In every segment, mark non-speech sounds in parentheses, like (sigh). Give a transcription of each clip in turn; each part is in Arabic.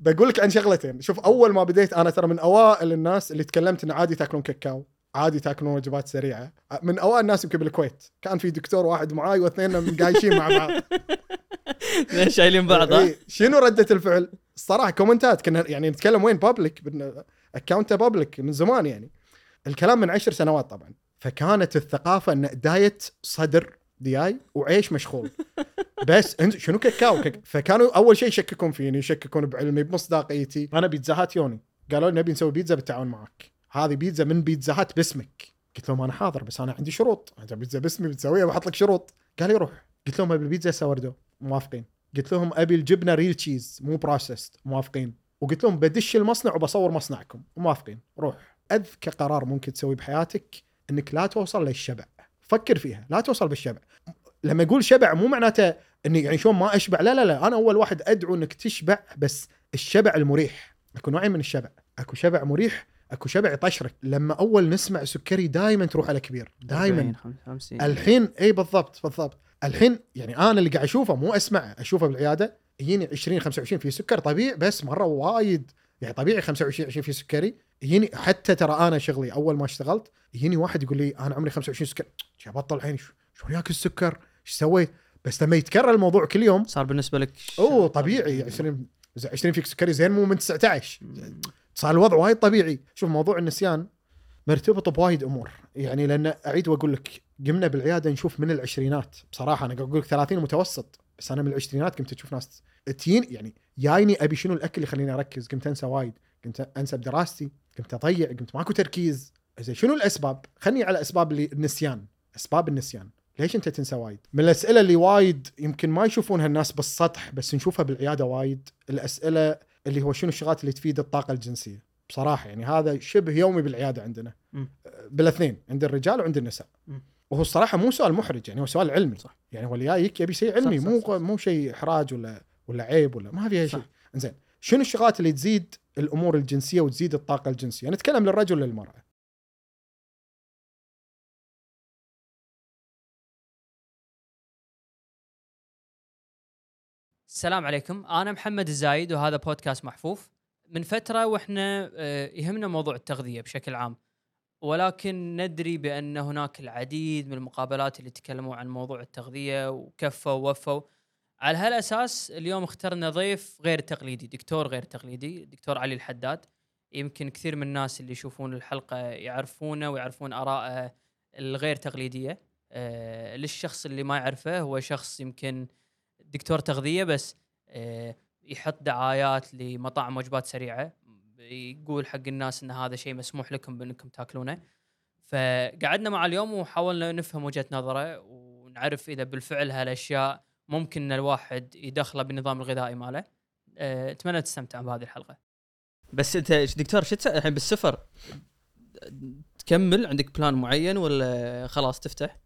بقول لك عن شغلتين. شوف أول ما بديت أنا ترى من أوائل الناس اللي تكلمت إن عادي تاكلون كاكاو عادي تاكلون وجبات سريعة. من أوائل الناس يمكن بالكويت. كان في دكتور واحد معاي واثنين قايشين مع بعض. (laughs) شايلين بعض ها؟ إيه، شنو ردة الفعل؟ الصراحة comment ات كنا يعني نتكلم وين؟ public account ه public من زمان يعني. الكلام من عشر سنوات طبعا. فكانت الثقافة إن diet صدر. دياي وعيش مشخول. بس انت شنو كاكاو كاك- فكانوا أول شيء يشككون فيني يشككون بعلمي بمصداقيتي. أنا بيتزا هات يوني. قالوا لي نبي نسوي بيتزا بالتعاون معك هذه بيتزا من بيتزا هات باسمك. قلت لهم أنا حاضر بس أنا عندي شروط. انت بيتزا باسمي بتسويها بحط لك شروط. قال لي روح. قلت لهم أبي البيتزا sourdough موافقين. قلت لهم أبي الجبنة real cheese مو processed موافقين. وقلت لهم بدش المصنع وبصور مصنعكم. موافقين. روح. أذكى قرار ممكن تسويه بحياتك إنك لا توصل للشبع. فكر فيها. لا توصل بالشبع. لما أقول شبع مو معناته إني يعني شلون ما أشبع؟ لا لا لا أنا أول واحد أدعو إنك تشبع بس الشبع المريح. أكو نوعين من الشبع. أكو شبع مريح أكو شبع يطشرك. لما أول نسمع سكري دائما تروح على كبير. دائما 40 50 الحين إي بالضبط بالضبط. الحين يعني أنا اللي قاعد أشوفه مو اسمعه أشوفه بالعيادة يجيني 20 25 في سكر طبيعي بس مرة وايد. يعني طبيعي 25 20 في سكري. يجيني حتى ترى أنا شغلي أول ما اشتغلت يجيني واحد يقول لي أنا عمري 25 سكر. بطل الحين شو- ياكل السكر؟ إيش سويت بس لما يتكرر الموضوع كل يوم صار بالنسبة لك أوه طبيعي. 20 20 فيك سكري زين مو من 19 صار الوضع وايد طبيعي. شوف موضوع النسيان مرتبط بوايد أمور. يعني لأن أعيد وأقول لك قمنا بالعيادة نشوف من العشرينات. بصراحة أنا أقول لك 30 متوسط بس أنا من العشرينات قمت أشوف ناس تجين يعني جايني أبي شنو الأكل اللي يخليني أركز. قمت أنسى وايد. قمت انسى بدراستي قمت أضيع قمت ماكو تركيز. زين شنو الأسباب؟ خلني على أسباب اللي النسيان. أسباب النسيان. ليش انت تنسى وايد؟ من الأسئلة اللي وايد يمكن ما يشوفونها الناس بالسطح بس نشوفها بالعيادة وايد الأسئلة اللي هو شنو الشغلات اللي تفيد الطاقة الجنسية بصراحة يعني هذا شبه يومي بالعيادة عندنا مم. بالاثنين عند الرجال وعند النساء مم. وهو الصراحة مو سؤال محرج يعني هو سؤال علمي صح. يعني هو اللي جايك يبي شيء علمي صح، صح، مو صح. مو شيء إحراج ولا ولا عيب ولا ما فيها. شيء زين شنو الشغلات اللي تزيد الأمور الجنسية وتزيد الطاقة الجنسية نتكلم للرجل وللمرأة السلام عليكم. أنا محمد الزايد وهذا بودكاست محفوف. من فترة وإحنا آه، يهمنا موضوع التغذية بشكل عام. ولكن ندري بأن هناك العديد من المقابلات اللي تكلموا عن موضوع التغذية وكفوا ووفوا. على هالأساس اليوم اخترنا ضيف غير تقليدي دكتور غير تقليدي دكتور علي الحداد. يمكن كثير من الناس اللي يشوفون الحلقة يعرفونه ويعرفون آراءه الغير تقليدية. آه، للشخص اللي ما يعرفه هو شخص يمكن دكتور تغذية بس آه، يحط دعايات لمطاعم وجبات سريعة يقول حق الناس إن هذا شيء مسموح لكم بإنكم تاكلونه. فقعدنا معه اليوم وحاولنا نفهم وجهة نظره ونعرف إذا بالفعل هالأشياء ممكن إن الواحد يدخله بالنظام الغذائي ماله. أه، أتمنى تستمتعون بهذه الحلقة. بس أنت دكتور شو تسوي الحين بالسفر؟ تكمل عندك بلان معين ولا خلاص تفتح؟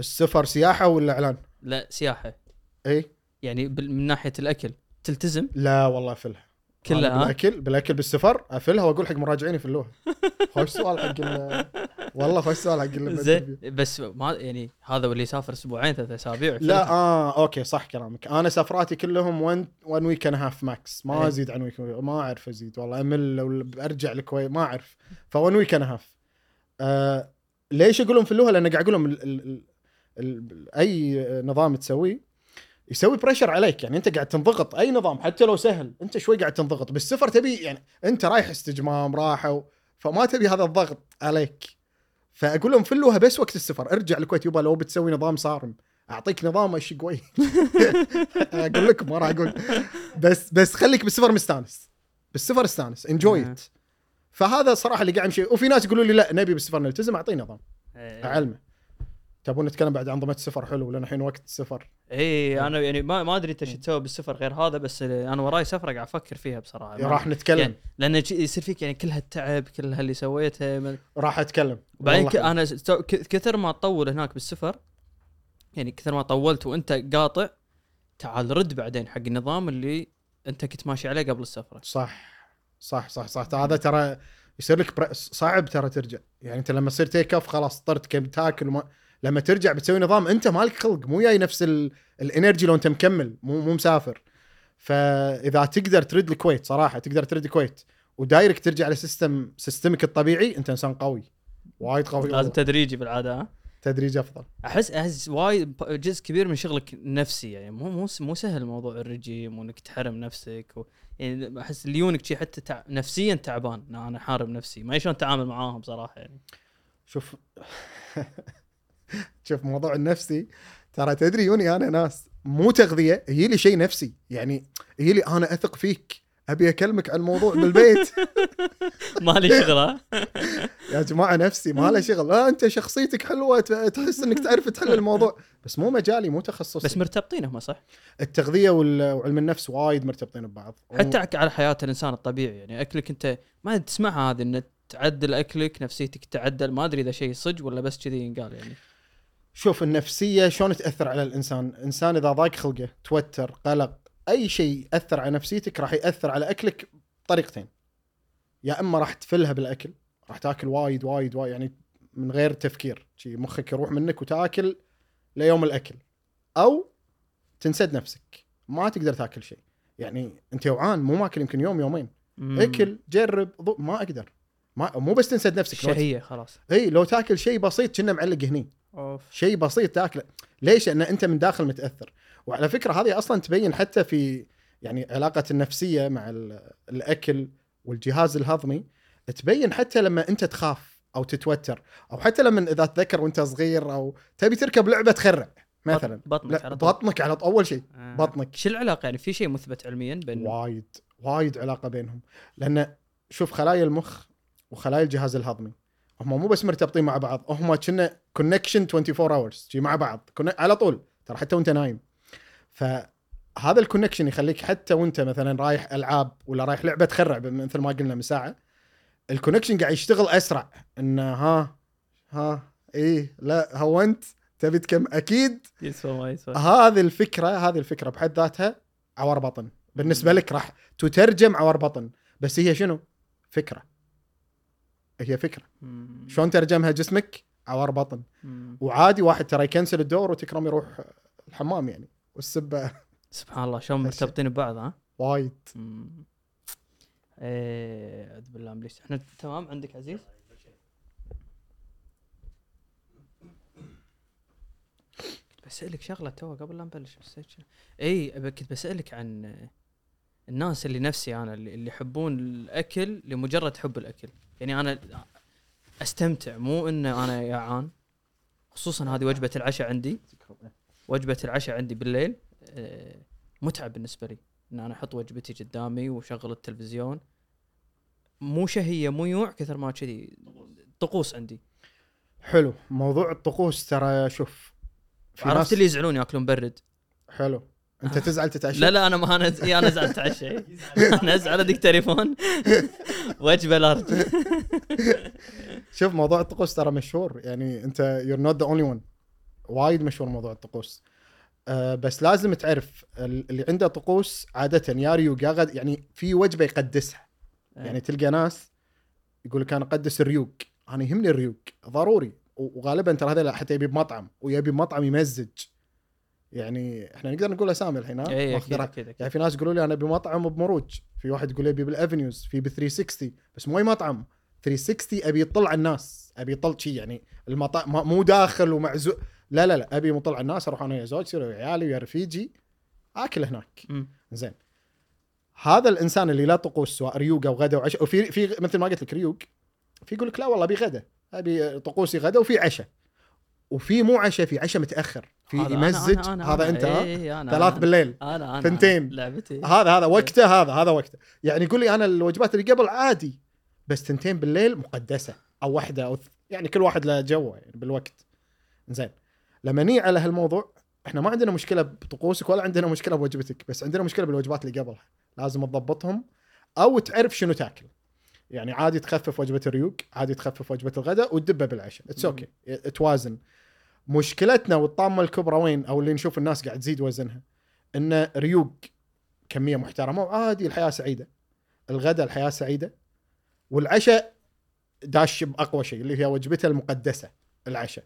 السفر سياحة ولا إعلان؟ لا سياحة. إي. يعني بال- من ناحية الأكل تلتزم؟ لا والله أفلها. كلها أنا ها؟ بالأكل بالأكل بالسفر أفلها وأقول حق مراجعين يفلوها. خوش سؤال حق ال- والله خوش سؤال حق ال- زين بس ما يعني هذا واللي يسافر أسبوعين ثلاث أسابيع لا آه أوكي صح كلامك. أنا سفراتي كلهم 1 1 week and half max ما إيه. أزيد عن week ما أعرف أزيد والله. أمل لو أرجع الكويت ما أعرف. ف 1 week and half آه ليش أقول لهم فلوها لأن قاعد أقول لهم ال ال ال أي نظام تسويه يسوي pressure عليك. يعني أنت قاعد تنضغط أي نظام حتى لو سهل أنت شوي قاعد تنضغط. بالسفر تبي يعني أنت رايح استجمام راحة و... فما تبي هذا الضغط عليك. فأقول لهم فلوها بس وقت السفر ارجع الكويت يبا لو بتسوي نظام صارم. أعطيك نظام اشي قوي (laughs) أقول لكم ما راح أقول. بس بس خليك بالسفر مستانس. بالسفر استانس انجوي آه. ات فهذا صراحة اللي قاعد امشي وفي ناس يقولوا لي لا نبي بالسفر نلتزم أعطيه نظام. إيه. أعلمه. تبون نتكلم بعد عن انظمه السفر حلو لأن الحين وقت السفر اي أنا يعني ما ما أدري إنت شو تسوي بالسفر غير هذا بس أنا وراي سفره قاعد أفكر فيها بصراحة. راح نتكلم. يعني لأن يصير فيك يعني كل هالتعب كل هاللي سويته ما- راح أتكلم. والله ك- أنا كثر ما تطول هناك بالسفر يعني كثر ما طولت وأنت قاطع تعال رد بعدين حق النظام اللي أنت كنت ماشي عليه قبل السفره صح صح صح صح. هذا ترى يصير لك صعب ترى ترجع. يعني أنت لما تصير take off خلاص طرت كم تاكل وما لما ترجع بتسوي نظام انت مالك خلق مو جاي نفس ال... ال energy لو انت مكمل مو مو مسافر. فإذا تقدر ترد الكويت صراحة تقدر ترد الكويت و direct ترجع ل system system ك الطبيعي انت إنسان قوي. وايد قوي لازم. تدريجي بالعادة ها؟ تدريج أفضل. أحس أحس وايد جزء كبير من شغلك نفسي يعني مو مو مو سهل موضوع الرجيم وإنك تحرم نفسك و يعني أحس ليونك شي حتى تع... نفسيا تعبان أنا حارم نفسي. ما شلون أتعامل معاهم صراحة يعني. شوف (laughs) (laughs) شوف موضوع النفسي ترى تدري يوني أنا ناس مو تغذية هي لي شيء نفسي. يعني هي لي أنا أثق فيك أبي أكلمك عن الموضوع بالبيت (laughs) ما لي شغل (laughs) يا جماعة نفسي ما له شغل. لا أنت شخصيتك حلوة تحس إنك تعرف تحل الموضوع. بس مو مجالي مو تخصصي. بس مرتبطين هم صح؟ التغذية وعلم النفس وايد مرتبطين ببعض. حتى على حياة الإنسان الطبيعي يعني أكلك أنت ما تسمعها هذه إن تعدل أكلك نفسيتك تعدل. ما أدري إذا شيء صج ولا بس كذي ينقال يعني. شوف النفسية شلون تأثر على الإنسان؟ الإنسان إذا ضاق خلقه توتر قلق أي شيء يأثر على نفسيتك راح يأثر على أكلك بطريقتين. يا إما راح تفلها بالأكل راح تأكل وايد وايد وايد يعني من غير تفكير. شي مخك يروح منك وتأكل ليوم الأكل. أو تنسد نفسك ما تقدر تأكل شيء. يعني أنت جوعان مو ماكل يمكن يوم يومين. مم. أكل جرب ضو ما أقدر. ما مو بس تنسد نفسك شهية خلاص. إي لو تأكل شيء بسيط كنا معلق هني. أوف. شيء بسيط تاكله. ليش؟ لأن أنت من داخل متأثر. وعلى فكرة هذه أصلا تبين حتى في يعني علاقة النفسية مع ال- الأكل والجهاز الهضمي تبين حتى لما أنت تخاف أو تتوتر أو حتى لما إذا تذكر وأنت صغير أو تبي تركب لعبة تخرع مثلا. بطنك على طول. بطنك على طول. أول شيء آه. بطنك. شو العلاقة يعني؟ في شيء مثبت علميا بين وايد وايد علاقة بينهم. لأن شوف خلايا المخ وخلايا الجهاز الهضمي هم مو بس مرتبطين مع بعض هم كنا connection 24 hours مع بعض كنا على طول ترى حتى وانت نايم. فهذا ال connection يخليك حتى وانت مثلا رايح ألعاب ولا رايح لعبة تخرع مثل ما قلنا من ساعة ال connection قاعد يشتغل أسرع. انه ها ها إيه لا هونت تبي تكم أكيد يسوى ما يسوى. هذه الفكرة هذه الفكرة بحد ذاتها عور بطن. بالنسبة لك راح تترجم عور بطن. بس هي شنو؟ فكرة. هي فكرة. شلون ترجمها جسمك عور بطن. وعادي واحد ترى يكنسل الدور وتكرم يروح الحمام يعني والسبة سبحان الله شلون. مرتبطين ببعض ها وايد. إيه أعوذ بالله من. إحنا تمام عندك عزيز؟ كنت بسألك شغلة تو قبل لا نبلش بس اي كنت بسألك عن الناس اللي نفسي أنا اللي يحبون الأكل لمجرد حب الأكل يعني أنا أستمتع مو ان أنا جعان خصوصا هذه وجبة العشاء عندي. وجبة العشاء عندي بالليل آه، متعب بالنسبة لي. إن أنا أحط وجبتي قدامي وشغل التلفزيون. مو شهية مو يوع كثر ما كذي. طقوس عندي. حلو. موضوع الطقوس ترى شوف عرفت اللي يزعلون ياكلون برد. حلو. انت تزعل تتعشى؟ لا لا أنا ما أنا إي أنا زعلت اتعشى (laughs) أنا أزعل ادق تليفون. (laughs) وجبه large (laughs) شوف موضوع الطقوس ترى مشهور. يعني أنت you're not the only one وايد مشهور موضوع الطقوس. أه بس لازم تعرف ال- اللي عنده طقوس عادة يا ريوق يا غد يعني في وجبة يقدسها. يعني تلقى ناس يقول لك أنا أقدس الريوق. أنا يهمني الريوق. ضروري. وغالبا ترى هذا حتى يبي بمطعم. ويبي بمطعم يمزج. يعني إحنا نقدر نقول اسامي الحين ها اي ماخذ أكيد. أكيد. يعني في ناس يقولوا لي أنا بمطعم بمروج في واحد يقول لي أبي بالافنيوز في ب 360 بس مو أي مطعم 360 أبي يطل على الناس أبي يطل شي يعني المطعم مو داخل ومعزو لا لا لا أبي مطل على الناس أروح أنا ويا زوجتي ويا عيالي ويا رفيجي آكل هناك مم. زين هذا الإنسان اللي لا طقوس سواء ريوق أو غدا وعشاء وفي في مثل ما قلت لك ريوق في يقول لك لا والله أبي غدا أبي طقوسي غدا وفي عشاء وفي مو عشاء في عشاء متأخر في هذا يمزج أنا- أنا- هذا أنا. أنت ها؟ إيه، أنا- ثلاث أنا. بالليل أنا أنا ثنتين. لعبتي. هذا هذا وقته هذا هذا وقته. يعني يقول لي أنا الوجبات اللي قبل عادي بس تنتين بالليل مقدسة أو واحدة أو يعني كل واحد له جوه يعني بالوقت. زين لما نيجي على هالموضوع إحنا ما عندنا مشكلة بطقوسك ولا عندنا مشكلة بوجبتك بس عندنا مشكلة بالوجبات اللي قبلها. لازم تضبطهم أو تعرف شنو تاكل. يعني عادي تخفف وجبة الريوق عادي تخفف وجبة الغداء وتدبه بالعشاء. it's okay توازن مشكلتنا والطامة الكبرى وين؟ أو اللي نشوف الناس قاعد تزيد وزنها. إن ريوق كمية محترمة وعادي الحياة سعيدة. الغداء الحياة سعيدة. والعشاء داش بأقوى شيء اللي هي وجبته المقدسة العشاء.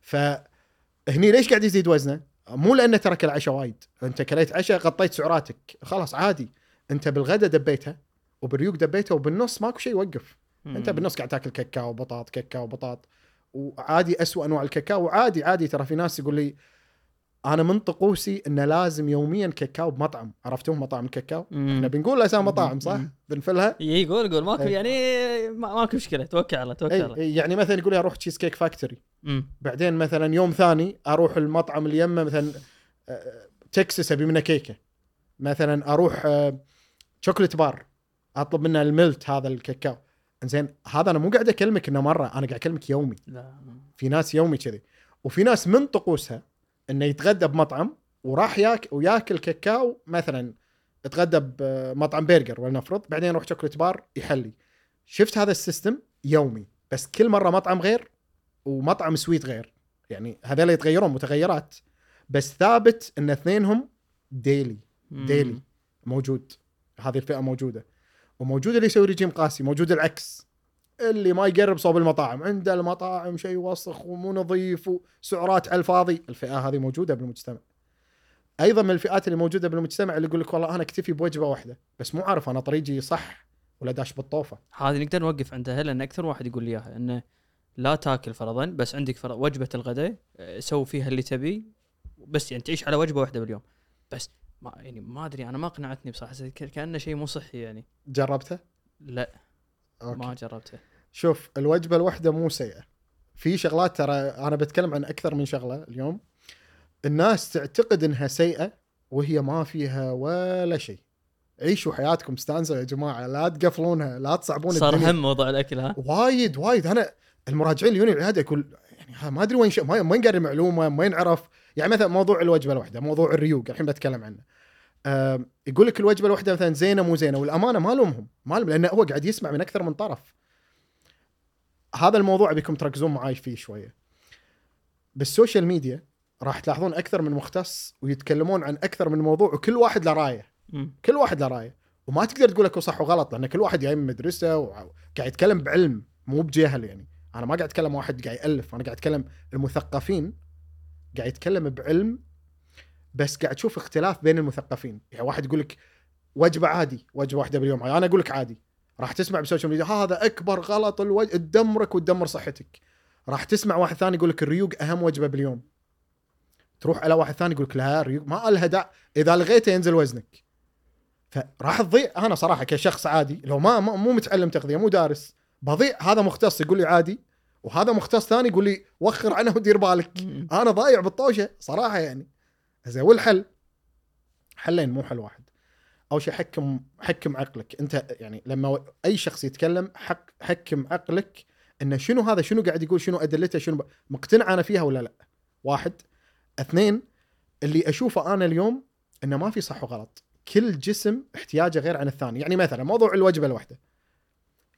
فهني ليش قاعد يزيد وزنه؟ مو لأنه ترك العشاء وايد. أنت كليت عشاء غطيت سعراتك. خلاص عادي. أنت بالغداء دبيتها وبالريوق دبيتها وبالنص ماكو شيء يوقف. أنت بالنص قاعد تاكل كاكاو وبطاط كاكاو وبطاط وعادي اسوء أنواع الكاكاو. وعادي عادي ترى في ناس يقول لي أنا من طقوسي إنه لازم يوميا كاكاو بمطعم. عرفتوه مطاعم الكاكاو إحنا بنقول أسامي مطاعم صح. بنفلها. اي قول قول. ماكو إيه. يعني ما- ماكو مشكلة. توكل على توكل على. اي الله إي، يعني مثلا يقول لي أروح تشيز كيك فاكتوري. بعدين مثلا يوم ثاني أروح المطعم اللي يمه مثلا آه، تكساس أبي منه كيكة. مثلا أروح آه، شوكليت بار أطلب منه ال melt هذا الكاكاو. زين هذا أنا مو قاعد أكلمك إنه مرة أنا قاعد أكلمك يومي. لا. في ناس يومي كذي. وفي ناس من طقوسها إنه يتغدى بمطعم وراح ياك وياكل كاكاو مثلا اتغدى بمطعم برجر ولنفرض بعدين يروح شوكليت بار يحلي. شفت هذا ال system؟ يومي. بس كل مرة مطعم غير ومطعم sweet غير. يعني هذول يتغيرون متغيرات. بس ثابت إن اثنينهم daily. daily موجود. هذه الفئة موجودة. وموجود اللي يسوي رجيم قاسي موجود العكس. اللي ما يقرب صوب المطاعم عنده المطاعم شيء وسخ ومو نظيف وسعرات على الفاضي. الفئة هذه موجودة بالمجتمع. أيضا من الفئات اللي موجودة بالمجتمع اللي يقول لك والله أنا أكتفي بوجبة واحدة بس مو عارف أنا طريقي صح ولا داش بالطوفة. هذه نقدر نوقف عندها لأن أكثر واحد يقول لي إياها إنه لا تاكل فرضا بس عندك فرض وجبة الغداء آه، سوي فيها اللي تبي بس يعني تعيش على وجبة واحدة باليوم. بس ما يعني ما أدري أنا ما قنعتني بصراحة كأنه شيء مو صحي يعني. جربته؟ لا أوكي. ما جربته. شوف الوجبة الواحده مو سيئة. في شغلات ترى أنا بتكلم عن أكثر من شغلة اليوم. الناس تعتقد إنها سيئة وهي ما فيها ولا شيء. عيشوا حياتكم استانسوا يا جماعة لا تقفلونها لا تصعبون صار الدنيا. هم موضوع الأكل ها؟ وايد وايد. أنا المراجعين اللي يجوني العيادة يقول يعني ما أدري وين ش... ما- وين قاري المعلومة وين عرف يعني مثلا موضوع الوجبة الواحدة موضوع الريوق الحين بتكلم عنه. يقول لك الوجبة الواحدة مثلا زينة مو زينة والأمانة ما لومهم ما لوم لأنه هو قاعد يسمع من أكثر من طرف. هذا الموضوع ابيكم تركزون معاي فيه شوية. بال social media راح تلاحظون أكثر من مختص ويتكلمون عن أكثر من موضوع وكل واحد له رأيه. كل واحد له رأيه. وما تقدر تقول لك صح وغلط لأن كل واحد جاي من مدرسة وقاعد يتكلم بعلم مو بجهل يعني. أنا ما قاعد أتكلم واحد قاعد يألف أنا قاعد أتكلم المثقفين. قاعد يتكلم بعلم بس قاعد تشوف اختلاف بين المثقفين. يعني واحد يقول لك وجبة عادي وجبة واحدة باليوم. أنا أقول لك عادي. راح تسمع بال social media هذا أكبر غلط الوج... تدمرك وتدمر صحتك. راح تسمع واحد ثاني يقول لك الريوق أهم وجبة باليوم. تروح على واحد ثاني يقول لك لا الريوق ما لها داعي. إذا لغيته ينزل وزنك. فراح تضيع. أنا صراحة كشخص عادي لو ما- مو متعلم تغذية مو دارس بضيع. هذا مختص يقول لي عادي. وهذا مختص ثاني يقول لي وخر عنه ودير بالك. أنا ضايع بالطوشة صراحة يعني. زين والحل حلين مو حل واحد. أول شيء حكم حكم عقلك. أنت يعني لما أي شخص يتكلم حك حكم عقلك انه شنو هذا شنو قاعد يقول شنو أدلته شنو ب... مقتنع أنا فيها ولا لا؟ واحد. اثنين اللي أشوفه أنا اليوم إنه ما في صح وغلط. كل جسم احتياجه غير عن الثاني. يعني مثلا موضوع الوجبة الواحدة.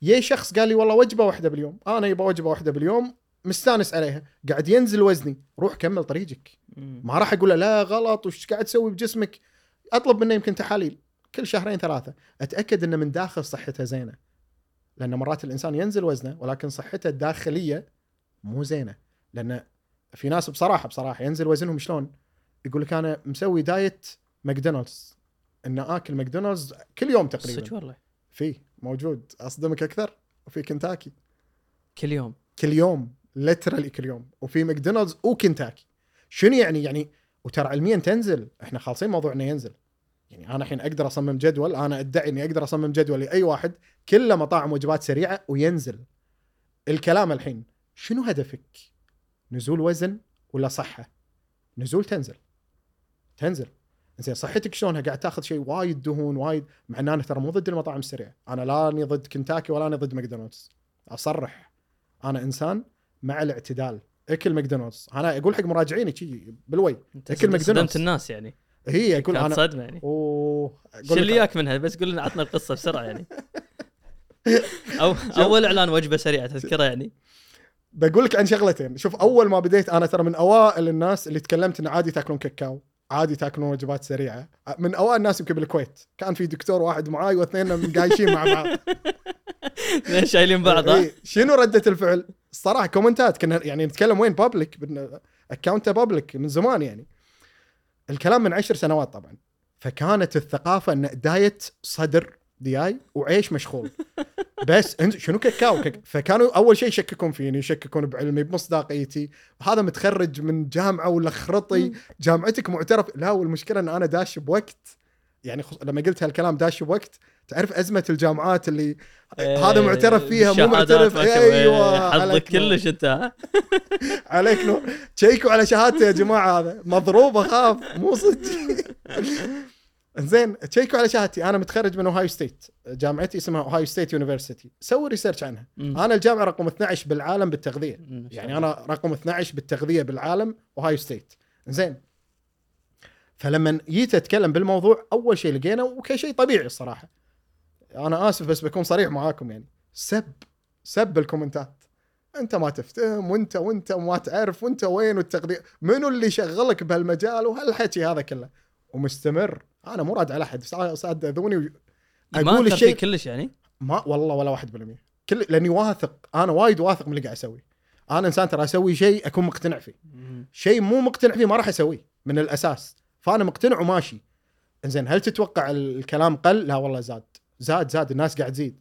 يا شخص قال لي والله وجبة واحدة باليوم. أنا يبغى وجبة واحدة باليوم مستأنس عليها. قاعد ينزل وزني. روح كمل طريقك. ما راح أقول له لا غلط. وش قاعد تسوي بجسمك؟ أطلب منه يمكن تحاليل. كل شهرين ثلاثة. أتأكد إنه من داخل صحته زينة. لأن مرات الإنسان ينزل وزنه ولكن صحته الداخلية مو زينة. لأن في ناس بصراحة بصراحة ينزل وزنهم شلون؟ يقول لك أنا مسوي diet McDonald's. ان آكل ماكدونالدز كل يوم تقريبا. صدق والله. في. موجود. أصدمك أكثر وفي كنتاكي. كل يوم. كل يوم literally كل يوم. وفي ماكدونالدز وكنتاكي. شنو يعني؟ يعني وترى علميا تنزل. إحنا خالصين موضوع إنه ينزل. يعني أنا الحين أقدر أصمم جدول. أنا أدعي إني أقدر أصمم جدول لأي واحد. كله مطاعم وجبات سريعة وينزل. الكلام الحين شنو هدفك؟ نزول وزن ولا صحة؟ نزول تنزل. تنزل. زين صحتك شلونها قاعد تاخذ شيء وايد دهون وايد. مع ان أنا ترى مو ضد المطاعم السريعه أنا لا أني ضد كنتاكي ولا أني ضد ماكدونالدز أصرح. أنا إنسان مع الاعتدال. أكل ماكدونالدز أنا أقول حق مراجعيني شي بالوي. صدمت ماكدونالدز. الناس يعني. هي أقول أنا صدمة يعني. أوه. شو اللي ياك منها؟ بس قول لنا عطنا القصة بسرعة يعني. (laughs) أو أول إعلان وجبة سريعة تذكرها يعني. بقول لك عن شغلتين. شوف أول ما بديت أنا ترى من أوائل الناس اللي تكلمت انه عادي تاكلون كاكاو. عادي تاكلون وجبات سريعة. من أوائل الناس يمكن بالكويت. كان في دكتور واحد معاي واثنين قايشين مع بعض. (laughs) شايلين بعض إيه، شنو ردة الفعل؟ الصراحة كومنتات. كنا يعني نتكلم وين؟ public account public من زمان يعني. الكلام من عشر سنوات طبعا. فكانت الثقافة إن diet صدر. دياي وعيش مشخول. بس انت شنو كاكاو كك... فكانوا أول شيء يشككون فيني يشككون بعلمي بمصداقيتي. هذا متخرج من جامعة ولا خرطي جامعتك معترف. لا والمشكلة إن أنا داش بوقت. يعني خص... لما قلت هالكلام داش بوقت تعرف أزمة الجامعات اللي هذا معترف فيها مو معترف. أيوه حظك عليك نور. كلش أنت (laughs) عليك نور. تشيكوا على شهادته يا جماعة هذا. مضروب أخاف. مو صدق. (laughs) زين تشيكوا على شهادتي. أنا متخرج من Ohio State. جامعتي اسمها Ohio State University. سوي research عنها. أنا الجامعة رقم 12 بالعالم بالتغذية. يعني أنا رقم 12 بالتغذية بالعالم Ohio State. زين فلما جيت أتكلم بالموضوع أول شيء لقينا وكشيء طبيعي الصراحة. أنا آسف بس بكون صريح معاكم يعني. سب سب بالكومنتات أنت ما تفتهم وأنت وأنت وما تعرف وأنت وين والتغذية؟ منو اللي شغلك بهالمجال؟ وهالحكي هذا كله. ومستمر. أنا مو راد على أحد سا- ساد اذوني و... ما أقول الشيء فيك كلش يعني. ما والله ولا 1% كل لأني واثق أنا وايد واثق من اللي قاعد اسويه أنا إنسان ترى أسوي شيء أكون مقتنع فيه. شيء مو مقتنع فيه ما راح أسويه من الأساس. فأنا مقتنع وماشي. إنزين هل تتوقع الكلام قل؟ لا والله زاد. زاد زاد الناس قاعد تزيد.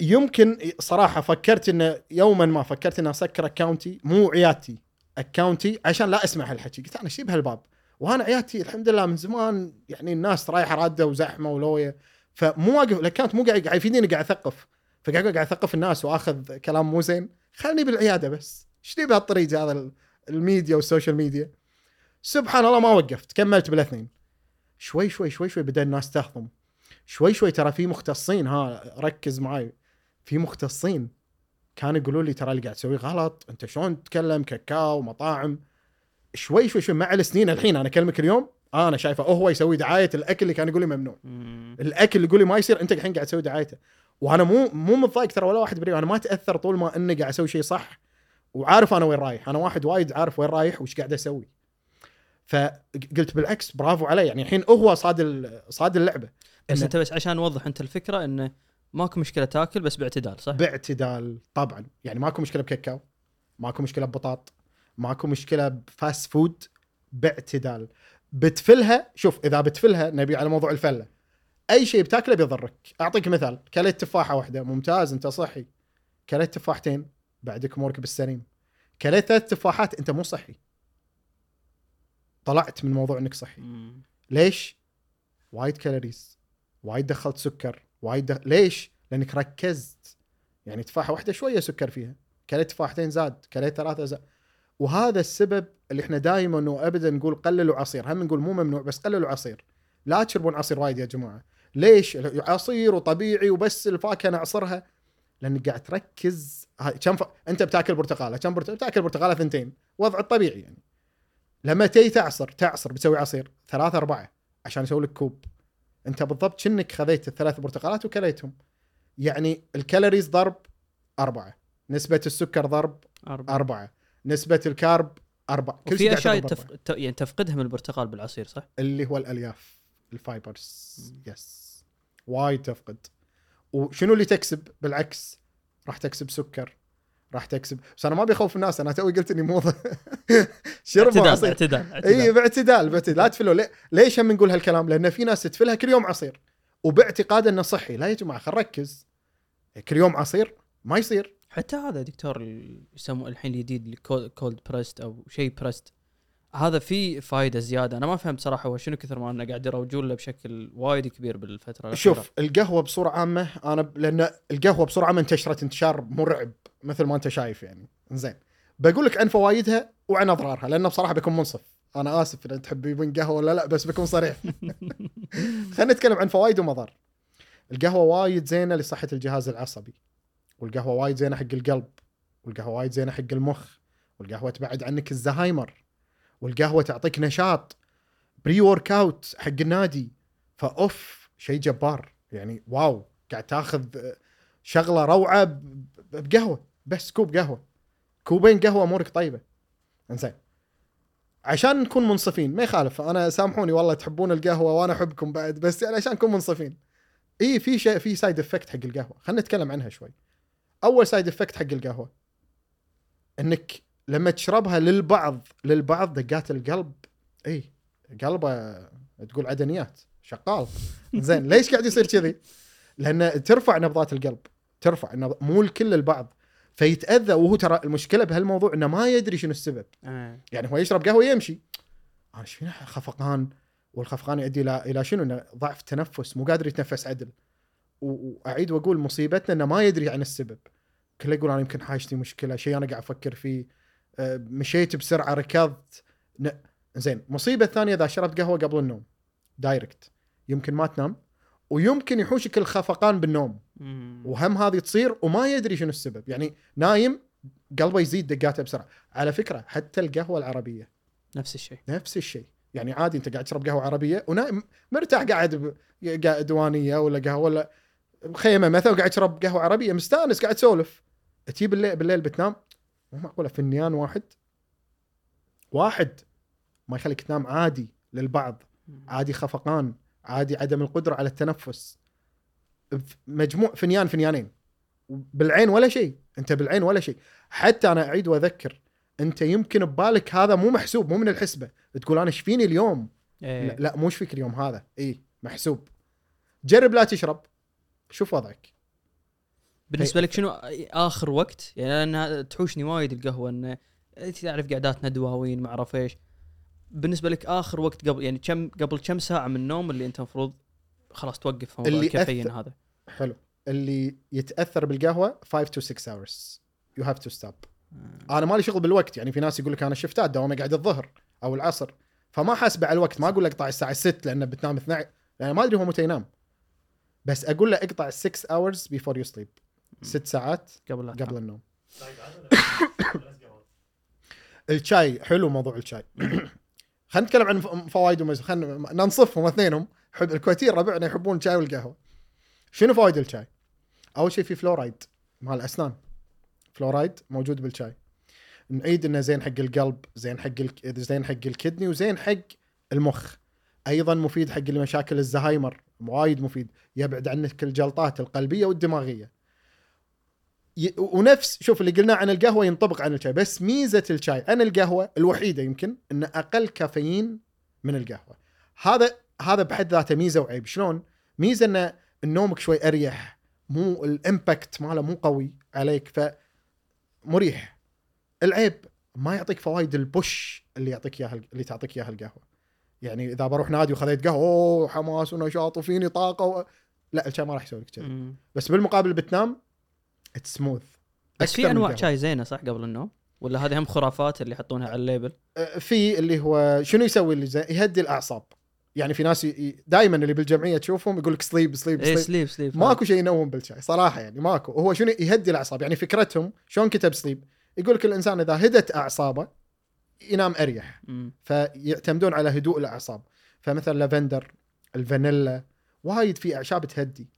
يمكن صراحة فكرت إنه يوما ما فكرت إني أسكر أكاونتي مو عيادتي أكاونتي عشان لا أسمع هالحكي. قلت أنا إيش بهالباب. وأنا عيادتي الحمد لله من زمان يعني الناس رايحة رادة وزحمة ولوية فمو واقف ال account مو قاعد يفيدني قاعد أثقف. فقاعد قاعد أثقف الناس وأخذ كلام مو زين. خلني بالعيادة بس. إيش لي بهالطريق هذا ال- ال media وال social media؟ سبحان الله ما وقفت كملت بالاثنين شوي شوي شوي شوي بدأ الناس تهضم. شوي شوي ترى في مختصين ها ركز معاي. في مختصين كانوا يقولوا لي ترى اللي قاعد تسويه غلط أنت شلون تتكلم؟ كاكاو مطاعم. شوي شوي شوي مع السنين الحين. أنا أكلمك اليوم أنا شايفه هو يسوي دعاية الأكل اللي كان يقول لي ممنوع. الأكل اللي يقول لي ما يصير أنت الحين قاعد تسوي دعايته. وأنا مو مو متضايق ترى ولا واحد بريء. أنا ما أتأثر طول ما إني قاعد أسوي شيء صح وعارف أنا وين رايح. أنا واحد وايد عارف وين رايح وش قاعد أسوي. فقلت بالعكس برافو عليه يعني الحين هو صاد صاد اللعبة. بس أنت بس عشان نوضح أنت الفكرة إنه ماكو مشكلة تاكل بس باعتدال صح؟ باعتدال طبعا. يعني ماكو مشكلة بكاكاو ماكو مشكلة ببطاط. ماكو مشكلة ب fast food باعتدال. بتفلها شوف إذا بتفلها نبي على موضوع الفلة. أي شيء بتاكله بيضرك. أعطيك مثال كليت تفاحة واحدة ممتاز أنت صحي. كليت تفاحتين بعدك أمورك بالسليم. كليت ثلاث تفاحات أنت مو صحي. طلعت من موضوع إنك صحي. مم. ليش؟ وايد calories وايد دخلت سكر وايد دخ... ليش؟ لأنك ركزت. يعني تفاحة واحدة شوية سكر فيها. كليت تفاحتين زاد كليت ثلاثة زاد وهذا السبب اللي إحنا دائما وابدا نقول قللوا عصير. هم نقول مو ممنوع بس قللوا عصير. لا تشربون عصير وايد يا جماعة. ليش؟ عصير وطبيعي وبس الفاكهة نعصرها لأنك قاعد تركز. كم ف... أنت بتاكل برتقالة. كم برت... بتاكل برتقالة ثنتين. وضع الطبيعي يعني. لما تيجي تعصر تعصر بتسوي عصير ثلاثة أربعة عشان يسوي لك كوب. أنت بالضبط كأنك خذيت الثلاث برتقالات وكليتهم. يعني ال calories ضرب أربعة. نسبة السكر ضرب أربعة. أربعة. نسبة ال carb أربعة كل قاعد اشياء تف... يعني تفقدها من البرتقال بالعصير صح؟ اللي هو الألياف ال fibers. Yes وايد تفقد. وشنو اللي تكسب؟ بالعكس راح تكسب سكر راح تكسب بس أنا ما بيخوف الناس أنا توي قلت إني مو (laughs) شربوا اعتدال عصير. اعتدال إي اعتدال باعتدال باعتدال. لا تفلوا. ليه- ليش هم نقول هالكلام؟ لأن في ناس تفلها كل يوم عصير. وباعتقاد إنه صحي، لا يا جماعة خل نركز. كل يوم عصير ما يصير. حتى هذا دكتور يسموه الحين الجديد كولد بريست أو شيء بريست هذا فيه فائده زيادة. أنا ما فهمت صراحة هو شنو كثر ما انه قاعد يروجون له بشكل وايد كبير بالفترة الأخيرة. شوف القهوة بصورة عامة أنا لأن القهوة بصورة عامة انتشرت انتشار مرعب مثل ما أنت شايف يعني. زين بقول لك عن فوائدها وعن أضرارها لأنه بصراحة بكون منصف. أنا آسف إذا تحبين قهوة ولا لا بس بكون صريح. (laughs) خلينا نتكلم عن فوائد ومضار. القهوة وايد زينة لصحة الجهاز العصبي. والقهوة وايد زينة حق القلب والقهوة وايد زينة حق المخ والقهوة تبعد عنك الزهايمر والقهوة تعطيك نشاط pre-workout حق النادي. فأوف شيء جبار. يعني wow قاعد تاخذ شغلة روعة بقهوة بس كوب قهوة. كوبين قهوة أمورك طيبة. إنزين. عشان نكون منصفين ما يخالف. أنا سامحوني والله تحبون القهوة وأنا أحبكم بعد بس يعني عشان نكون منصفين. اي في شيء في side effect حق القهوة. خلينا نتكلم عنها شوي. أول side effect حق القهوة. إنك لما تشربها للبعض للبعض دقات القلب. إي قلبه تقول عدنيات شغال زين ليش قاعد يصير كذي؟ لأن ترفع نبضات القلب ترفع النبض مو الكل البعض. فيتأذى وهو ترى المشكلة بهالموضوع إنه ما يدري شنو السبب. إيه. يعني هو يشرب قهوة يمشي. أنا إيش فيني خفقان؟ والخفقان يؤدي إلى إلى شنو؟ ضعف تنفس مو قادر يتنفس عدل. وأعيد وأقول مصيبتنا إنه ما يدري عن السبب. كله يقول أنا يمكن حاجتي مشكلة شيء أنا قاعد أفكر فيه. أه، مشيت بسرعة ركضت. ن... زين المصيبه الثانية إذا شربت قهوة قبل النوم. دايركت يمكن ما تنام ويمكن يحوشك الخفقان بالنوم. وهم هذه تصير وما يدري شنو السبب. يعني نايم قلبه يزيد دقاته بسرعة. على فكرة حتى القهوة العربية. نفس الشيء. نفس الشيء. يعني عادي أنت قاعد تشرب قهوة عربية ونايم مرتاح قاعد ب... قاعد دوانية ولا قهوة ولا بخيمه مثلا وقاعد تشرب قهوة عربية مستأنس قاعد تسولف تجي بالليل بالليل بتنام. مو معقولة فنيان واحد. واحد ما يخليك تنام عادي للبعض. عادي خفقان عادي عدم القدرة على التنفس. مجموع فنيان فنيانين. بالعين ولا شيء. انت بالعين ولا شيء. حتى أنا أعيد وأذكر أنت يمكن ببالك هذا مو محسوب مو من الحسبة. تقول أنا إيش فيني اليوم؟ إيه. لا, لا مو إيش فيك اليوم هذا. اي محسوب. جرب لا تشرب. شوف وضعك. بالنسبة لك شنو آخر وقت؟ يعني أنا تحوشني وايد القهوة انه تعرف قعداتنا دواوين ما أعرف إيش. بالنسبة لك آخر وقت قبل يعني كم قبل كم ساعة من النوم اللي أنت المفروض خلاص توقف اللي الكافيين أث- هذا؟ حلو. اللي يتأثر بالقهوة 5 to 6 hours. You have to stop. أنا مالي شغل بالوقت يعني في ناس يقول لك أنا شفتات دوامي قاعد الظهر أو العصر. فما حاسبه على الوقت ما أقول لك اقطع الساعة 6 لأنه بتنام 12 لأن ما أدري هو متى ينام. بس أقول له اقطع 6 hours before you sleep. ست ساعات قبل لا قبل تنام. النوم. الشاي حلو موضوع الشاي. خلينا نتكلم عن ف- فوائد ومز خلينا ننصفهم اثنينهم. حب الكويتيين ربعنا يحبون الشاي والقهوة. شنو فوائد الشاي؟ أول شيء في فلورايد مال الأسنان. فلورايد موجود بالشاي. نعيد إنه زين حق القلب زين حق ال... زين حق ال kidney وزين حق المخ. أيضا مفيد حق مشاكل الزهايمر. وايد مفيد. يبعد عنك الجلطات القلبية والدماغية. ي... ونفس شوف اللي قلناه عن القهوة ينطبق عن الشاي بس ميزة الشاي عن القهوة الوحيدة يمكن انه أقل كافيين من القهوة. هذا هذا بحد ذاته ميزة وعيب. شلون؟ ميزة انه نومك شوي أريح مو الامباكت ماله مو قوي عليك ف مريح العيب ما يعطيك فوائد ال boost اللي يعطيك إياها اللي تعطيك إياها القهوة. يعني إذا بروح نادي وخذيت قهوة أوه حماس ونشاط وفيني طاقة و... لا الشاي ما راح يسوي لك كذي. بس بالمقابل بتنام it's smooth بس في أنواع شاي زينة صح قبل النوم؟ ولا هذه هم خرافات اللي يحطونها على ال label؟ في اللي هو شنو يسوي اللي زي يهدي الأعصاب. يعني في ناس دائما اللي بالجمعية تشوفهم يقول لك sleep sleep sleep sleep sleep ماكو شيء ينوم بالشاي صراحة يعني ماكو. هو شنو؟ يهدي الأعصاب. يعني فكرتهم شلون كتب sleep يقول لك الإنسان إذا هدت أعصابه ينام أريح. مم. فيعتمدون على هدوء الأعصاب. فمثلا لافندر الفانيلا وايد في أعشاب تهدي.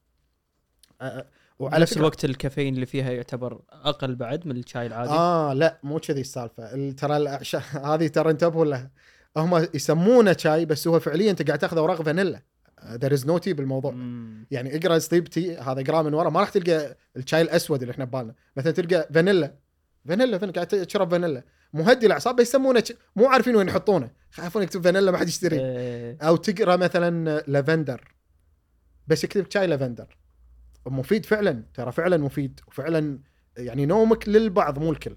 أه، وعلى نفس الوقت الكافيين اللي فيها يعتبر أقل بعد من الشاي العادي. آه لا مو كذي السالفة. ال- ترى الأعشاب (laughs) هذه ترى انتبهوا لها هم يسمونه شاي بس هو فعليا أنت قاعد تأخذ أوراق فانيلا. there is no tea بالموضوع. مم. يعني اقرأ sleep tea هذا اقرا من ورا. ما راح تلقى الشاي الأسود اللي إحنا ببالنا. مثلا تلقى فانيلا. فانيلا فانيلا قاعد تشرب فانيلا. مهدي الأعصاب يسمونه مو عارفين وين يحطونه. خافون يكتب فانيلا ما حد يشتري إيه. أو تقرأ مثلا لافندر. بس يكتب شاي لافندر. مفيد فعلا ترى فعلا مفيد. وفعلا يعني نومك للبعض مو الكل.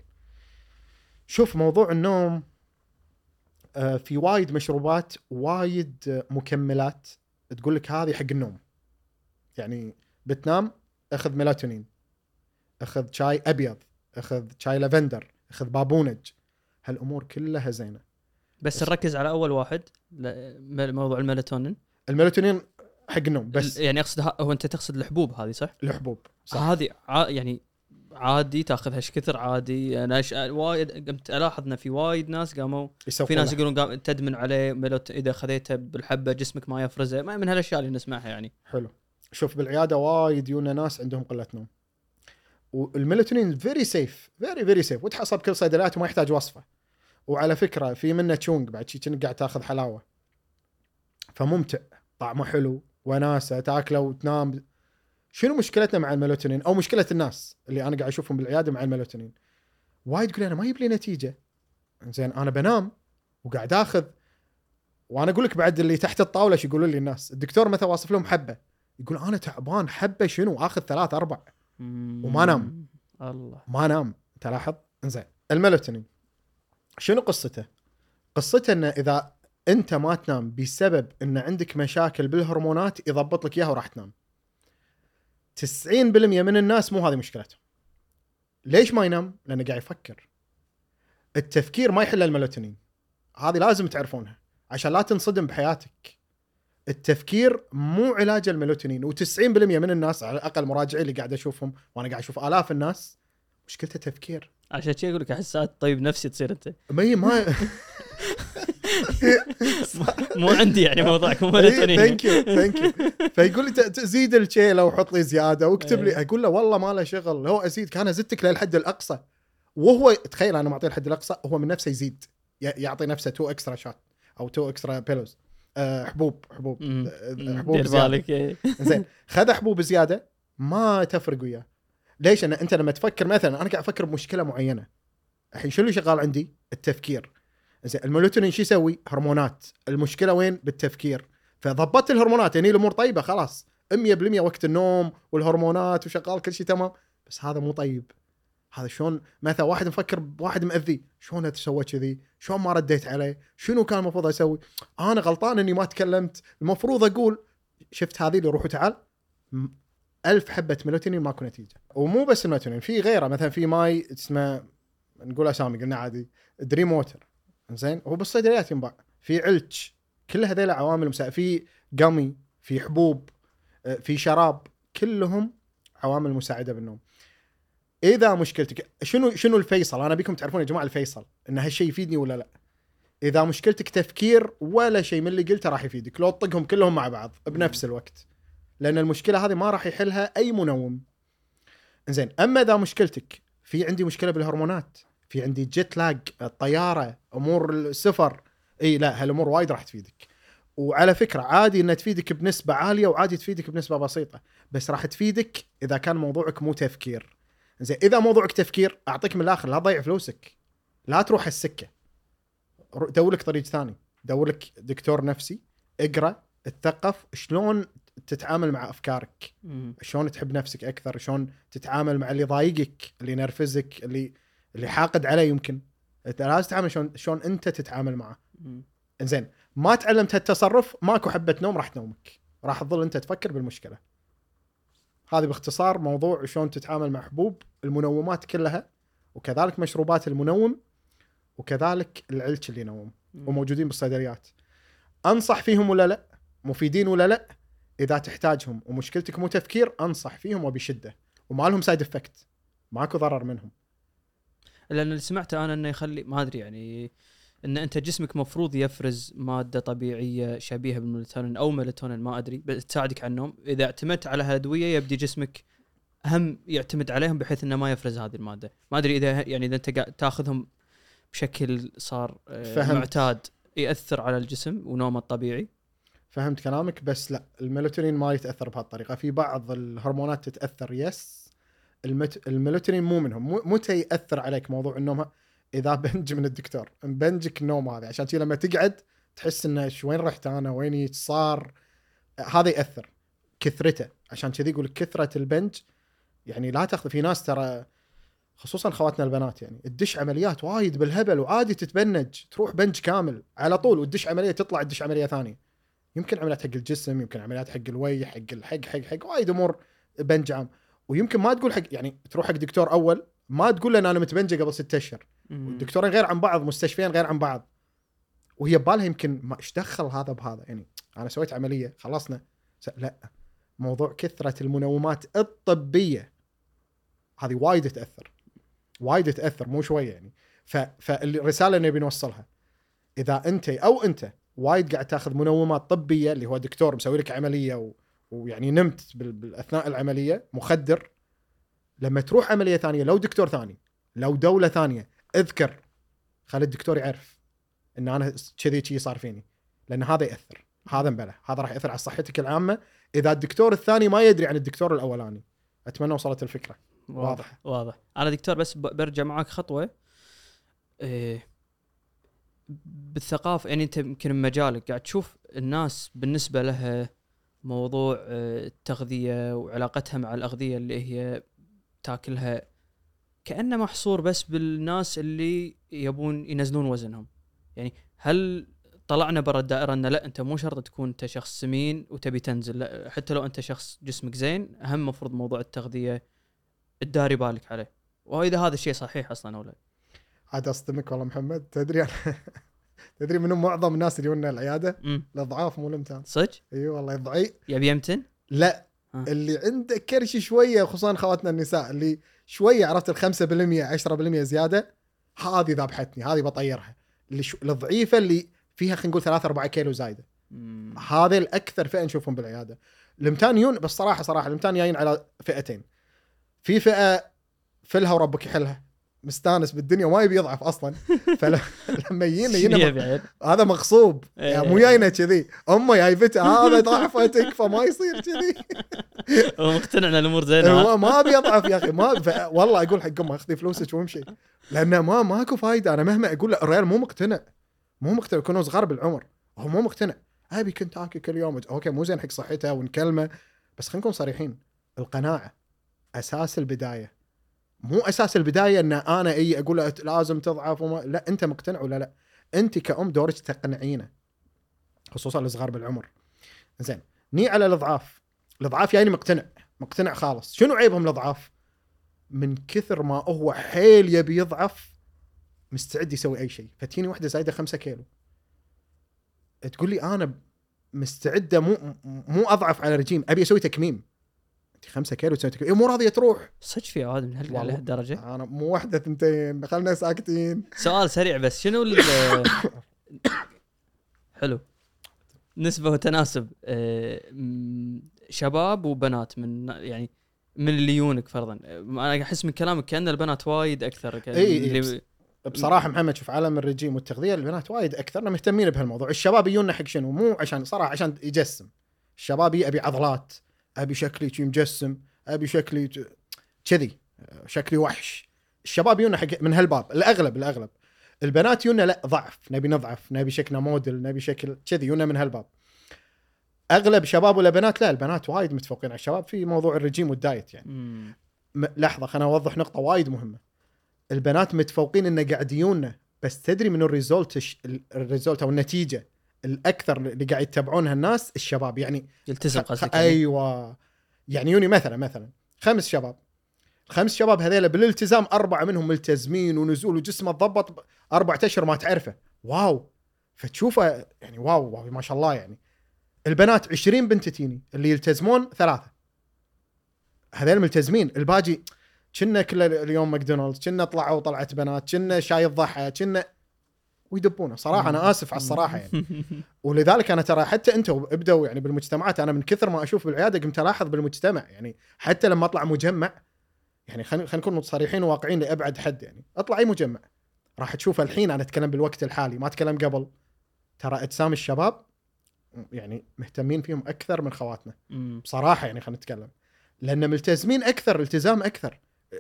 شوف موضوع النوم آه، في وايد مشروبات وايد مكملات تقول لك هذه حق النوم. يعني بتنام أخذ ميلاتونين. أخذ شاي أبيض. أخذ شاي لافندر أخذ بابونج هالأمور كلها زينة. بس نركز على أول واحد موضوع الميلاتونين. الميلاتونين حق النوم بس يعني أقصد هو أنت تقصد الحبوب هذه صح؟ الحبوب صح. هذه ع- يعني عادي تأخذها إيش كثر عادي. أنا ش... وايد قمت ألاحظ ان في وايد ناس قاموا في ناس يقولون قام تدمن عليه ميلوت إذا خذيته بالحبة جسمك ما يفرزه. ما من هالأشياء اللي نسمعها يعني. حلو. شوف بالعيادة وايد يونا ناس عندهم قلة نوم. والميلاتونين very safe very very safe وتحصل بكل صيدليات وما يحتاج وصفة. وعلى فكرة في منه chewing بعد شي قاعد تاخذ حلاوة. فممتع. طعمه حلو وناسة تاكله وتنام. شنو مشكلتنا مع الميلاتونين؟ أو مشكلة الناس اللي أنا قاعد أشوفهم بالعيادة مع الميلاتونين. وايد يقول أنا ما يجيب لي نتيجة. زين أنا بنام وقاعد آخذ. وأنا أقول لك بعد اللي تحت الطاولة إيش يقولون لي الناس؟ الدكتور مثلا واصف لهم حبة. يقول أنا تعبان حبة شنو؟ آخذ ثلاث أربع. وما نام. الله. ما نام. انت لاحظ؟ انزين. الميلاتونين. شنو قصته؟ قصته إنه إذا أنت ما تنام بسبب إن عندك مشاكل بالهرمونات يضبط لك إياها وراح تنام. 90% من الناس مو هذه مشكلتهم. ليش ما ينام؟ لأنه قاعد يفكر. التفكير ما يحل الميلاتونين هذه لازم تعرفونها. عشان لا تنصدم بحياتك. التفكير مو علاج الميلاتونين و90% من الناس على الأقل مراجعي اللي قاعد أشوفهم وأنا قاعد أشوف آلاف الناس. مشكلته تفكير. عشان شي أقول لك احسات طبيب نفسي تصير أنت. ما ما (laughs) مو عندي يعني موضوعك مو ميلاتونين thank you thank you فيقول لي زيد الشيله وحط لي زيادة. واكتب لي إيه. أقول له والله ما له شغل هو أزيد كان أزدك للحد الأقصى. وهو تخيل أنا معطيه الحد الأقصى هو من نفسه يزيد يعطي نفسه two extra shots أو two extra pills حبوب حبوب مم. آه، حبوب. بالك إيه. زين (laughs) خذ حبوب زيادة ما تفرق وياه ليش؟ أنا أنت لما تفكر مثلا أنا قاعد أفكر بمشكلة معينة الحين شنو اللي شغال عندي؟ التفكير زين الميلاتونين شو يسوي؟ هرمونات المشكلة وين؟ بالتفكير فضبطت الهرمونات يعني الأمور طيبة خلاص 100% وقت النوم والهرمونات وشغال كل شيء تمام بس هذا مو طيب هذا شلون مثلا واحد مفكر بواحد مأذي شلون سوى كذي؟ شلون ما رديت عليه؟ شنو كان المفروض أسوي؟ أنا غلطان إني ما تكلمت. المفروض أقول شفت هذه اللي روح وتعال ألف حبة ميلاتونين ماكو نتيجة. ومو بس الميلاتونين في غيره. مثلا في ماي اسمه نقول أسامي قلنا عادي. Dream Water. زين؟ هو بالصيدليات ينباع. في علج كل هذيل عوامل مساعدة في gummy في حبوب آه، في شراب. كلهم عوامل مساعدة بالنوم. إذا مشكلتك شنو شنو الفيصل؟ أنا بيكم تعرفون يا جماعة الفيصل إن هالشيء يفيدني ولا لا. إذا مشكلتك تفكير ولا شيء من اللي قلته راح يفيدك لو تطقهم كلهم مع بعض بنفس الوقت لأن المشكلة هذه ما راح يحلها أي منوم. زين أما إذا مشكلتك في عندي مشكلة بالهرمونات في عندي جيت لاج الطيارة أمور السفر إي لا هالأمور وايد راح تفيدك. وعلى فكرة عادي إنها تفيدك بنسبة عالية وعادي تفيدك بنسبة بسيطة بس راح تفيدك إذا كان موضوعك مو تفكير. زين إذا موضوعك تفكير أعطيك من الآخر لا تضيع فلوسك. لا تروح السكة. دور لك طريق ثاني. دور لك دكتور نفسي اقرأ اتثقف شلون تتعامل مع أفكارك. شلون تحب نفسك أكثر؟ شلون تتعامل مع اللي ضايقك اللي ينرفزك اللي اللي حاقد عليه يمكن. أنت لازم تتعامل شلون شلون أنت تتعامل معه. زين ما تعلمت هالتصرف ماكو حبة نوم راح تنومك. راح تظل أنت تفكر بالمشكلة. هذه باختصار موضوع شلون تتعامل مع حبوب المنومات كلها وكذلك مشروبات المنوم وكذلك العلش اللي ينوم. وموجودين بالصيدليات. أنصح فيهم ولا لا؟ مفيدين ولا لا؟ إذا تحتاجهم ومشكلتك مو تفكير أنصح فيهم وبشدة. وما لهم side effect ماكو ضرر منهم. لأن اللي سمعته أنا إنه يخلي ما أدري يعني إن أنت جسمك مفروض يفرز مادة طبيعية شبيهة بالميلاتونين أو ميلاتونين ما أدري بس تساعدك على النوم. إذا اعتمدت على هالادويه يبدي جسمك هم يعتمد عليهم بحيث إنه ما يفرز هذه المادة. ما أدري إذا يعني إذا أنت تأخذهم بشكل صار آه، فهمت. معتاد يأثر على الجسم ونومه الطبيعي؟ فهمت كلامك بس لا الميلاتونين ما يتأثر بهالطريقه في بعض الهرمونات تتأثر yes المت... الميلاتونين مو منهم مو- متى يأثر عليك موضوع النوم؟ إذا بنج من الدكتور. مبنجك النوم هذا. عشان كذا لما تقعد تحس إنه وين رحت أنا؟ وين صار؟ هذا يأثر. كثرته. عشان كذي يقول كثرة البنج يعني لا تأخذ. في ناس ترى خصوصا خواتنا البنات يعني تدش عمليات وايد بالهبل وعادي تتبنج. تروح بنج كامل. على طول وتدش عملية تطلع تدش عملية ثانية. يمكن عمليات حق الجسم يمكن عمليات حق الوي حق الحق حق حق وايد أمور بنج عام. ويمكن ما تقول حق يعني تروح حق دكتور أول ما تقول له أنا متبنجة قبل ستة أشهر. والدكتورين غير عن بعض مستشفيين غير عن بعض. وهي ببالها يمكن ما إيش دخل هذا بهذا؟ يعني أنا سويت عملية خلصنا. لا. موضوع كثرة المنومات الطبية. هذه وايد تأثر. وايد تأثر مو شوية يعني. ف... فالرسالة اللي نبي نوصلها إذا أنت أو أنت وايد قاعد تاخذ منومات طبية اللي هو دكتور مسوي لك عملية و... ويعني نمت بال... بالأثناء العملية مخدر لما تروح عملية ثانية لو دكتور ثاني لو دولة ثانية أذكر خلي الدكتور يعرف إن أنا كذي كذي صار فيني لأن هذا يأثر هذا مبلى هذا راح يأثر على صحتك العامة. إذا الدكتور الثاني ما يدري عن الدكتور الأولاني أتمنى وصلت الفكرة. واضح. واضح. أنا دكتور بس برجع معاك خطوة. إيه بالثقافه يعني أنت يمكن بمجالك قاعد تشوف الناس بالنسبة لها موضوع آه، التغذية وعلاقتها مع الأغذية اللي هي تاكلها كأنه محصور بس بالناس اللي يبون ينزلون وزنهم. يعني هل طلعنا برا الدائرة انه لا أنت مو شرط تكون أنت شخص سمين وتبي تنزل لا حتى لو أنت شخص جسمك زين أهم مفروض موضوع التغذية تداري بالك عليه. وإذا هذا الشيء صحيح أصلا أو لا. عاد أصدمك والله محمد. تدري أنا (laughs) تدري منهم معظم الناس اللي يجون العيادة؟ الأضعاف مو الامتان صدق؟ إي والله الضعيف يبي يمتن؟ لا. ها. اللي عنده كرش شوية خصوصا خواتنا النساء اللي شوية عرفت ال 5% 10% زيادة هذه ذبحتني هذه بطيرها. اللي شو الضعيفة اللي فيها خلينا نقول 3 4 كيلو زايدة. هذا الأكثر فئة نشوفهم بالعيادة. الامتان يون بس صراحة صراحة الامتان جايين على فئتين. في فئة فلها وربك يحلها. مستانس بالدنيا وما يبي يضعف أصلا. (laughs) فلما يجينا يجينا؟ هذا مغصوب. يعني مو إيه. جاينا كذي. أمه جايبته هذا ضعفتك فما يصير كذي. (laughs) هو مقتنع إن الأمور زينة. هو ما أبي اضعف يا أخي ما. والله أقول حق أمه أخذي فلوسك وامشي. لأنه ما ماكو فايدة. أنا مهما أقول له الرجال مو مقتنع. مو مقتنع. يكونوا صغار بالعمر. هو مو مقتنع. أبي كنت آكل كل يوم أوكي مو زين حق صحته ونكلمه بس خلينا نكون صريحين. القناعة أساس البداية. مو أساس البداية إن أنا إي أقول لازم تضعف وما لا أنت مقتنع ولا لا؟ أنت كأم دورك تقنعينه خصوصا الصغار بالعمر. زين ني على الإضعاف. الإضعاف يعني مقتنع مقتنع خالص. شنو عيبهم الإضعاف؟ من كثر ما هو حيل يبي يضعف مستعد يسوي أي شيء. فتجيني واحدة زايدة خمسة كيلو. تقول لي أنا مستعدة مو مو أضعف على رجيم أبي أسوي تكميم. انت خمسة كيلو تسوي تكميم إيه مو راضية تروح. صدق في عواد من هال- والله. لهالدرجة؟ أنا مو واحدة ثنتين خلنا ساكتين. سؤال سريع بس شنو (coughs) حلو. نسبة وتناسب آه، شباب وبنات من يعني من اللي يونك فرضا. أنا أحس من كلامك كأن البنات وايد أكثر ك- إي إي، اللي- بصراحة محمد شوف عالم الرجيم والتغذية البنات وايد أكثر مهتمين بهالموضوع. الشباب يجونا حق شنو؟ مو عشان صراحة عشان يجسم. الشباب ابي عضلات. أبي شكلي مجسم أبي شكلي كذي شكلي وحش. الشباب يجونا حق من هالباب الأغلب الأغلب. البنات يجونا لا ضعف نبي نضعف نبي شكلنا موديل نبي شكل كذي يجونا من هالباب. أغلب شباب ولا بنات لا البنات وايد متفوقين على الشباب في موضوع الرجيم والدايت يعني. مم. م- لحظة خليني اوضح نقطة وايد مهمة. البنات متفوقين انه قاعد يجونا بس تدري من ال result ال result أو النتيجة الأكثر اللي قاعد يتبعونها الناس الشباب يعني يلتزم قصدك يعني؟ أيوه. يعني يوني مثلا مثلا خمس شباب. الخمس شباب هذيلا بالالتزام أربعة منهم ملتزمين ونزول وجسمه تضبط أربع أشهر ما تعرفه. wow. فتشوفه يعني wow, wow ما شاء الله يعني. البنات 20 بنت تجيني اللي يلتزمون ثلاثة. هذول ملتزمين. الباقي كنا كل اليوم ماكدونالدز كنا طلعوا طلعت بنات كنا شاي الضحى كنا ويدبونه. صراحة أنا آسف على الصراحة يعني. (laughs) ولذلك أنا ترى حتى أنتم ابدوا يعني بالمجتمعات أنا من كثر ما أشوف بالعيادة قمت ألاحظ بالمجتمع يعني. حتى لما أطلع مجمع يعني خلينا خلينا نكون صريحين وواقعيين لأبعد حد يعني. أطلع أي مجمع. راح تشوف الحين أنا أتكلم بالوقت الحالي ما أتكلم قبل. ترى أجسام الشباب يعني مهتمين فيهم أكثر من خواتنا. بصراحة يعني خلينا نتكلم. لأن ملتزمين أكثر التزام أكثر.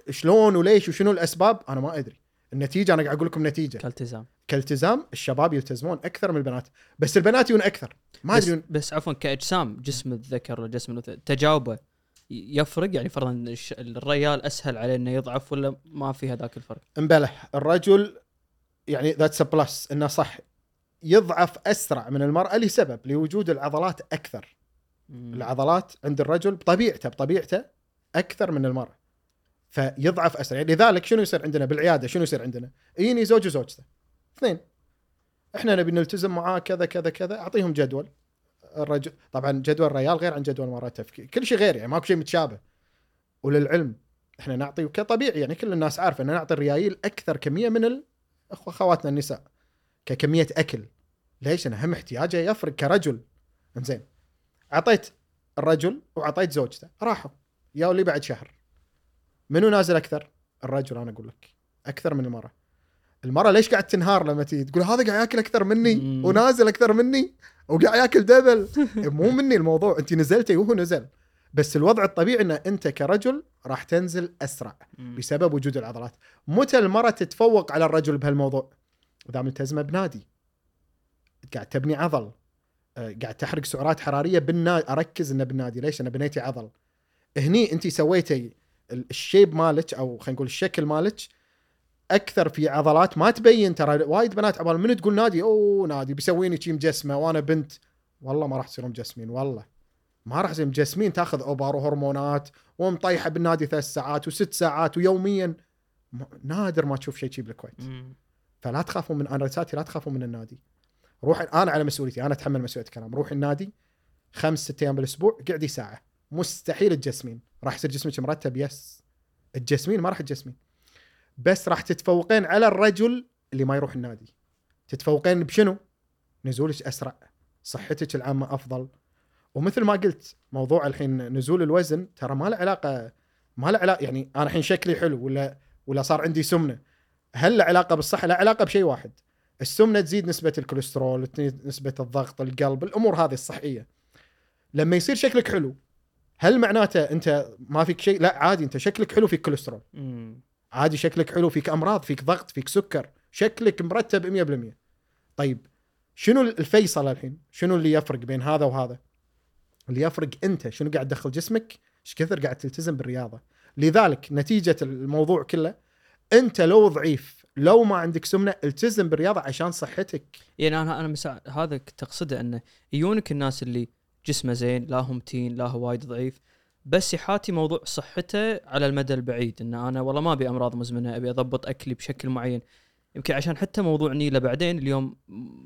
شلون وليش وشنو الأسباب؟ أنا ما أدري. النتيجة أنا قاعد أقول لكم نتيجة. كالتزام. كالتزام الشباب يلتزمون أكثر من البنات بس البنات يون أكثر. ما بس, يون- بس عفوا كإجسام جسم الذكر وجسم الأنثى تجاوبه يفرق؟ يعني فرضا الريال أسهل عليه إنه يضعف ولا ما في هذاك الفرق؟ امبلح الرجل يعني that's plus إنه صح يضعف أسرع من المرأة لسبب لوجود العضلات أكثر. مم. العضلات عند الرجل بطبيعته بطبيعته أكثر من المرأة. فيضعف اسرع يعني لذلك شنو يصير عندنا بالعيادة؟ شنو يصير عندنا؟ يجيني زوج وزوجته. اثنين. إحنا نبي نلتزم معاه كذا كذا كذا. أعطيهم جدول. الرجل طبعا جدول الرجال غير عن جدول تفكير. كل شيء غير يعني ماكو شيء متشابه. وللعلم إحنا نعطي كطبيعي يعني كل الناس عارفة ان نعطي الريايل أكثر كمية من أخواتنا النساء. ككمية أكل. ليش؟ أنا هم احتياجه يفرق كرجل. إنزين. أعطيت الرجل وعطيت زوجته. راحوا. يا اللي بعد شهر. منو نازل أكثر؟ الرجل أنا أقول لك. أكثر من المراه المراه ليش قاعد تنهار لما تيجي؟ تقول هذا قاعد ياكل أكثر مني مم. ونازل أكثر مني وقاعد ياكل دبل. (laughs) مو مني الموضوع. أنت نزلتي وهو نزل. بس الوضع الطبيعي إن أنت كرجل راح تنزل أسرع مم. بسبب وجود العضلات. متى المراه تتفوق على الرجل بهالموضوع؟ إذا ملتزمه بنادي. قاعد تبني عضل. آه، قاعد تحرق سعرات حرارية بالنادي أركز إنه بالنادي ليش؟ أنا بنيتي عضل. هني أنت سويتي ال shape مالك أو خلينا نقول الشكل مالك أكثر في عضلات ما تبين ترى. وايد بنات عبال من تقول نادي؟ أوه نادي. بيسويني شي مجسمة. وأنا بنت. والله ما راح تصيرون مجسمين والله. ما راح تصير مجسمين. تاخذ أوبر وهرمونات ومطيحة بالنادي ثلاث ساعات وست ساعات ويوميا. نادر ما تشوف شيء شي بالكويت. فلا تخافوا من أنا رسالتي لا تخافوا من النادي. روح أنا على مسؤوليتي. أنا أتحمل مسؤولية الكلام. روح النادي خمس ست أيام بالأسبوع قعدي ساعة. مستحيل تجسمين راح يصير جسمك مرتب يس تجسمين ما راح تجسمين بس راح تتفوقين على الرجل اللي ما يروح النادي. تتفوقين بشنو؟ نزولك أسرع. صحتك العامة أفضل. ومثل ما قلت موضوع الحين نزول الوزن ترى ما له علاقة ما له علاقة يعني أنا الحين شكلي حلو ولا ولا صار عندي سمنة. هل له علاقة بالصحة؟ لا علاقة بشيء واحد. السمنة تزيد نسبة الكوليسترول، نسبة الضغط، القلب، الأمور هذه الصحية. لما يصير شكلك حلو هل معناته انت ما فيك شيء؟ لا عادي انت شكلك حلو فيك كوليسترول،. عادي شكلك حلو فيك أمراض، فيك ضغط، فيك سكر، شكلك مرتب 100%. طيب شنو الفيصل الحين؟ شنو اللي يفرق بين هذا وهذا؟ اللي يفرق أنت شنو قاعد تدخل جسمك؟ إيش كثر قاعد تلتزم بالرياضة. لذلك نتيجة الموضوع كله أنت لو ضعيف لو ما عندك سمنة التزم بالرياضة عشان صحتك يعني أنا أنا مسا... هذا كنت اقصده أنه يجونك الناس اللي جسمه زين لا هو متين لا هو وايد ضعيف. بس يحاتي موضوع صحته على المدى البعيد إن أنا والله ما أبي أمراض مزمنة أبي أضبط أكلي بشكل معين. يمكن عشان حتى موضوع نيلة بعدين اليوم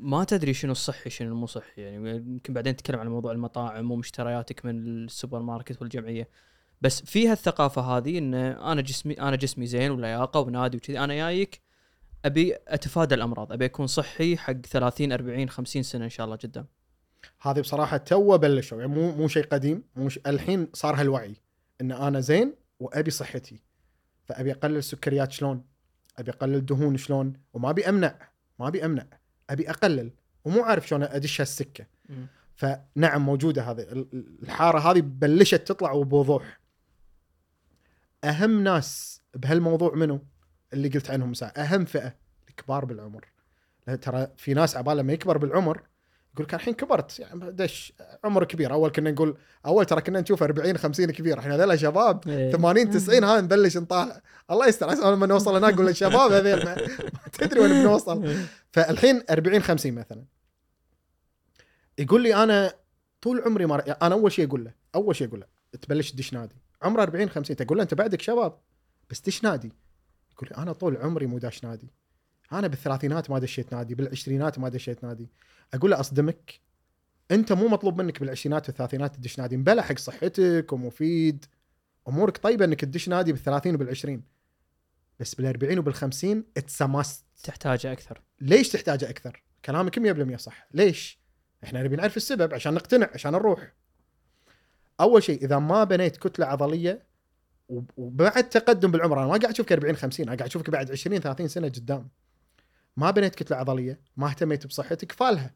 ما تدري شنو الصحي شنو مو صحي. يعني يمكن بعدين نتكلم عن موضوع المطاعم ومشترياتك من السوبر ماركت والجمعية. بس فيها الثقافه هذه إن أنا جسمي أنا جسمي زين ولياقة ونادي وكذي أنا جايك أبي أتفادى الأمراض أبي أكون صحي حق 30 40 50 سنة إن شاء الله قدام. هذه بصراحة تو بلشوا يعني مو مو شيء قديم مو ش... الحين صار هالوعي إن أنا زين وأبي صحتي فأبي أقلل السكريات شلون؟ أبي أقلل دهون شلون؟ وما أبي أمنع ما أبي أمنع أبي أقلل ومو عارف شلون أدش هالسكة. فنعم موجودة هذه ال- ال- الحارة هذه بلشت تطلع وبوضوح. أهم ناس بهالموضوع منو؟ اللي قلت عنهم ساعة أهم فئة الكبار بالعمر. ترى في ناس عبال لما يكبر بالعمر يقول لك الحين كبرت يعني دش عمر كبير. أول كنا نقول أول ترى كنا نشوف 40 50 كبير. الحين هذول شباب إيه. (laughs) 80 90 ها نبلش نطالع الله يستر عسى لما نوصل هناك نقول الشباب هذيل ما ما تدري وين بنوصل. (laughs) فالحين 40 50 مثلا. يقول لي أنا طول عمري ما يعني أنا أول شيء أقول له أول شيء أقول له تبلش تدش نادي. عمره 40 50 تقول له أنت بعدك شباب بس دش نادي. يقول لي أنا طول عمري مو داش نادي. أنا بالثلاثينات ما دشيت نادي بالعشرينات ما دشيت نادي. أقول له اصدمك أنت مو مطلوب منك بالعشرينات والثلاثينات تدش نادي مبلى حق صحتك ومفيد أمورك طيبة إنك تدش نادي بالثلاثين وبالعشرين بس بالأربعين وبالخمسين it's must تحتاجه أكثر ليش تحتاجه أكثر؟ كلامك 100% صح، ليش؟ إحنا نبي نعرف السبب عشان نقتنع عشان نروح. أول شيء إذا ما بنيت كتلة عضلية وب- وبعد تقدم بالعمر أنا ما قاعد أشوفك 40 50 أنا قاعد أشوفك بعد 20 30 سنة قدام. ما بنيت كتلة عضلية، ما اهتميت بصحتك فالها.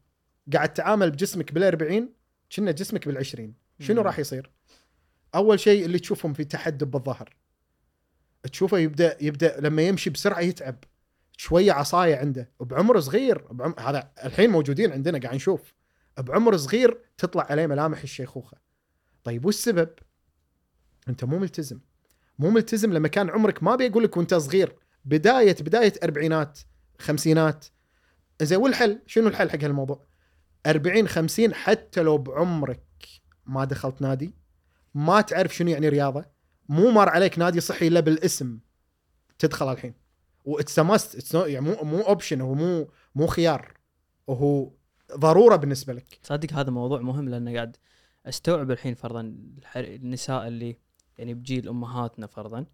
قاعد تعامل بجسمك بال40 كنا جسمك بال20 شنو مم. راح يصير؟ أول شيء اللي تشوفهم في تحدب بالظهر. تشوفه يبدأ يبدأ لما يمشي بسرعة يتعب. شوية عصاية عنده. بعمر صغير بعم... هذا الحين موجودين عندنا قاعد نشوف. بعمر صغير تطلع عليه ملامح الشيخوخة. طيب والسبب أنت مو ملتزم. مو ملتزم لما كان عمرك ما بيقول لك وأنت صغير. بداية بداية أربعينات خمسينات. زين والحل؟ شنو الحل حق هالموضوع؟ 40 50 حتى لو بعمرك ما دخلت نادي ما تعرف شنو يعني رياضة مو مر عليك نادي صحي إلا بالاسم تدخل الحين. و it's must يعني مو مو option هو مو مو خيار وهو ضرورة بالنسبة لك. تصدق هذا موضوع مهم لأنه قاعد أستوعب الحين فرضا النساء اللي يعني بجيل أمهاتنا فرضا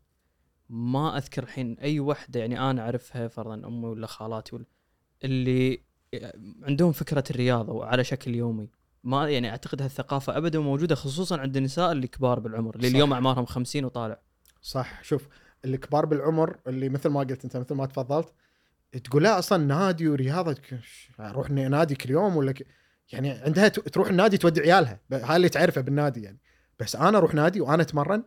ما أذكر الحين أي وحدة يعني أنا أعرفها فرضا أمي ولا خالاتي ولا اللي عندهم فكرة الرياضة وعلى شكل يومي. ما يعني أعتقد هالثقافة ابدا موجودة خصوصا عند النساء اللي كبار بالعمر اللي صح. اليوم أعمارهم 50 وطالع. صح شوف الكبار بالعمر اللي مثل ما قلت أنت مثل ما تفضلت تقول لا أصلا نادي ورياضة أروح نادي كل يوم ولا ك... يعني عندها تروح النادي تودي عيالها هاي اللي تعرفه بالنادي يعني. بس أنا أروح نادي وأنا أتمرن.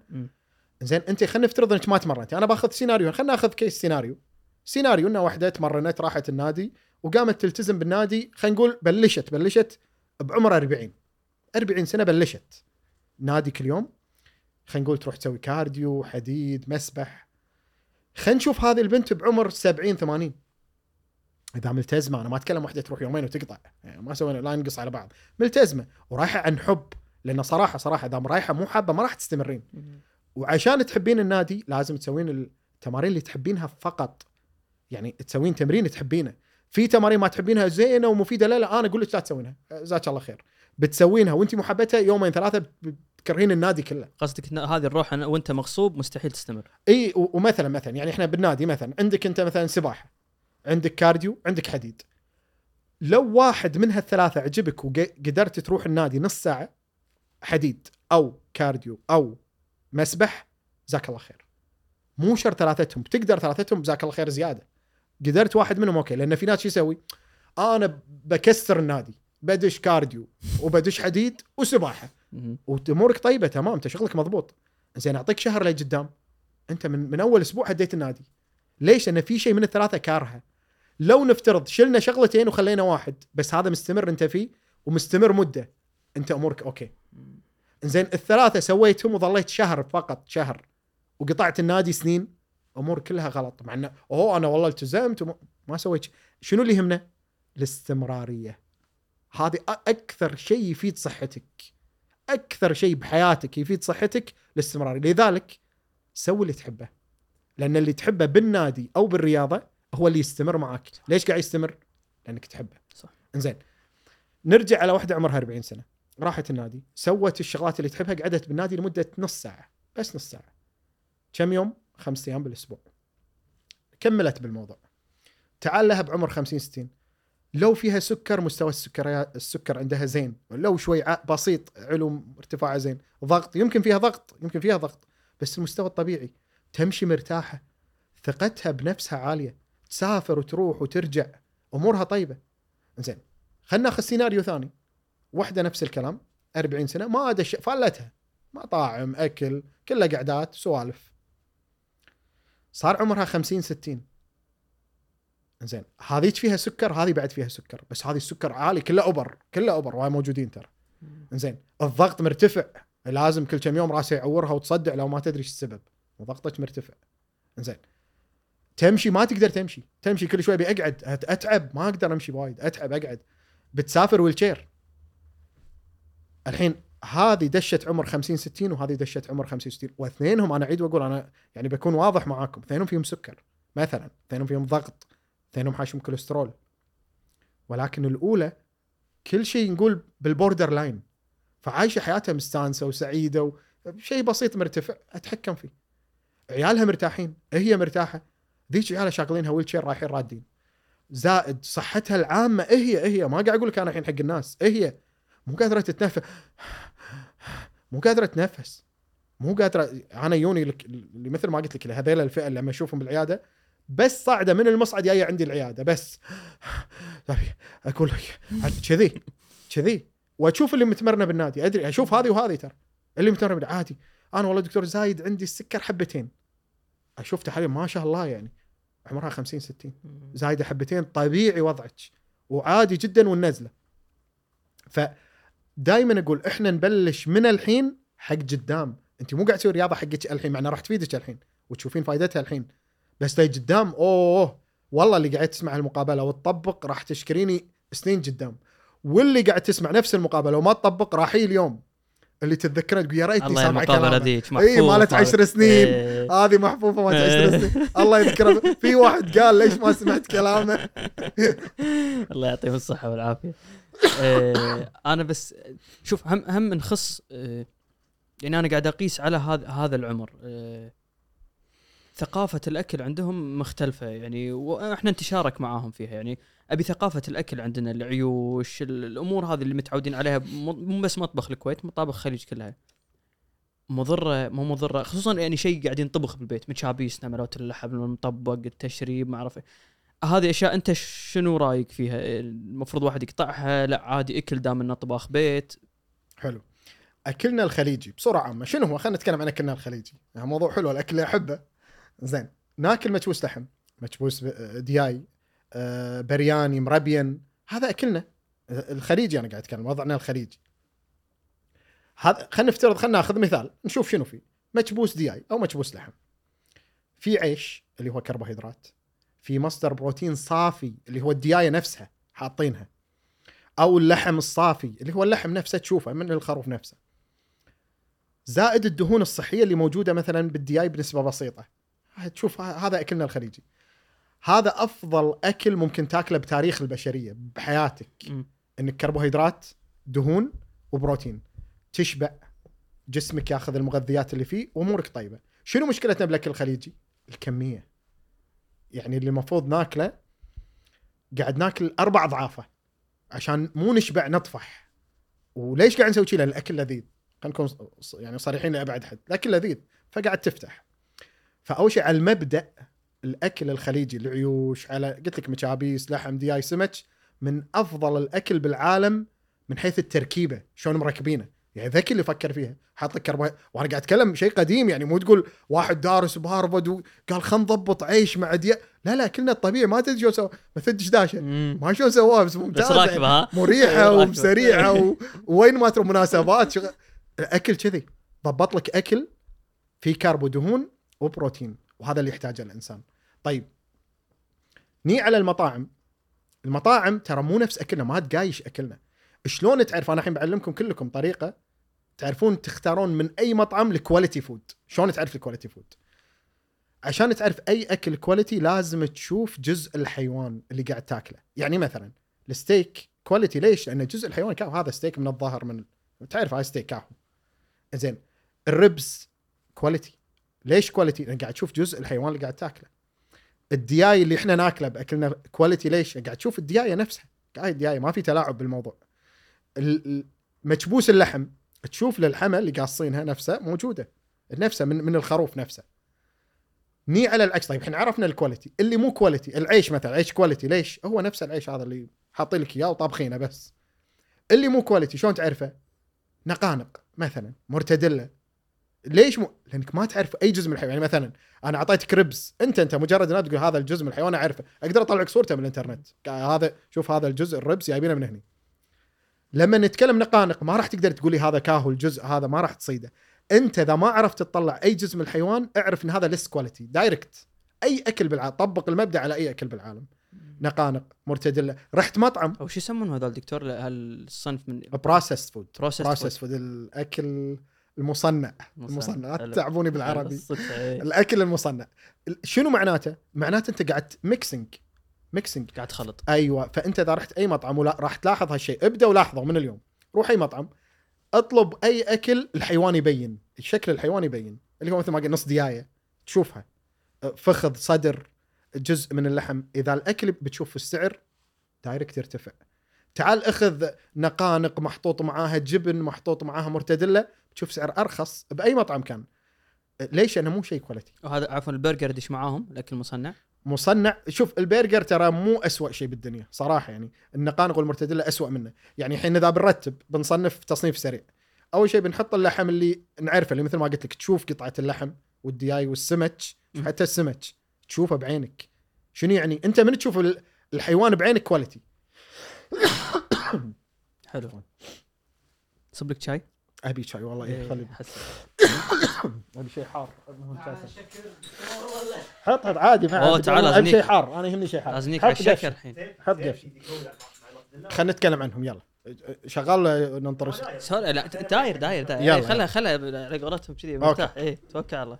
زين أنت خلينا نفترض إنك ما تمرنتي أنا باخذ سيناريو خلينا ناخذ case سيناريو سيناريو ان واحدة تمرنت راحت النادي وقامت تلتزم بالنادي خلينا نقول بلشت بلشت بعمر 40 40 سنة بلشت. نادي كل يوم. خلينا نقول تروح تسوي كارديو حديد مسبح. خلينا نشوف هذه البنت بعمر 70 80 إذا ملتزمة أنا ما أتكلم واحدة تروح يومين وتقطع. يعني ما سوينا لا نقص على بعض. ملتزمة. ورايحة عن حب. لأن صراحة صراحة إذا رايحة مو حابة ما راح تستمرين. وعشان تحبين النادي لازم تسوين التمارين اللي تحبينها فقط. يعني تسوين تمرين تحبينه. في تمارين ما تحبينها زينة ومفيدة. لا لا أنا أقول لك لا تسوينها. جزاك الله خير. بتسوينها وأنت محبتها يومين ثلاثة بتكرهين النادي كله. قصدك إن هذه الروح وأنت مغصوب مستحيل تستمر. إي ومثلا مثلا يعني إحنا بالنادي مثلا عندك أنت مثلا سباحة عندك cardio عندك حديد. لو واحد من هالثلاثة عجبك وقدرت تروح النادي نص ساعة حديد أو cardio أو مسبح جزاك الله خير. مو شرط ثلاثتهم بتقدر ثلاثتهم جزاك الله خير زيادة. قدرت واحد منهم okay لأن في ناس شو يسوي؟ أنا بكسر النادي بدش cardio وبدش حديد وسباحة. وأمورك طيبة تمام أنت شغلك مضبوط. زين أعطيك شهر لقدام. أنت من من أول أسبوع هديت النادي. ليش؟ لأن في شيء من الثلاثة كارهه. لو نفترض شلنا شغلتين وخلينا واحد بس هذا مستمر أنت فيه ومستمر مدة أنت أمورك okay. زين الثلاثة سويتهم وظليت شهر فقط شهر وقطعت النادي سنين. أمور كلها غلط مع إنه اوه أنا والله التزمت وما ما سويت. شنو اللي يهمنا؟ الاستمرارية. هذه أكثر شيء يفيد صحتك. أكثر شيء بحياتك يفيد صحتك الاستمرار لذلك سوي اللي تحبه. لأن اللي تحبه بالنادي أو بالرياضة هو اللي يستمر معك ليش قاعد يستمر؟ لأنك تحبه. صح. إنزين. نرجع على واحدة عمرها 40 سنة. راحت النادي سوت الشغلات اللي تحبها قعدت بالنادي لمدة نص ساعة. بس نص ساعة. كم يوم؟ خمس أيام بالأسبوع. كملت بالموضوع. تعال لها بعمر 50 60 لو فيها سكر مستوى السكريات السكر عندها زين. لو شوي بسيط علو ارتفاعها زين. ضغط يمكن فيها ضغط يمكن فيها ضغط. بس المستوى الطبيعي تمشي مرتاحة. ثقتها بنفسها عالية. تسافر وتروح وترجع. أمورها طيبة. زين خلينا ناخذ سيناريو ثاني. واحدة نفس الكلام. 40 سنة ما دش فلتها. مطاعم أكل كلها قعدات سوالف. صار عمرها 50 60 زين هذيك فيها سكر هذه بعد فيها سكر بس هذه السكر عالي كله over كله over وهاي موجودين ترى. زين الضغط مرتفع لازم كل كم يوم راسه يعورها وتصدع لو ما تدري إيش السبب. وضغطك مرتفع. زين تمشي ما تقدر تمشي. تمشي كل شوي بقعد أت- أتعب ما أقدر أمشي وايد أتعب أقعد. بتسافر wheelchair الحين هذه دشت عمر 50 60 وهذه دشت عمر 50 60 واثنينهم أنا أعيد وأقول أنا يعني بكون واضح معاكم. اثنينهم فيهم سكر مثلا اثنينهم فيهم ضغط اثنينهم حاشم كوليسترول. ولكن الأولى كل شيء نقول بال borderline. فعايشة حياتها مستانسة وسعيدة وشيء بسيط مرتفع أتحكم فيه. عيالها مرتاحين هي مرتاحة. ذيك عيالها شاغلينها wheelchair رايحين رادين. زائد صحتها العامة هي هي ما قاعد أقول لك أنا الحين حق الناس هي مو قادرة تتنفس. مو قادرة تنفس. مو قادرة أنا يوني لك اللي مثل ما قلت لك هذيل الفئة اللي لما اشوفهم بالعيادة بس صاعدة من المصعد جاية عندي العيادة بس. طيب أقول لك كذي كذي. وأشوف اللي متمرنة بالنادي أدري أشوف هذه وهذه ترى. اللي متمرنة بالنادي عادي. أنا والله دكتور زايد عندي السكر حبتين. أشوف تحاليل ما شاء الله يعني عمرها 50 60 زايدة حبتين طبيعي وضعك. وعادي جدا والنزلة. فدائما أقول إحنا نبلش من الحين حق قدام. أنت مو قاعد تسوي رياضة حقك الحين مع انها راح تفيدك الحين وتشوفين فائدتها الحين. بس تي قدام أوه والله اللي قاعد تسمع المقابلة وتطبق راح تشكريني سنين قدام. واللي قاعد تسمع نفس المقابلة وما تطبق راح اليوم. اللي تتذكره تقول يا ريتني الله سامع كلامه إي مالت عشر سنين إيه. (laughs) هذه محفوفة مالت عشر سنين الله يذكره في واحد قال ليش ما سمعت كلامه (laughs) الله يعطيهم الصحة والعافية. آه، أنا بس شوف هم هم نخص آه، يعني أنا قاعد أقيس على هذا هذا العمر. آه، ثقافة الأكل عندهم مختلفة يعني وإحنا نتشارك معاهم فيها يعني أبي ثقافة الأكل عندنا العيوش ال- الأمور هذه اللي متعودين عليها مو بس مطبخ الكويت مطابخ الخليج كلها. مضرة مو مضرة خصوصا يعني شيء قاعد ينطبخ بالبيت متشابيس نمرات اللحم المطبق التشريب ما أعرف إيه. هذه أشياء أنت شنو رأيك فيها؟ المفروض واحد يقطعها لا عادي أكل دام إنه طباخ بيت. حلو. أكلنا الخليجي بصورة عامة شنو هو؟ خلينا نتكلم عن أكلنا الخليجي. يعني موضوع حلو الأكل أحبه. زين ناكل مكبوس لحم مكبوس ب- دياي آه، برياني مربين هذا أكلنا. آه، الخليجي أنا قاعد أتكلم وضعنا الخليجي هذا خلينا نفترض خلينا ناخذ مثال نشوف شنو فيه. مكبوس دياي أو مكبوس لحم. في عيش اللي هو كربوهيدرات في مصدر بروتين صافي اللي هو الدياية نفسها حاطينها أو اللحم الصافي اللي هو اللحم نفسه تشوفه من الخروف نفسه. زائد الدهون الصحية اللي موجودة مثلا بالدياي بنسبة بسيطة. تشوف هذا أكلنا الخليجي. هذا أفضل أكل ممكن تاكله بتاريخ البشرية بحياتك. إنك كربوهيدرات دهون وبروتين. تشبع. جسمك ياخذ المغذيات اللي فيه وأمورك طيبة. شنو مشكلتنا بالأكل الخليجي؟ الكمية. يعني اللي المفروض ناكله قاعد ناكل أربع أضعافه عشان مو نشبع نطفح. وليش قاعد نسوي لأن الأكل لذيذ. خلينا نكون يعني صريحين لأبعد حد. الأكل لذيذ فقاعد تفتح. فاول شيء على المبدأ الأكل الخليجي العيوش على قلت لك مشابيس لحم دياي سمك من أفضل الأكل بالعالم من حيث التركيبة شلون مركبينه. يعني ذكي اللي فكر فيها. حاط لك كربو وأنا قاعد أتكلم شيء قديم يعني مو تقول واحد دارس بهارفرد وقال خلينا نضبط عيش مع دي لا لا كلنا الطبيعي ما تدري شو سوى. مثل داشه. مم. ما شلون سواها بس بس ممتاز. راكبة ها؟ مريحة راكبة. وسريعة و... وين ما تروح مناسبات شغل... الأكل كذي. ضبط لك أكل فيه كارب ودهون وبروتين وهذا اللي يحتاجه الإنسان. طيب ني على المطاعم. المطاعم ترى مو نفس أكلنا ما تقايش أكلنا. شلون تعرف؟ أنا الحين بعلمكم كلكم طريقة تعرفون تختارون من أي مطعم ال quality food شلون تعرف ال quality food عشان تعرف أي أكل quality لازم تشوف جزء الحيوان اللي قاعد تاكله. يعني مثلا ال steak quality ليش؟ لأن جزء الحيوان كاهو. هذا ستيك من الظهر من تعرف هاي ستيك كاهو. زين ال ribs quality ليش quality لأن قاعد تشوف جزء الحيوان اللي قاعد تاكله. الدياي اللي إحنا ناكله بأكلنا quality ليش؟ قاعد تشوف الديايه نفسها. قاعد الديايه ما في تلاعب بالموضوع. ال- ال- مكبوس اللحم تشوف للحمه اللي قاصينها نفسها موجودة. نفسها من من الخروف نفسه. ني على العكس. طيب إحنا عرفنا ال quality اللي مو quality العيش مثلا. عيش quality ليش؟ هو نفس العيش هذا اللي حاطين لك إياه وطابخينه بس. اللي مو quality شلون تعرفه؟ نقانق مثلا مرتدلة. ليش مو لأنك ما تعرف أي جزء من الحيوان. يعني مثلا أنا أعطيتك ribs انت أنت مجرد أن تقول هذا الجزء من الحيوان أعرفه. أقدر اطلع لك صورته من الإنترنت. هذا شوف هذا الجزء ال ribs جايبينه من هني. لما نتكلم نقانق ما راح تقدر تقولي هذا كاهو الجزء هذا ما راح تصيده. أنت إذا ما عرفت تطلع أي جزء من الحيوان اعرف إن هذا ليس quality direct أي أكل بالعالم طبق المبدأ على أي أكل بالعالم. نقانق مرتدلة. رحت مطعم. أو شو يسمون هذول دكتور؟ هالصنف من بروسيس فود بروسيس فود الأكل المصنع. المصنع. لا. تتعبوني بالعربي. إيه. الأكل المصنع. شنو معناته؟ معناته أنت قاعد mixing mixing قاعد تخلط. أيوه. فأنت إذا رحت أي مطعم ولا راح تلاحظ هالشيء ابدأ ولاحظه من اليوم. روح أي مطعم اطلب أي أكل الحيوان يبين. الشكل الحيوان يبين. اللي هو مثل ما قلت نص ديايه تشوفها. فخذ صدر جزء من اللحم. إذا الأكل بتشوف السعر direct يرتفع. تعال اخذ نقانق محطوط معاها جبن محطوط معاها مرتدلة. بتشوف سعر أرخص بأي مطعم كان. ليش؟ لأنه مو شيء quality وهذا عفوا البرجر يدش معاهم الاكل المصنع مصنع. شوف البرجر ترى مو أسوأ شيء بالدنيا صراحة يعني. النقانق والمرتدله أسوأ منه. يعني الحين إذا بنرتب بنصنف تصنيف سريع. أول شيء بنحط اللحم اللي نعرفه اللي مثل ما قلت لك تشوف قطعة اللحم والدياي والسمك. حتى السمك. تشوفه بعينك. شنو يعني؟ أنت من تشوف ال- الحيوان بعينك كواليتي (coughs) حلو. صب لك شاي. أبي شاي والله إيه خلي حس- (coughs) أبي شيء حار. حط حط عادي ما تعال أبي. شيء حار. أنا يهمني شيء حار. لازنيك حط على. الشكر الحين. حط قفش. خلينا نتكلم عنهم يلا. شغال ننطر sorry لا داير داير داير. إيه، خلها خلها على قولتهم كذي مرتاح. إيه توكل على الله.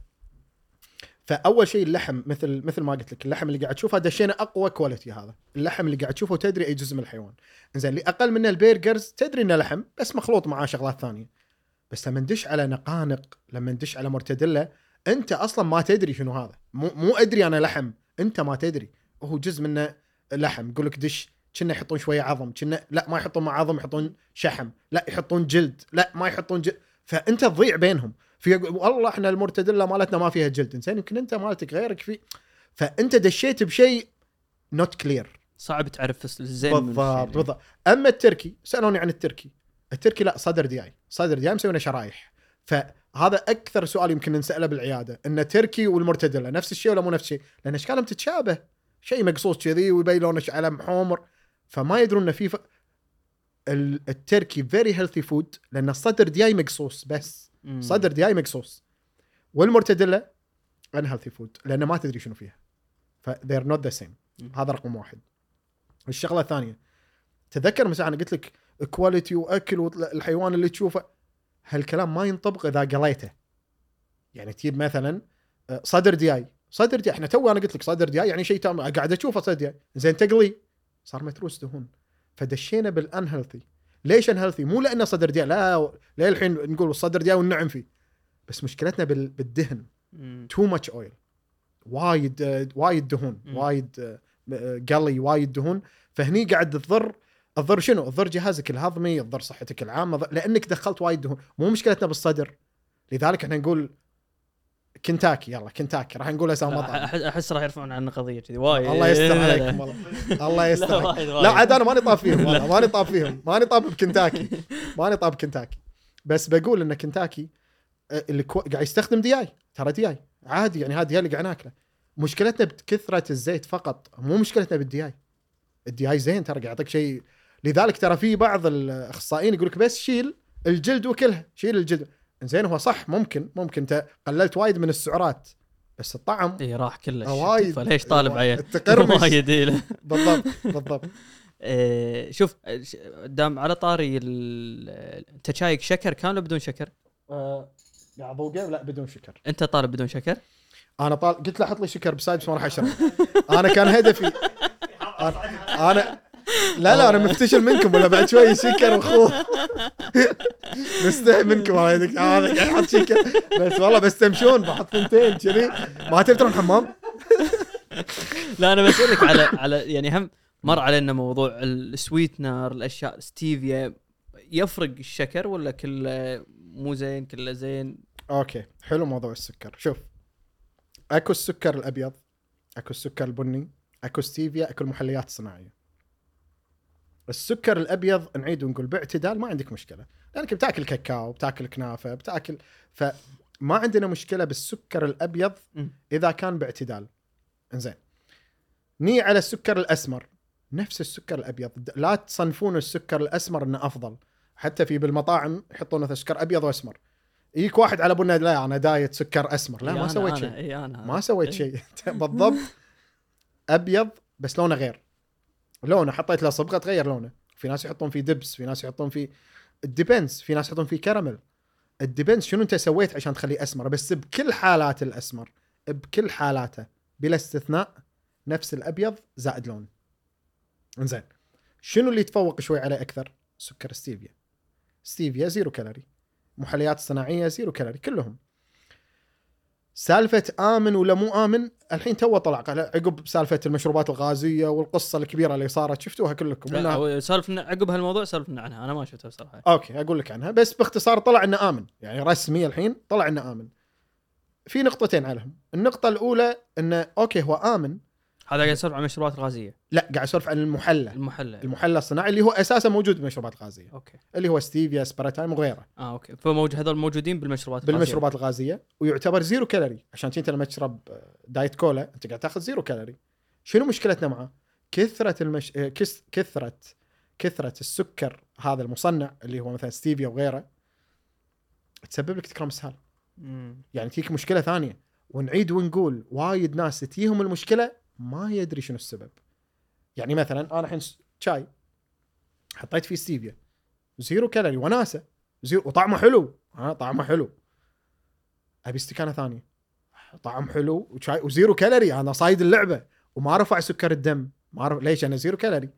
فأول شيء اللحم مثل مثل ما قلت لك اللحم اللي قاعد تشوفه دشينا أقوى quality هذا. اللحم اللي قاعد تشوفه تدري أي جزء من الحيوان. زين اللي أقل منه ال burgers تدري إنه لحم بس مخلوط معاه شغلات ثانية. بس لما ندش على نقانق لما ندش على مرتدله أنت أصلا ما تدري شنو هذا. مو مو أدري أنا لحم. أنت ما تدري. وهو جزء منه لحم. يقول لك دش كنا يحطون شوية عظم. كنا لا ما يحطون مع عظم يحطون شحم. لا يحطون جلد. لا ما يحطون جلد فأنت تضيع بينهم. في والله إحنا المرتدله مالتنا ما فيها جلد. زين يمكن أنت مالتك غيرك في. فأنت دشيت بشيء not clear صعب تعرف الزين. بالضبط بالضبط. أما التركي سألوني عن التركي. التركي لا صدر دياي. صدر دياي مسوينا شرايح فهذا أكثر سؤال يمكن نساله بالعيادة إن تركي والمرتدلة نفس الشيء ولا مو نفس الشيء لأن اشكالهم تتشابه؟ شيء مقصوص كذي ويبين لونه علم حمر. فما يدرون انه في ف... ال- التركي very healthy food لأن الصدر دياي مقصوص بس. مم. صدر دياي مقصوص. والمرتدلة unhealthy food لأن ما تدري شنو فيها. ف they're not the same. مم. هذا رقم واحد. الشغلة الثانية تذكر مساء أنا قلت لك quality وأكل والحيوان اللي تشوفه. هالكلام ما ينطبق إذا قليته. يعني تجيب مثلا آه، صدر دياي. صدر دياي إحنا تو أنا قلت لك صدر دياي يعني شيء تام قاعد أشوفه صدر دياي. زين تقلي. صار متروس دهون. فدشينا بال unhealthy. ليش unhealthy؟ مو لأنه صدر دياي لا ليه الحين نقول الصدر دياي والنعم فيه. بس مشكلتنا بال- بالدهن. too much oil وايد آه، وايد دهون. وايد آه، قلي وايد دهون. فهني قاعد تضر تضر شنو؟ تضر جهازك الهضمي، تضر صحتك العامة لأنك دخلت وايد دهون، مو مشكلتنا بالصدر. لذلك إحنا نقول كنتاكي يلا كنتاكي. راح نقول اسامي لا، مطعم أحس راح يرفعون عنا قضيه كذي. وايد. الله يستر (laughs) عليكم. والله. الله يستر لا، لا. عاد أنا ماني طاب فيهم (laughs) والله. ماني طاب فيهم. ماني طاب بكنتاكي. (laughs) ماني طاب كنتاكي بس بقول إن كنتاكي اللي كو... قاعد يستخدم دياي ترى دياي عادي يعني هذا اللي قاعد ناكله. مشكلتنا بكثرة الزيت فقط. مو مشكلتنا بالدياي الدياي زين ترى قاعد يعطيك شيء لذلك ترى في بعض الأخصائيين يقول لك بس شيل الجلد وكلها شيل الجلد زين هو صح ممكن ممكن أنت قللت وايد من السعرات بس الطعم إي راح كلش آه، وايد. فليش طالب التقرمش. (laughs) وايد لا. بالضبط بالضبط (laughs) إيه، شوف دام على طاري ال- أنت شايك شكر كان ولا بدون شكر؟ قاعد ذوقه لا بدون شكر أنت طالب بدون شكر؟ أنا طال قلت له حط لي شكر بسايد بس ما راح أشرب أنا كان هدفي (laughs) أنا, أنا لا لا أنا متفشل منكم ولا بعد شوي شكر وخوف (laughs) مستحي منكم. الله يهديك هذا قاعد يحط شكر بس والله بس تمشون بحط ثنتين كذي. ما تبي تروح الحمام (laughs) لا أنا بسالك على على يعني هم مر علينا موضوع ال sweetener الأشياء ستيفيا. يفرق الشكر ولا كله مو زين كله زين؟ أوكي حلو موضوع السكر. شوف أكو السكر الأبيض أكو السكر البني أكو ستيفيا أكو المحليات الصناعية. السكر الأبيض نعيد ونقول باعتدال ما عندك مشكلة. لانك بتاكل كاكاو بتاكل كنافة بتاكل فما عندنا مشكلة بالسكر الأبيض. إذا كان باعتدال. إنزين. نيي على السكر الأسمر. نفس السكر الأبيض. لا تصنفون السكر الأسمر إنه أفضل. حتى في بالمطاعم يحطون مثلا سكر أبيض وأسمر. يجيك واحد على بنا لا أنا diet سكر أسمر. لا ما سويت شيء. ما سويت. شيء. (laughs) بالضبط. أبيض بس لونه غير. لونه حطيت له صبغة تغير لونه. في ناس يحطون فيه دبس في ناس يحطون فيه الديبنس في ناس يحطون فيه كراميل الديبنس شنو انت سويت عشان تخليه أسمر. بس بكل حالات الأسمر بكل حالاته بلا استثناء نفس الأبيض زائد لون. إنزين. شنو اللي يتفوق شوي عليه أكثر؟ سكر ستيفيا. ستيفيا zero calorie. محليات صناعية zero calorie كلهم. سالفة آمن ولا مو آمن؟ الحين تو طلع عقب سالفة المشروبات الغازية والقصة الكبيرة اللي صارت شفتوها كلكم؟ لا، سالفنا عقب هالموضوع سالفنا عنها. أنا ما شفتها بصراحة. أوكي أقول لك عنها. بس باختصار طلع إنه آمن. يعني رسمي الحين طلع إنه آمن. في نقطتين عليهم. النقطة الأولى إنه أوكي هو آمن هذا قاعد يسولف عن المشروبات الغازية. لا قاعد اسولف عن المحلى. المحلى. المحلى الصناعي اللي هو أساسا موجود بالمشروبات الغازية. أوكي. اللي هو ستيفيا أسبارتام وغيره. آه أوكي. فموجود هذول موجودين بالمشروبات الغازية. بالمشروبات الغازية. ويعتبر zero calorie. عشان انت لما تشرب آه، diet cola أنت قاعد تأخذ zero calorie. شنو مشكلتنا معاه؟ كثرة المش... آه،. كثرة كثرة السكر هذا المصنع اللي هو مثلا ستيفيا وغيره. تسبب لك تكرم اسهال. يعني تجيك مشكلة ثانية. ونعيد ونقول وايد ناس تجيهم المشكلة ما يدري شنو السبب. يعني مثلا أنا الحين شاي حطيت فيه ستيفيا zero calorie وناسة zero وطعمه حلو. ها طعمه حلو. أبي استكانة ثانية. طعم حلو وشاي و zero calorie أنا صايد اللعبة وما رفع سكر الدم. ما رفع ليش؟ أنا zero calorie.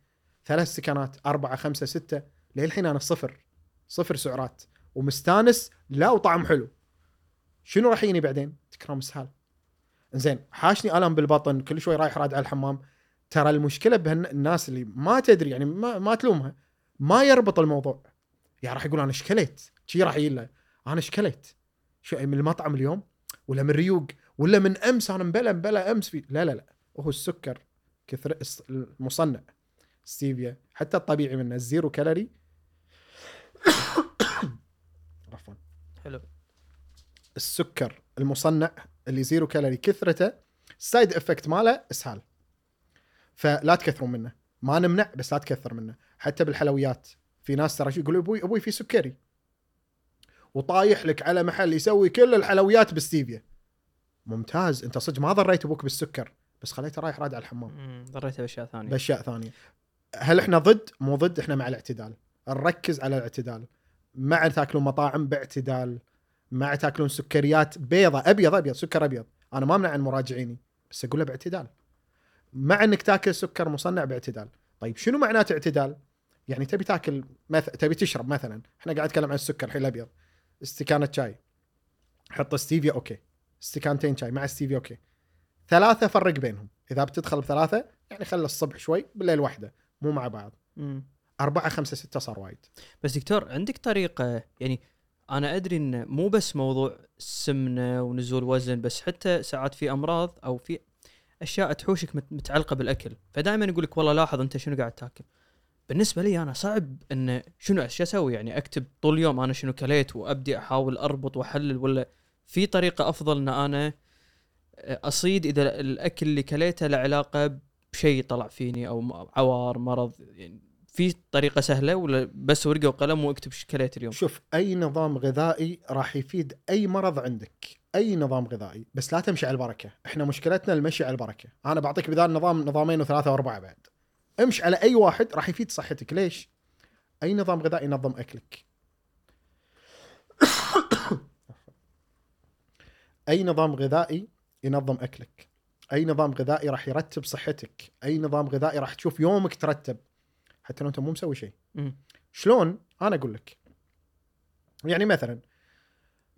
ثلاث استكانات أربعة خمسة ستة. للحين أنا صفر. صفر سعرات. ومستانس لا وطعم حلو. شنو راح يجيني بعدين؟ تكرم اسهال. زين حاشني ألم بالبطن كل شوي رايح راد على الحمام. ترى المشكلة بهالناس اللي ما تدري يعني ما, ما تلومها ما يربط الموضوع. يعني راح يقول أنا اش كليت شي راح يجي له أنا اش كليت شو من المطعم اليوم؟ ولا من ريوق؟ ولا من أمس أنا مبلا مبلا أمس في لا لا لا. هو السكر كثر المصنع ستيفيا. حتى الطبيعي منه ال zero calorie. (coughs) عفوا. حلو. السكر المصنع اللي zero calorie كثرته ال side effect ماله اسهال. فلا تكثرون منه. ما نمنع بس لا تكثر منه. حتى بالحلويات. في ناس ترى يقول أبوي أبوي في سكري. وطايح لك على محل يسوي كل الحلويات بالستيفيا. ممتاز. انت صدق ما ضريت أبوك بالسكر بس خليته رايح راد على الحمام ضريته بأشياء ثانية. بأشياء ثانية. هل إحنا ضد؟ مو ضد إحنا مع الاعتدال. نركز على الاعتدال. مع تاكلون مطاعم باعتدال. مع تاكلون سكريات بيضة أبيض أبيض سكر أبيض. أنا ما أمنع عن مراجعيني بس أقول له باعتدال. مع إنك تاكل سكر مصنع باعتدال. طيب شنو معناته اعتدال؟ يعني تبي تاكل مث... تبي تشرب مثلا. إحنا قاعد نتكلم عن السكر الحين الأبيض. استكانة شاي. حط ستيفيا okay. استكانتين شاي مع ستيفيا okay. ثلاثة فرق بينهم. إذا بتدخل بثلاثة يعني خلي الصبح شوي بالليل واحدة. مو مع بعض. مم. أربعة خمسة ستة صار وايد. بس دكتور عندك طريقة؟ يعني أنا أدري إن مو بس موضوع السمنه ونزول وزن بس حتى ساعات في أمراض أو في أشياء تحوشك مت- متعلقة بالأكل. فدائما يقول لك والله لاحظ أنت شنو قاعد تاكل. بالنسبة لي أنا صعب إن شنو إيش أسوي؟ يعني أكتب طول اليوم أنا شنو كليت وأبدي أحاول أربط وأحلل ولا في طريقة أفضل إن أنا أصيد إذا الأكل اللي كليته له علاقة بشيء طلع فيني أو عوار مرض يعني في طريقة سهلة ولا بس ورقة وقلم واكتب إيش اليوم؟ شوف أي نظام غذائي راح يفيد أي مرض عندك. أي نظام غذائي. بس لا تمشي على البركة. إحنا مشكلتنا المشي على البركة. أنا بعطيك بدال نظام نظامين وثلاثة وأربعة بعد. امشي على أي واحد راح يفيد صحتك. ليش؟ أي نظام غذائي ينظم أكلك. (coughs) أي نظام غذائي ينظم أكلك. أي نظام غذائي راح يرتب صحتك. أي نظام غذائي راح تشوف يومك ترتب. حتى لو أنت مو مسوي شيء. شلون؟ أنا أقول لك. يعني مثلا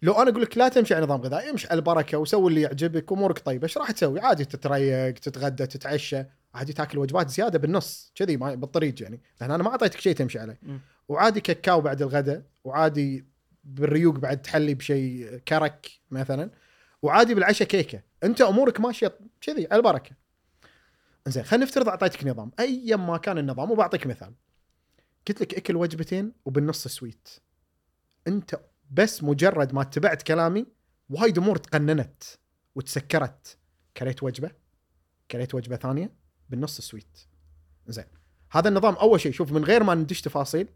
لو أنا أقول لك لا تمشي على نظام غذائي، امشي على البركة وسوي اللي يعجبك امورك طيبة، إيش راح تسوي؟ عادي تتريق، تتغدى، تتعشى، عادي تاكل وجبات زيادة بالنص كذي بالطريق يعني، لأن أنا ما أعطيتك شيء تمشي عليه. وعادي كاكاو بعد الغداء، وعادي بالريوق بعد تحلي بشيء كرك مثلا، وعادي بالعشاء كيكة، أنت أمورك ماشية كذي على البركة. زين خلينا نفترض أعطيتك نظام، ايا ما كان النظام وبعطيك مثال. قلت لك أكل وجبتين وبالنص sweet. أنت بس مجرد ما اتبعت كلامي وايد أمور تقننت وتسكرت. كليت وجبة كليت وجبة ثانية بالنص sweet. زين. هذا النظام أول شيء شوف من غير ما ندش تفاصيل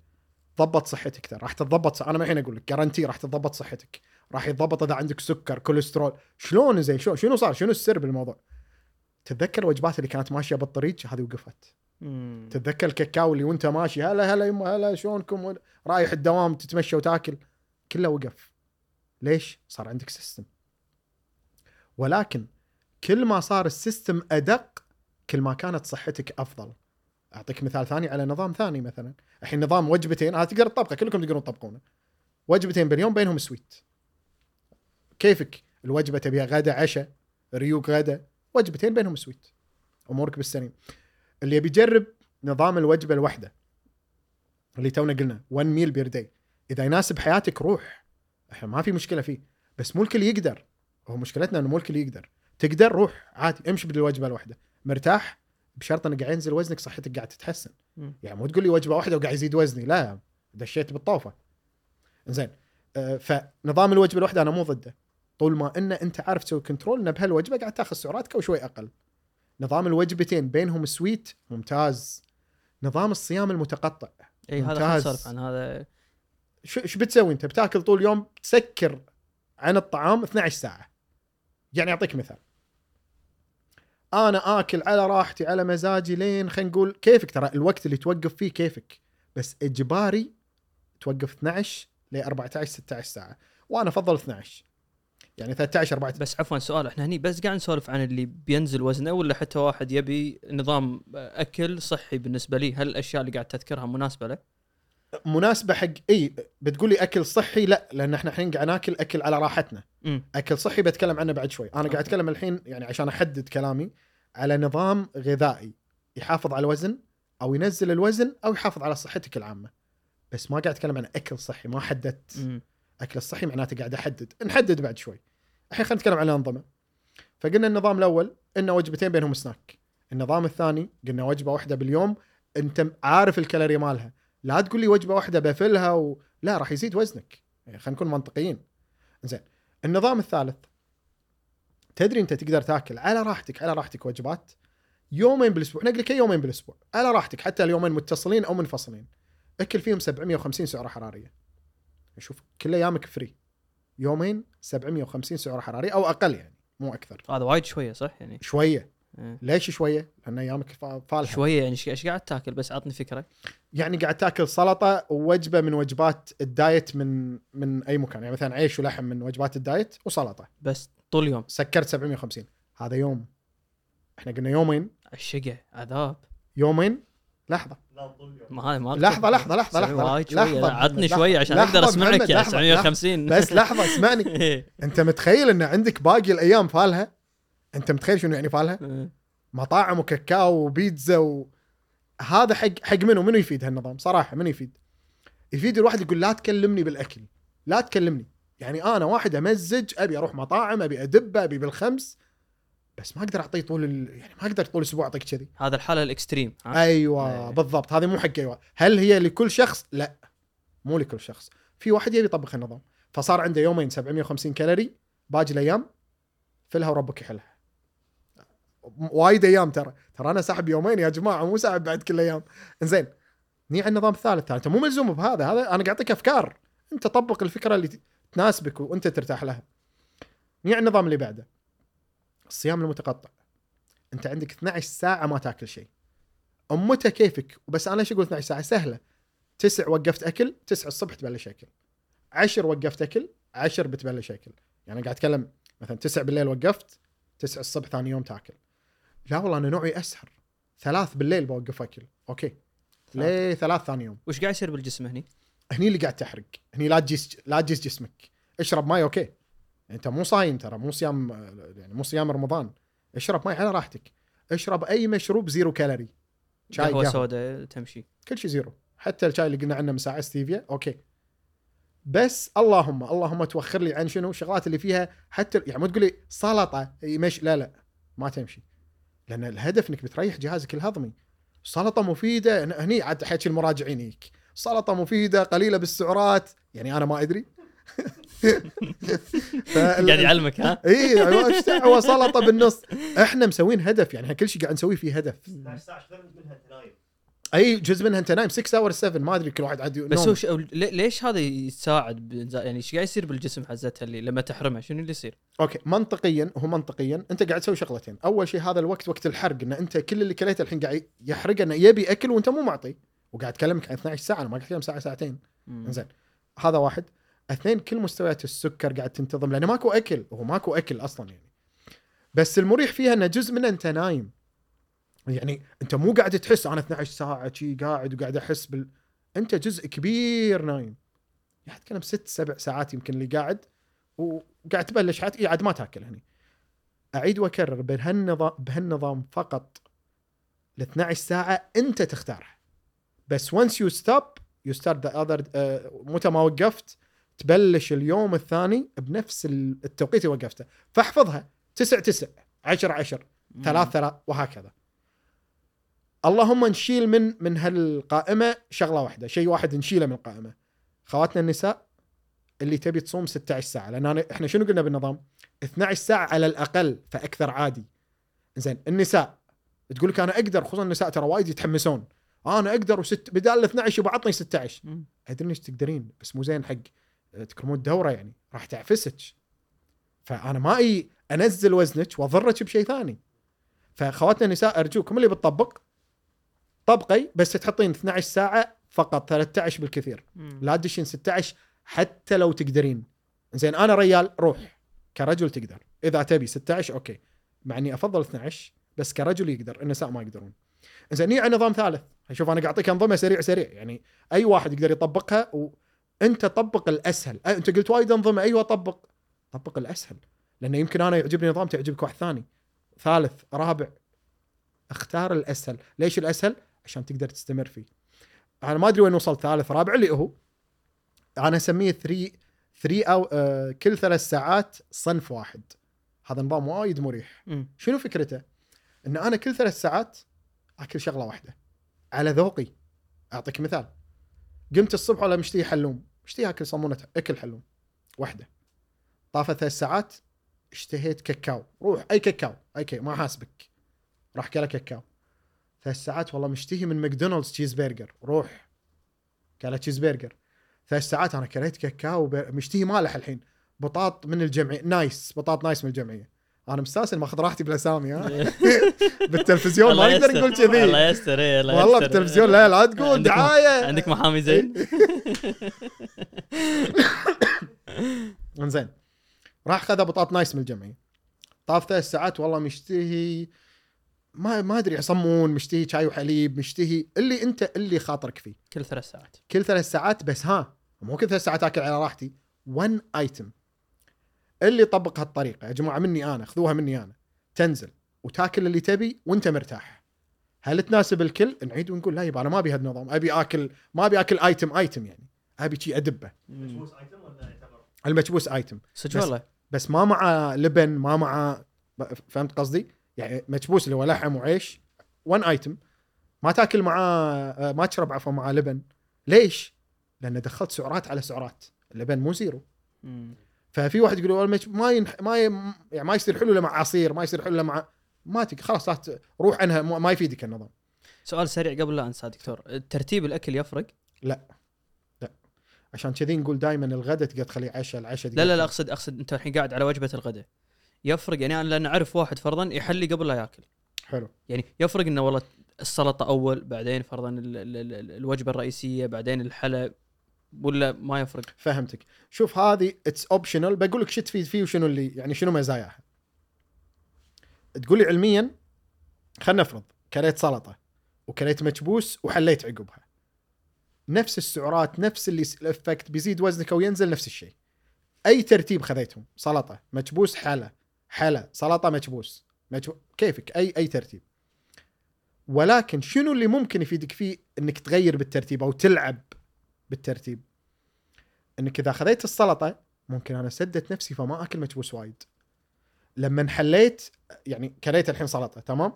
ضبط صحتك ترى. راح تتضبط صح... أنا الحين أقول لك guarantee راح تتضبط صحتك. راح يتضبط إذا عندك سكر كوليسترول شلون زين؟ شلون؟ شنو صار؟ شنو السر بالموضوع؟ تتذكر الوجبات اللي كانت ماشية بالطريق؟ هذه وقفت. مم. تتذكر الكاكاو اللي وانت ماشي؟ هلا هلا يما هلا شلونكم؟ رايح الدوام تتمشى وتاكل. كله وقف. ليش؟ صار عندك system ولكن كل ما صار ال system أدق كل ما كانت صحتك أفضل. أعطيك مثال ثاني على نظام ثاني مثلا. الحين نظام وجبتين هذا تقدر تطبقه كلكم تقدرون تطبقونه. وجبتين باليوم بينهم sweet. كيفك؟ الوجبة تبيها غدا عشاء ريوق غدا. وجبتين بينهم sweet. أمورك بالسليم اللي يبي يجرب نظام الوجبة الواحده اللي تونا قلنا 1 meal per day إذا يناسب حياتك روح. إحنا ما في مشكلة فيه. بس مو الكل يقدر. هو مشكلتنا إنه مو الكل يقدر. تقدر روح. عادي. امشي بالوجبة الواحده مرتاح. بشرط انه قاعد ينزل وزنك صحتك قاعد تتحسن. مم. يعني مو تقول لي وجبة واحدة وقاعد يزيد وزني. لا. دشيت بالطوفة. زين آه، فنظام الوجبة الواحده أنا مو ضده. طول ما ان أنت عارف تسوي control ان بهالوجبة قاعد تاخذ سعراتك وشوي أقل. نظام الوجبتين بينهم sweet ممتاز. نظام الصيام المتقطع إي هذا. نسولف عن هذا. شو شو بتسوي أنت؟ بتاكل طول اليوم تسكر عن الطعام 12 ساعة. يعني أعطيك مثال. أنا آكل على راحتي على مزاجي لين خلينا نقول كيفك ترى الوقت اللي توقف فيه كيفك. بس إجباري توقف 12 ل 14 16 ساعة. وأنا أفضل 12 يعني 13 14 بس عفوا سؤال إحنا هني بس قاعد نسولف عن اللي بينزل وزنه ولا حتى واحد يبي نظام أكل صحي بالنسبة لي؟ هل الأشياء اللي قاعد تذكرها مناسبة له؟ مناسبة حق إي بتقولي أكل صحي؟ لا لأن إحنا الحين قاعد ناكل أكل على راحتنا. امم أكل صحي بتكلم عنه بعد شوي. أنا قاعد. أتكلم الحين يعني عشان أحدد كلامي على نظام غذائي. يحافظ على الوزن أو ينزل الوزن أو يحافظ على صحتك العامة. بس ما قاعد أتكلم عن أكل صحي ما حددت. أكل الصحي معناته قاعد أحدد. نحدد بعد شوي. الحين خلينا نتكلم عن الأنظمة. فقلنا النظام الأول إنه وجبتين بينهم سناك النظام الثاني قلنا وجبة واحدة باليوم أنت عارف الكالوري مالها. لا تقول لي وجبة واحدة بفلها و... لا راح يزيد وزنك. يعني خلينا نكون منطقيين. زين النظام الثالث تدري أنت تقدر تاكل على راحتك على راحتك وجبات يومين بالأسبوع. نقول لك يومين بالأسبوع. على راحتك حتى اليومين متصلين أو منفصلين. أكل فيهم 750 سعرة حرارية. شوف كل أيامك فري يومين 750 سعره حراريه أو أقل يعني مو أكثر. هذا وايد شوية صح؟ يعني شوية. إيه. ليش شوية؟ لأن أيامك فا- فالحة. شوية يعني إيش قاعد تاكل؟ بس عطني فكرة. يعني قاعد تاكل سلطة ووجبة من وجبات ال diet من من أي مكان يعني مثلا عيش ولحم من وجبات ال diet وسلطة. بس طول اليوم. سكرت 750 هذا يوم. إحنا قلنا يومين. الشقه عذاب. يومين؟ لحظة. ما ما لحظة لحظة لحظة لحظة. لحظة عطني. شوية عشان لحظة أقدر أسمعك يا لحظة، 750 بس لحظة اسمعني. (laughs) أنت متخيل إن عندك باقي الأيام فالها؟ أنت متخيل شنو يعني فالها؟ (laughs) إيه. مطاعم وكاكاو وبيتزا و... هذا حق حق منو؟ منو يفيد هالنظام؟ صراحة منو يفيد؟ يفيد الواحد يقول لا تكلمني بالأكل لا تكلمني. يعني أنا واحد أمزج أبي أروح مطاعم أبي أدب أبي بالخمس بس ما أقدر أعطيه طول ال... يعني ما أقدر طول الأسبوع أعطيك كذي. هذا الحالة الإكستريم؟ أيوه إيه. بالضبط. هذه مو حق أيوه. هل هي لكل شخص؟ لا مو لكل شخص. في واحد يبي يطبق النظام فصار عنده يومين 750 كالوري باقي الأيام فلها وربك يحلها. وايد أيام ترى. ترى أنا ساحب يومين يا جماعة مو ساحب بعد كل الأيام زين نيجي على النظام الثالث. أنت مو ملزوم بهذا. هذا أنا قاعد أعطيك أفكار. أنت طبق الفكرة اللي تناسبك وأنت ترتاح لها. نيجي على النظام اللي بعده. الصيام المتقطع. انت عندك 12 ساعة ما تاكل شيء. أمتها كيفك؟ بس أنا إيش أقول 12 ساعة؟ سهلة. تسع وقفت أكل تسع الصبح تبلش أكل. عشر وقفت أكل عشر بتبلش أكل. يعني قاعد أتكلم مثلا تسع بالليل وقفت تسع الصبح ثاني يوم تاكل. لا والله أنا نوعي أسهر. ثلاث بالليل بوقف أكل. okay. ليه ثلاث ثاني يوم؟ وش قاعد يصير بالجسم هني؟ هني اللي قاعد تحرق. هني لا تجيس لا تجيس جسمك. اشرب ماي okay. أنت مو صايم ترى مو صيام يعني مو صيام رمضان. اشرب ماي على راحتك. اشرب أي مشروب zero calorie. شاي قهوة سوداء تمشي. كل شيء zero. حتى الشاي اللي قلنا عنه من ساعة ستيفيا okay. بس اللهم اللهم توخر لي عن شنو؟ الشغلات اللي فيها حتى يعني ما تقول لي سلطه مش لا لا. ما تمشي. لأن الهدف إنك بتريح جهازك الهضمي. السلطه مفيدة هن- هني عاد حكي المراجعين هيك. سلطة مفيدة قليلة بالسعرات. يعني أنا ما أدري. (laughs) قاعد يعلمك ها؟ اي إيش دعوه سلطة بالنص إحنا مسوين هدف يعني كل شيء قاعد نسويه فيه هدف 16 ساعه منها انت نايم؟ أي جزء منها أنت نايم 6 or 7 ما أدري كل واحد عاد بس. هو ش... ليش هذا يساعد يعني إيش قاعد يصير بالجسم حزتها اللي لما تحرمها شنو اللي يصير؟ okay منطقيا هو منطقيا أنت قاعد تسوي شغلتين أول شيء هذا الوقت وقت الحرق إن أنت كل اللي كليته الحين قاعد يحرق إنه يبي أكل وأنت مو معطي وقاعد اكلمك عن 12 ساعة أنا ما قاعد أتكلم ساعة ساعتين زين هذا واحد اثنين كل مستويات السكر قاعد تنتظم لأنه ماكو أكل هو ماكو أكل أصلا يعني. بس المريح فيها إنه جزء منه أنت نايم. يعني أنت مو قاعد تحس أنا 12 ساعة شي قاعد وقاعد أحس بال أنت جزء كبير نايم. قاعد أتكلم ست سبع ساعات يمكن اللي قاعد وقاعد تبلش حياتك عاد ما تأكل هني. أعيد وأكرر بهالنظام بهالنظام فقط. ال 12 ساعة أنت تختارها. بس once you stop you start the other آه، متى ما وقفت تبلش اليوم الثاني بنفس ال- التوقيت اللي وقفته. فاحفظها. 9 9 10 10 ثلاث ثلاث. وهكذا. اللهم نشيل من من هالقائمة شغلة واحدة. شيء واحد نشيله من القائمة. خواتنا النساء اللي تبي تصوم 16 ساعة. لأن أنا إحنا شنو قلنا بالنظام؟ 12 ساعة على الأقل فأكثر عادي. زين النساء. تقول لك أنا أقدر خصوصا النساء ترى وايد يتحمسون. أنا أقدر وست بدال ال 12 يبغى عطني 16 مم. أدري إنك تقدرين بس مو زين حق. تكرمون الدورة يعني راح تعفسك. فأنا ما أي أنزل وزنك وأضرك بشيء ثاني. فخواتنا النساء ارجوكم اللي بتطبق. طبقي بس تحطين 12 ساعة فقط 13 بالكثير. مم. لا تدشين 16 حتى لو تقدرين. زين أنا ريال روح. كرجل تقدر. إذا تبي 16 أوكي. مع إني أفضل 12 بس كرجل يقدر. النساء ما يقدرون. زين نيجي على نظام ثالث. شوف أنا قاعد أعطيك أنظمة سريع سريع. يعني أي واحد يقدر يطبقها وانت طبق الأسهل. أه أنت قلت وايد أنظمة. أيوه طبق. طبق الأسهل. لأنه يمكن أنا يعجبني نظام تعجبك واحد ثاني. ثالث رابع. أختار الأسهل. ليش الأسهل؟ عشان تقدر تستمر فيه. أنا ما أدري وين وصلت. ثالث رابع اللي هو أنا أسميه 3 3 أو آه كل ثلاث ساعات صنف واحد. هذا نظام وايد مريح. مم. شنو فكرته؟ إن أنا كل ثلاث ساعات أكل شغلة واحدة. على ذوقي. أعطيك مثال. قمت الصبح ولا مشتهي حلوم؟ مشتهي اكل صمونه أكل حلوم. واحدة طافت ثلاث ساعات اشتهيت كاكاو. روح أي كاكاو. اي كيف ما حاسبك. راح كله كاكاو. ثلاث ساعات والله مشتهي من ماكدونالدز تشيز برجر. روح. كله تشيز برجر. ثلاث ساعات أنا كليت كاكاو مشتهي مالح الحين. بطاط من الجمعية. نايس. بطاط نايس من الجمعية. أنا مستأنس إني ماخذ راحتي بالاسامي ها؟ (laughs) بالتلفزيون ما نقدر. نقول كذي. الله يستر إيه، الله والله. بالتلفزيون لا لا تقول دعاية. عندك محامي زين؟ (laughs) إنزين راح خذ بطاط نايس من الجمعية. طاف ثلاث ساعات والله مشتهي. ما ما أدري صمون مشتهي شاي وحليب مشتهي. اللي أنت اللي خاطرك فيه. كل ثلاث ساعات. كل ثلاث ساعات بس ها مو كل ثلاث ساعات آكل على راحتي. 1 ايتم اللي طبق هالطريقة. يا جماعة مني أنا خذوها مني أنا. تنزل وتاكل اللي تبي وأنت مرتاح. هل تناسب الكل؟ نعيد ونقول لا يبا أنا ما أبي هالنظام. أبي آكل ما أبي آكل ايتم ايتم يعني. أبي شي أدبه. مشبوس ايتم ولا يعتبر؟ المكبوس ايتم صدق بس- والله. بس ما مع لبن ما مع فهمت قصدي؟ يعني مكبوس اللي هو لحم وعيش 1 ايتم ما تاكل معاه ما تشرب عفوا معاه لبن. ليش؟ لأن دخلت سعرات على سعرات. اللبن مو زيرو. مم. ففي واحد يقول والله ما ينح... ما ي... يعني ما يصير حلو إلا مع عصير ما يصير حلو إلا مع ما تك... خلاص لا روح عنها ما يفيدك النظام. سؤال سريع قبل لا أنسى دكتور. ترتيب الأكل يفرق؟ عشان كذي نقول دائما الغداء تقدر تخليه عشاء العشاء لا لا لا اقصد أقصد أنت الحين قاعد على وجبة الغداء. يفرق يعني أنا لأن أعرف واحد فرضا يحلي قبل لا يأكل. حلو. يعني يفرق إنه والله السلطة أول بعدين فرضا ال- ال- ال- الوجبة الرئيسية بعدين الحلا ولا ما يفرق؟ فهمتك. شوف هذه it's optional بقول لك شو تفيد فيه وشنو اللي يعني شنو مزاياها. تقول لي علميا خلينا نفرض كليت سلطة وكليت مكبوس وحليت عقبها. نفس السعرات نفس اللي ال effect بيزيد وزنك أو ينزل نفس الشيء. أي ترتيب خذيتهم سلطة مكبوس حلا. حلا سلطة مكبوس. مكبو... كيفك؟ اي أي ترتيب. ولكن شنو اللي ممكن يفيدك فيه إنك تغير بالترتيب أو تلعب بالترتيب. إنك إذا خذيت السلطة ممكن أنا سدت نفسي فما أكل مكبوس وايد. لما حليت يعني كليت الحين سلطة تمام؟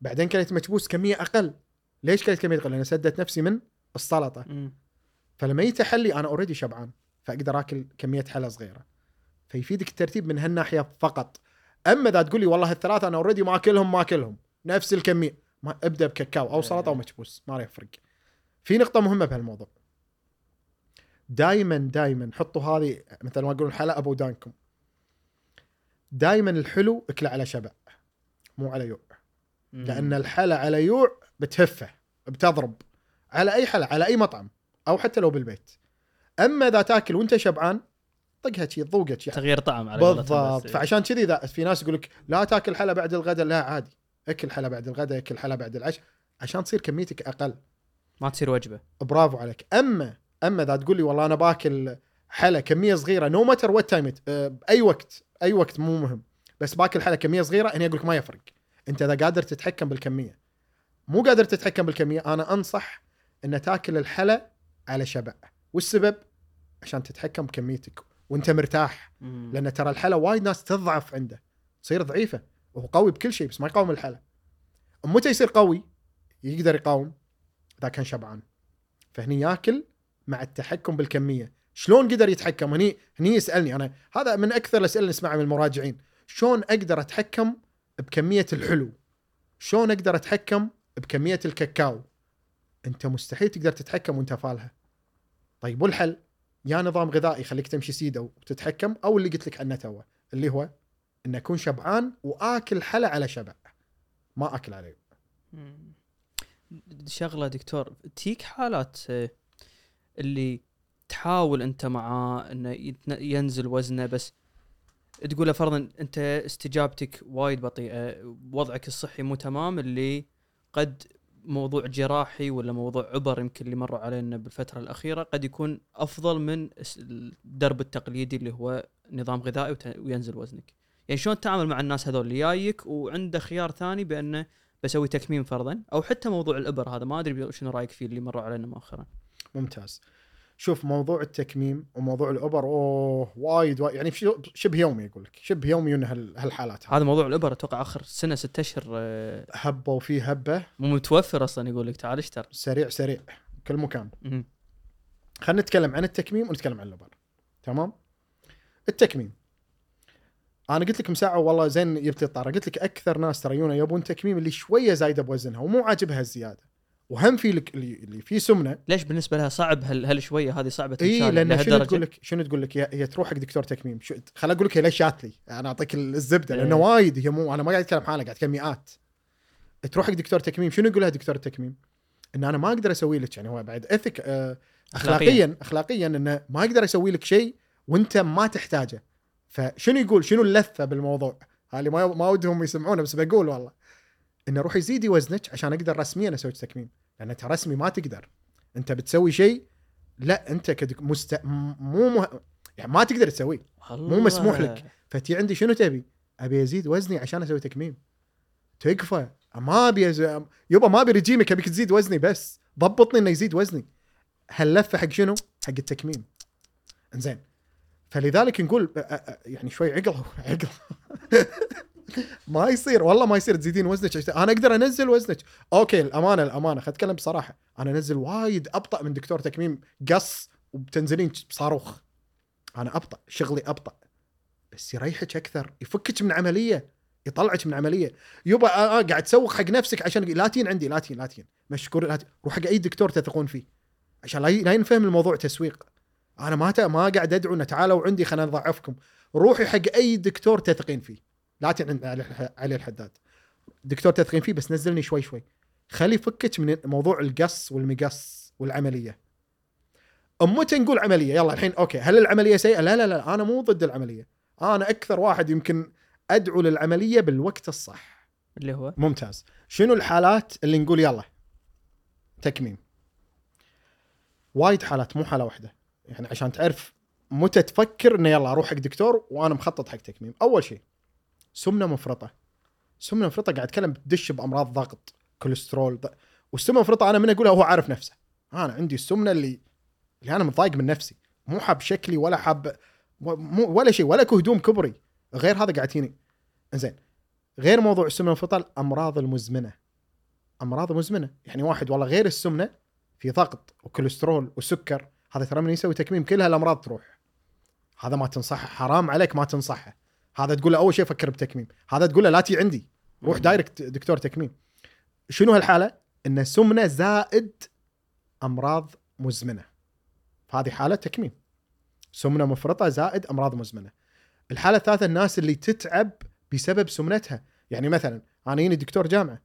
بعدين كليت مكبوس كمية أقل. ليش كليت كمية أقل؟ لأن سدت نفسي من السلطة. فلما يجي تحلي أنا already شبعان. فأقدر آكل كمية حلا صغيرة. فيفيدك الترتيب من هالناحية فقط. أما إذا تقول لي والله الثلاثة أنا اوريدي ما أكلهم ما أكلهم. نفس الكمية. ما ابدأ بكاكاو أو سلطة أو مكبوس ما راح يفرق. في نقطة مهمة بهالموضوع. دائما دائما حطوا هذه مثل ما يقولون حلا أبو دانكم. دائما الحلو اكله على شبع مو على يوع. لأن الحلا على يوع بتهفه بتضرب. على أي حلا على أي مطعم أو حتى لو بالبيت. أما إذا تأكل وأنت شبعان طقها شي تذوقها شي تغيير طعم على بالضبط. فعشان كذي إذا في ناس يقول لك لا تأكل حلا بعد الغداء لا عادي. أكل حلا بعد الغداء أكل حلا بعد العشاء. عشان تصير كميتك أقل. ما تصير وجبة. برافو عليك. أما أما إذا تقول لي والله أنا باكل حلا كمية صغيرة no matter what time باي وقت أي وقت مو مهم بس باكل حلا كمية صغيرة هنا أقول لك ما يفرق. أنت إذا قادر تتحكم بالكمية. مو قادر تتحكم بالكمية أنا أنصح إن تاكل الحلا على شبع. والسبب؟ عشان تتحكم بكميتك وأنت مرتاح. لأن ترى الحلا وايد ناس تضعف عنده تصير ضعيفة. وهو قوي بكل شيء بس ما يقاوم الحلا متى يصير قوي؟ يقدر يقاوم إذا كان شبعان. فهني ياكل مع التحكم بالكمية. شلون قدر يتحكم؟ هني هني يسألني أنا. هذا من أكثر الأسئلة اللي نسمعها من المراجعين. شلون أقدر أتحكم بكمية الحلو؟ شلون أقدر أتحكم بكمية الكاكاو؟ أنت مستحيل تقدر تتحكم وأنت فالها. طيب والحل؟ يا نظام غذائي يخليك تمشي سيدة وتتحكم أو اللي قلت لك عنه توه اللي هو إن أكون شبعان وآكل حلا على شبع. ما أكل عليه. شغلة دكتور تيك حالات آه، اللي تحاول أنت معاه إنه ينزل وزنه بس تقول له فرضا أنت استجابتك وايد بطيئة وضعك الصحي مو تمام اللي قد موضوع جراحي ولا موضوع عبر يمكن اللي مروا علينا بالفترة الأخيرة قد يكون أفضل من الدرب التقليدي اللي هو نظام غذائي وينزل وزنك. يعني شلون تتعامل مع الناس هذول؟ اللي جايك وعنده خيار ثاني بأنه بسوي تكميم فرضا أو حتى موضوع الإبر هذا ما أدري شنو رأيك فيه اللي مروا علينا مؤخرا. ممتاز. شوف موضوع التكميم وموضوع الأوبر أوه وايد, وايد. يعني شبه يومي أقول لك شبه يومي هال- هالحالات هذا موضوع الابر أتوقع آخر سنة ستة أشهر هبة وفي هبة. مو متوفر أصلا يقول لك تعال اشتر. سريع سريع كل مكان. خلينا نتكلم عن التكميم ونتكلم عن الأوبر. تمام؟ التكميم. أنا قلت لك مساعه والله زين جبت الطاره قلت لك أكثر ناس ترى يبون تكميم اللي شوية زايدة بوزنها ومو عاجبها الزيادة. وهم في لك اللي, فيه سمنة. ليش بالنسبة لها صعب هل, هل شوية هذه صعبة اي لأن شنو؟ تقول لك شنو تقول لك؟ هي تروح حق دكتور تكميم. خل أقول لك هي ليش جات لي. أنا أعطيك الزبدة لأنه إيه. وايد هي مو أنا ما قاعد أتكلم حالة قاعد أتكلم مئات. تروح حق دكتور تكميم شنو يقول لها دكتور التكميم؟ إن أنا ما أقدر أسوي لك يعني هو بعد اثك آه اخلاقيا. اخلاقيا إنه ما أقدر أسوي لك شيء وأنت ما تحتاجه. فشنو يقول؟ شنو اللثه بالموضوع؟ هذه ما ما ودهم يسمعونه بس بقول والله. إنه روحي زيدي وزنك عشان أقدر رسميا أسوي تكميم. لأن انت رسمي ما تقدر. أنت بتسوي شيء لا أنت كدك مست... مو مه... يعني ما تقدر تسويه. مو مسموح لك. فتي عندي شنو تبي؟ أبي أزيد وزني عشان أسوي تكميم. تكفى. ما أبي أز... يبا ما أبي رجيمك أبيك تزيد وزني بس. ضبطني إنه يزيد وزني. هاللفه حق شنو؟ حق التكميم. إنزين. فلذلك نقول يعني شوي عقل عقل. (laughs) ما يصير والله ما يصير تزيدين وزنك أنا أقدر أنزل وزنك. أوكي الأمانة الأمانة. خليني اتكلم بصراحة. أنا أنزل وايد أبطأ من دكتور تكميم قص وبتنزلين بصاروخ أنا أبطأ شغلي أبطأ. بس يريحك أكثر يفكك من عملية يطلعك من عملية. يبا آه آه قاعد تسوق حق نفسك عشان لا تين عندي لا تين لا تين. مشكور لا تين. روح حق أي دكتور تثقون فيه. عشان لا ينفهم الموضوع تسويق. أنا ما ما قاعد أدعو إنه تعالوا عندي خلينا نضعفكم. روحي حق أي دكتور تثقين فيه. لا عند علي الح- علي الحداد. دكتور تثقين فيه بس نزلني شوي شوي. خلي يفكك من موضوع القص والمقص والعملية. متى نقول عملية. يلا الحين أوكي. هل العملية سيئة؟ لا لا لا. أنا مو ضد العملية. أنا أكثر واحد يمكن أدعو للعملية بالوقت الصح. اللي هو؟ ممتاز. شنو الحالات اللي نقول يلا؟ تكميم. وايد حالات مو حالة واحدة. يعني عشان تعرف متى تفكر إنه يلا أروح حق دكتور وأنا مخطط حق تكميم. أول شيء سمنة مفرطة. سمنة مفرطة قاعد أتكلم تدش بأمراض ضغط كوليسترول ض... والسمنة المفرطه أنا من أقولها هو عارف نفسه. أنا عندي السمنة اللي اللي أنا متضايق من نفسي. مو حاب شكلي ولا حاب مو ولا شيء ولا كهدوم كبري. غير هذا قاعد يجيني زين غير موضوع السمنة المفرطه الأمراض المزمنة. أمراض مزمنة. يعني واحد والله غير السمنة في ضغط وكوليسترول وسكر هذا ترى من يسوي تكميم كل هالأمراض تروح. هذا ما تنصحه حرام عليك ما تنصحه. هذا تقول له أول شيء فكر بتكميم. هذا تقول له لا تي عندي روح direct دكتور تكميم. شنو هالحالة؟ إن سمنة زائد أمراض مزمنة. هذه حالة تكميم. سمنة مفرطة زائد أمراض مزمنة. الحالة الثالثة الناس اللي تتعب بسبب سمنتها. يعني مثلا أنا يجيني دكتور جامعة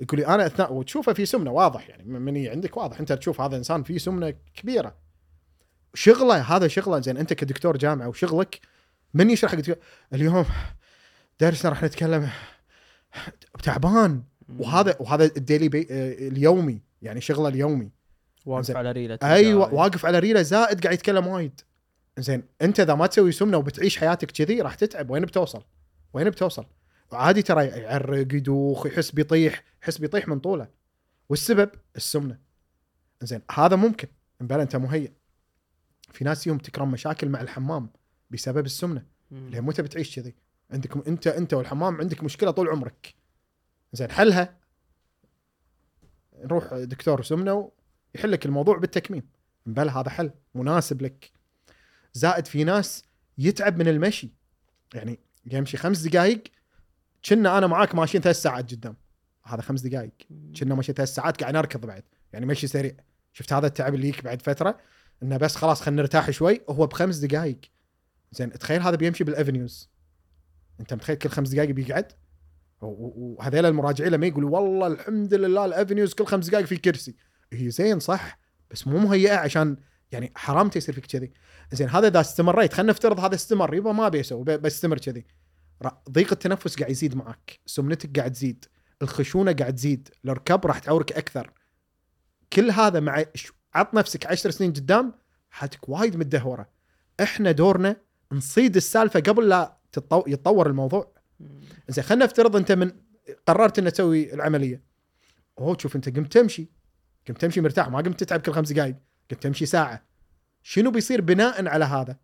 يقول لي أنا أثناء وتشوفه في سمنة واضح يعني من عندك واضح أنت تشوف هذا إنسان فيه سمنة كبيرة. شغلة هذا شغلة زين أنت كدكتور جامعة وشغلك من يشرح الدكتور اليوم درسنا راح نتكلم تعبان. وهذا وهذا الديلي بي اليومي يعني شغله اليومي. واقف. على ريلة أيوه واقف على ريلة زائد قاعد يتكلم وايد. زين أنت إذا ما تسوي سمنة وبتعيش حياتك كذي راح تتعب. وين بتوصل؟ وين بتوصل؟ عادي ترى يعرق يدوخ يحس بيطيح يحس بيطيح من طوله. والسبب؟ السمنة. زين هذا ممكن. بلا أنت مهيئ في ناس يوم تكرم مشاكل مع الحمام. بسبب السمنة ليه متى بتعيش كذي؟ عندك انت انت والحمام عندك مشكلة طول عمرك. زين حلها نروح دكتور سمنة ويحل لك الموضوع بالتكميم. بل هذا حل مناسب لك. زائد في ناس يتعب من المشي. يعني يمشي خمس دقائق كنا أنا معاك ماشيين ثلاث ساعات قدام. هذا خمس دقائق. كنا ماشي ثلاث ساعات قاعد نركض بعد. يعني مشي سريع. شفت هذا التعب اللي يجيك بعد فترة إنه بس خلاص خلينا نرتاح شوي هو بخمس دقائق. زين تخيل هذا بيمشي بالافنيوز أنت متخيل كل خمس دقائق بيقعد؟ وهذيل المراجعين لما يقولوا والله الحمد لله الافنيوز كل خمس دقائق في كرسي. هي زين صح بس مو مهيئة عشان يعني حرام يصير فيك كذي. زين هذا إذا استمريت خلينا نفترض هذا استمر يبا ما بيسوي بستمر كذي. ضيق التنفس قاعد يزيد معك سمنتك قاعد تزيد الخشونة قاعد تزيد الركب راح تعورك أكثر. كل هذا مع عط نفسك عشر سنين قدام حياتك وايد متدهورة. إحنا دورنا نصيد السالفة قبل لا تتطو... يتطور الموضوع. زين خلينا نفترض أنت من قررت إنك تسوي العملية. اوه شوف أنت قمت تمشي. قمت تمشي مرتاح ما قمت تتعب كل خمس دقائق قمت تمشي ساعة. شنو بيصير بناء على هذا؟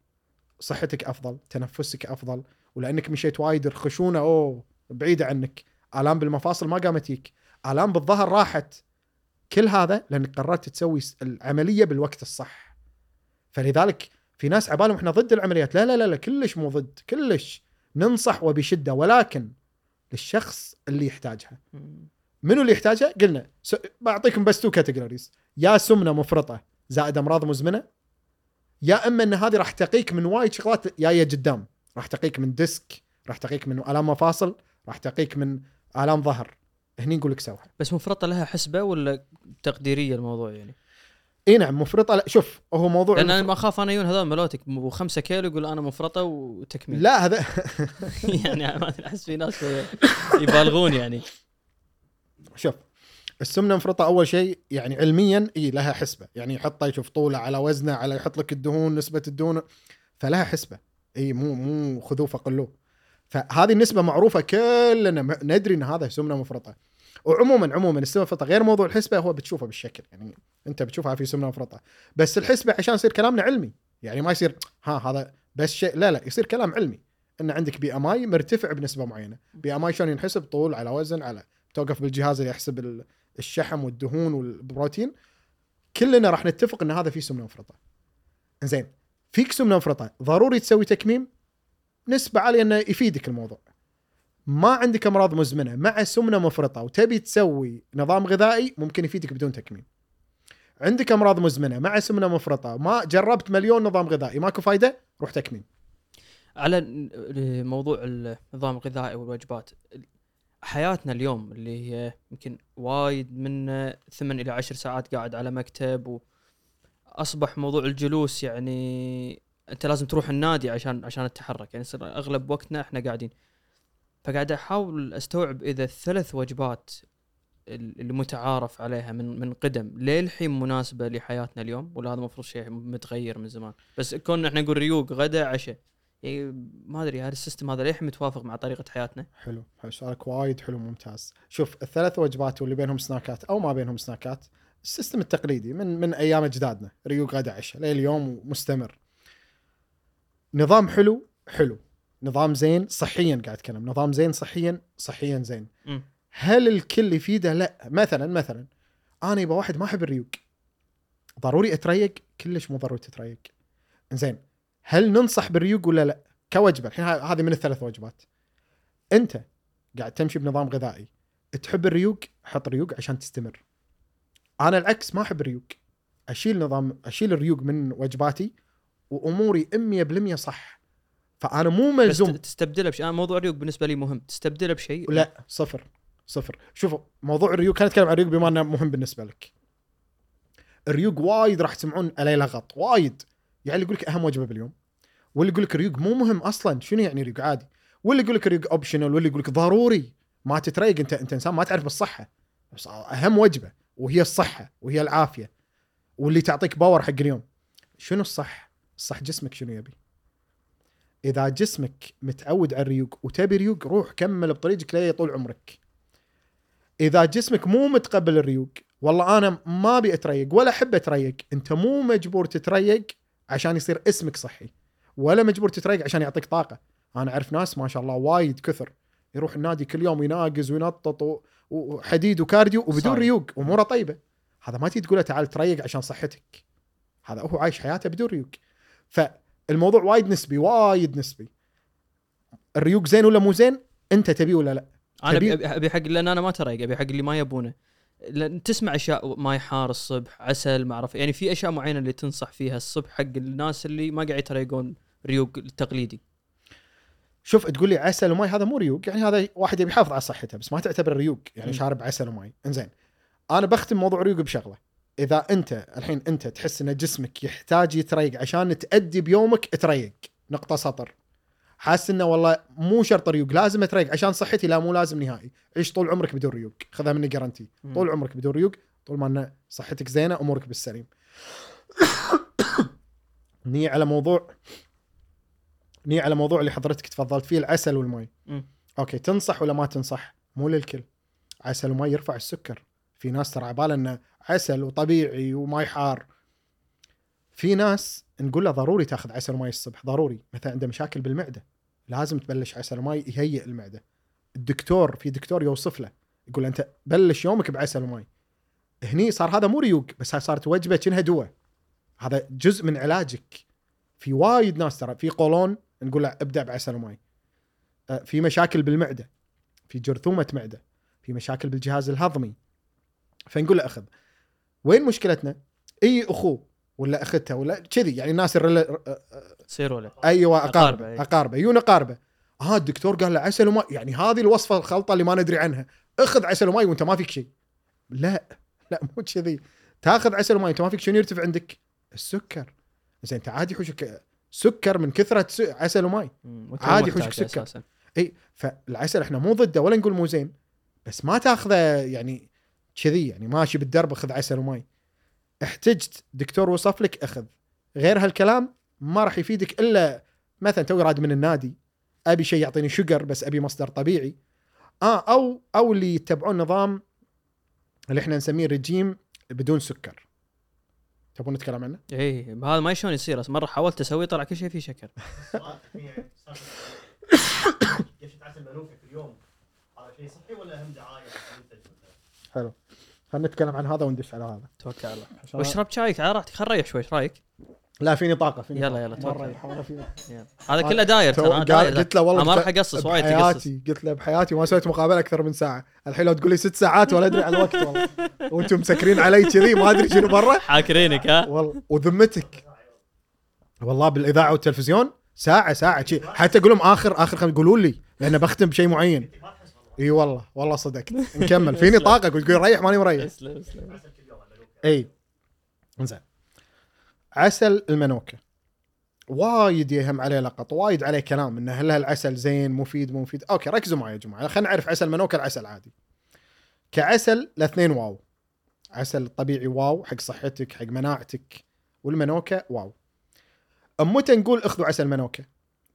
صحتك أفضل تنفسك أفضل ولأنك مشيت وايد الخشونه أوه بعيدة عنك. آلام بالمفاصل ما قامت تجيك آلام بالظهر راحت. كل هذا لأنك قررت تسوي العملية بالوقت الصح. فلذلك في ناس عبالهم إحنا ضد العمليات. لا لا لا لا كلش مو ضد كلش ننصح وبشدة ولكن للشخص اللي يحتاجها. منو اللي يحتاجها؟ قلنا س... بعطيكم بس two categories يا سمنة مفرطة زائد أمراض مزمنة يا إما إن هذه راح تقيك من وايد شغلات جاية قدام راح تقيك من disc راح تقيك من آلام مفاصل راح تقيك من آلام ظهر. هني نقول لك سوها بس مفرطة لها حسبة ولا تقديرية الموضوع يعني؟ إي نعم مفرطة. لا شوف هو موضوع لأن أنا ما أخاف أنا يجون هذول ملوتك. ابو 5 كيلو يقول أنا مفرطة وتكميل. لا هذا (laughs) يعني ما أحس في ناس يبالغون يعني. شوف السمنة مفرطة أول شيء يعني علميا إي لها حسبة. يعني يحطها يشوف طوله على وزنه على يحط لك الدهون نسبة الدهون فلها حسبة. إي مو مو خذوه فقلوه. فهذه النسبة معروفة كلنا ندري إن هذا سمنة مفرطة. وعموما عموما السمنة المفرطه غير موضوع الحسبة هو بتشوفه بالشكل. يعني انت بتشوفها في سمنة مفرطه بس الحسبه عشان يصير كلامنا علمي. يعني ما يصير ها هذا بس شيء لا لا يصير كلام علمي. إن عندك BMI مرتفع بنسبة معينة. BMI شلون ينحسب؟ طول على وزن على توقف بالجهاز اللي يحسب ال- الشحم والدهون والبروتين. كلنا راح نتفق إن هذا فيه سمنة مفرطه زين فيك سمنة مفرطه ضروري تسوي تكميم؟ نسبة عالية إنه يفيدك الموضوع. ما عندك أمراض مزمنة مع سمنة مفرطة وتبي تسوي نظام غذائي ممكن يفيدك بدون تكميم. عندك أمراض مزمنة مع سمنة مفرطة ما جربت مليون نظام غذائي ماكو فايدة؟ روح تكميم على موضوع النظام الغذائي والوجبات حياتنا اليوم اللي هي يمكن وايد من ثمان إلى عشر ساعات قاعد على مكتب واصبح موضوع الجلوس يعني أنت لازم تروح النادي عشان عشان تتحرك يعني أغلب وقتنا إحنا قاعدين. فقاعد أحاول أستوعب إذا الثلاث وجبات ال- اللي متعارف عليها من من قدم. للحين مناسبة لحياتنا اليوم ولا هذا المفروض شيء متغير من زمان. بس كون إحنا نقول ريوق غدا عشاء. يعني ما أدري هل ال system هذا للحين متوافق مع طريقة حياتنا؟ حلو. حلو. سؤالك وايد حلو ممتاز. شوف الثلاث وجبات واللي بينهم سناكات أو ما بينهم سناكات ال system التقليدي من من أيام أجدادنا. ريوق غدا عشاء. لليوم مستمر. نظام حلو حلو. نظام زين صحيا قاعد أتكلم. نظام زين صحيا صحيا زين. مم. هل الكل يفيده لا. مثلا مثلا أنا يبقى واحد ما أحب الريوق. ضروري أتريق؟ كلش مو ضروري تتريق. زين هل ننصح بالريوق ولا لا؟ كوجبة. الحين هذه من الثلاث وجبات. أنت قاعد تمشي بنظام غذائي. تحب الريوق؟ حط ريوق عشان تستمر. أنا العكس ما أحب الريوق. أشيل نظام أشيل الريوق من وجباتي وأموري 100% صح. فأنا مو ملزوم. تستبدله بشيء أنا موضوع الريوق بالنسبة لي مهم. تستبدله بشيء؟ لا. صفر. صفر. شوفوا موضوع الريوق خلينا نتكلم عن الريوق بما إنه مهم بالنسبة لك. الريوق وايد راح تسمعون عليه لغط وايد. يعني اللي يقول لك أهم وجبة باليوم واللي يقول لك الريوق مو مهم أصلا. شنو يعني ريوق؟ عادي. واللي يقول لك الريوق optional واللي يقول لك ضروري. ما تتريق أنت أنت إنسان ما تعرف بالصحه بس أهم وجبة وهي الصحة وهي العافية واللي تعطيك power حق اليوم. شنو الصح؟ الصح جسمك شنو يبي؟ إذا جسمك متعود على الريوق وتبي ريوق روح كمل بطريقك ليه طول عمرك. إذا جسمك مو متقبل الريوق والله أنا ما أبي أتريق ولا أحب أتريق، أنت مو مجبور تتريق عشان يصير اسمك صحي ولا مجبور تتريق عشان يعطيك طاقة. أنا أعرف ناس ما شاء الله وايد كثر يروح النادي كل يوم يناقز وينطط وحديد وكارديو وبدون. ريوق أموره طيبة. هذا ما تيجي تقول له تعال تريق عشان صحتك. هذا هو عايش حياته بدون ريوق. فالموضوع وايد نسبي وايد نسبي. الريوق زين ولا مو زين؟ أنت تبيه ولا لا؟ أنا أبي أبي حق لأن أنا ما تريق أبي حق اللي ما يبونه. لأن تسمع أشياء ماي حار الصبح عسل ما أعرف يعني في أشياء معينة اللي تنصح فيها الصبح حق الناس اللي ما قاعد يتريقون ريوق التقليدي شوف تقول لي عسل وماي هذا مو ريوق يعني هذا واحد يبي يحافظ على صحته بس ما تعتبر ريوق يعني. شارب عسل وماي إنزين. أنا بختم موضوع ريوق بشغلة. إذا أنت الحين أنت تحس إن جسمك يحتاج يتريق عشان تأدي بيومك تريق. نقطة سطر. حاسس إنه والله مو شرط ريوق لازم أتريق. عشان صحتي لا مو لازم نهائي. عيش طول عمرك بدون ريوق. خذها مني جارنتي مم. طول عمرك بدون ريوق طول ما إن صحتك زينة أمورك بالسليم. (coughs) نيجي على موضوع نيجي على موضوع اللي حضرتك تفضلت فيه العسل والماء مم. okay تنصح ولا ما تنصح؟ مو للكل. عسل وماء يرفع السكر. في ناس ترى عباله إنه عسل وطبيعي وماي حار. في ناس نقول له ضروري تاخذ عسل وماي الصبح ضروري. مثلا عنده مشاكل بالمعدة لازم تبلش عسل وماي يهيئ المعدة. الدكتور في دكتور يوصف له يقول أنت بلش يومك بعسل وماي هني صار هذا مو ريوق بس هاي صارت وجبة كأنها دواء. هذا جزء من علاجك. في وايد ناس ترى في قولون نقول له ابدأ بعسل وماي آه، في مشاكل بالمعدة في جرثومة معدة في مشاكل بالجهاز الهضمي. فنقول له أخذ. وين مشكلتنا؟ إي اخوه ولا اختها ولا كذي يعني الناس الرلا- سيروا له أيوه أقاربه، أقاربه أي. أقاربه يجون اقاربه آه الدكتور قال له عسل وماء يعني هذه الوصفة الخلطة اللي ما ندري عنها. أخذ عسل وماء وأنت ما فيك شيء. لا لا مو كذي. تاخذ عسل وماء أنت ما فيك شنو يرتفع عندك؟ السكر. زين انت عادي يحوشك سكر من كثرة س- عسل وأنت عادي يحوشك سكر. أساساً. إي فالعسل إحنا مو ضده ولا نقول مو زين بس ما تاخذه يعني كذي يعني ماشي بالدرب خذ عسل وماي احتجت دكتور وصف لك أخذ غير هالكلام ما راح يفيدك إلا مثلا توي راد من النادي أبي شيء يعطيني شجر بس أبي مصدر طبيعي آه أو أو اللي يتبعون نظام اللي إحنا نسميه رجيم بدون سكر تبون نتكلم عنه؟ اي هذا ما شلون يصير بس مرة حاولت اسويه طلع كل شيء فيه شكر ليش تعسل منوفي في اليوم؟ هذا شيء صحي ولا هم دعاية؟ حلو خلينا نتكلم عن هذا وندش على هذا. توكل على الله. واشرب شايك على راحتك خل ريح شوي إيش رأيك؟ لا فيني طاقة فيني يلا،. يلا، توكل. هذا كله داير ترى قلت له والله ما راح اقصص وايد تقصص بحياتي قلت له بحياتي ما سويت مقابلة أكثر من ساعة. الحين لو تقول لي ست ساعات ولا أدري على الوقت والله. وأنتم مسكرين علي كذي ما أدري شنو برا. حاكرينك ها؟ والله وذمتك. والله بالإذاعة والتلفزيون ساعة ساعة شي. حتى أقول لهم آخر آخر خم... قولوا لي لأن بختم بشيء معين. إي والله والله صدقت. (laughs) نكمل. فيني طاقة؟ قلت تقول ريح ماني مريح. اسلم اسلم. إي. زين عسل المنوكة. وايد يهم عليه لقط وايد عليه كلام إنه هل هالعسل زين مفيد مو مفيد؟ أوكي ركزوا معي يا جماعة. خلينا نعرف عسل منوكة العسل عادي. كعسل الاثنين واو. عسل الطبيعي واو حق صحتك حق مناعتك. والمنوكة واو. متى نقول اخذوا عسل منوكة.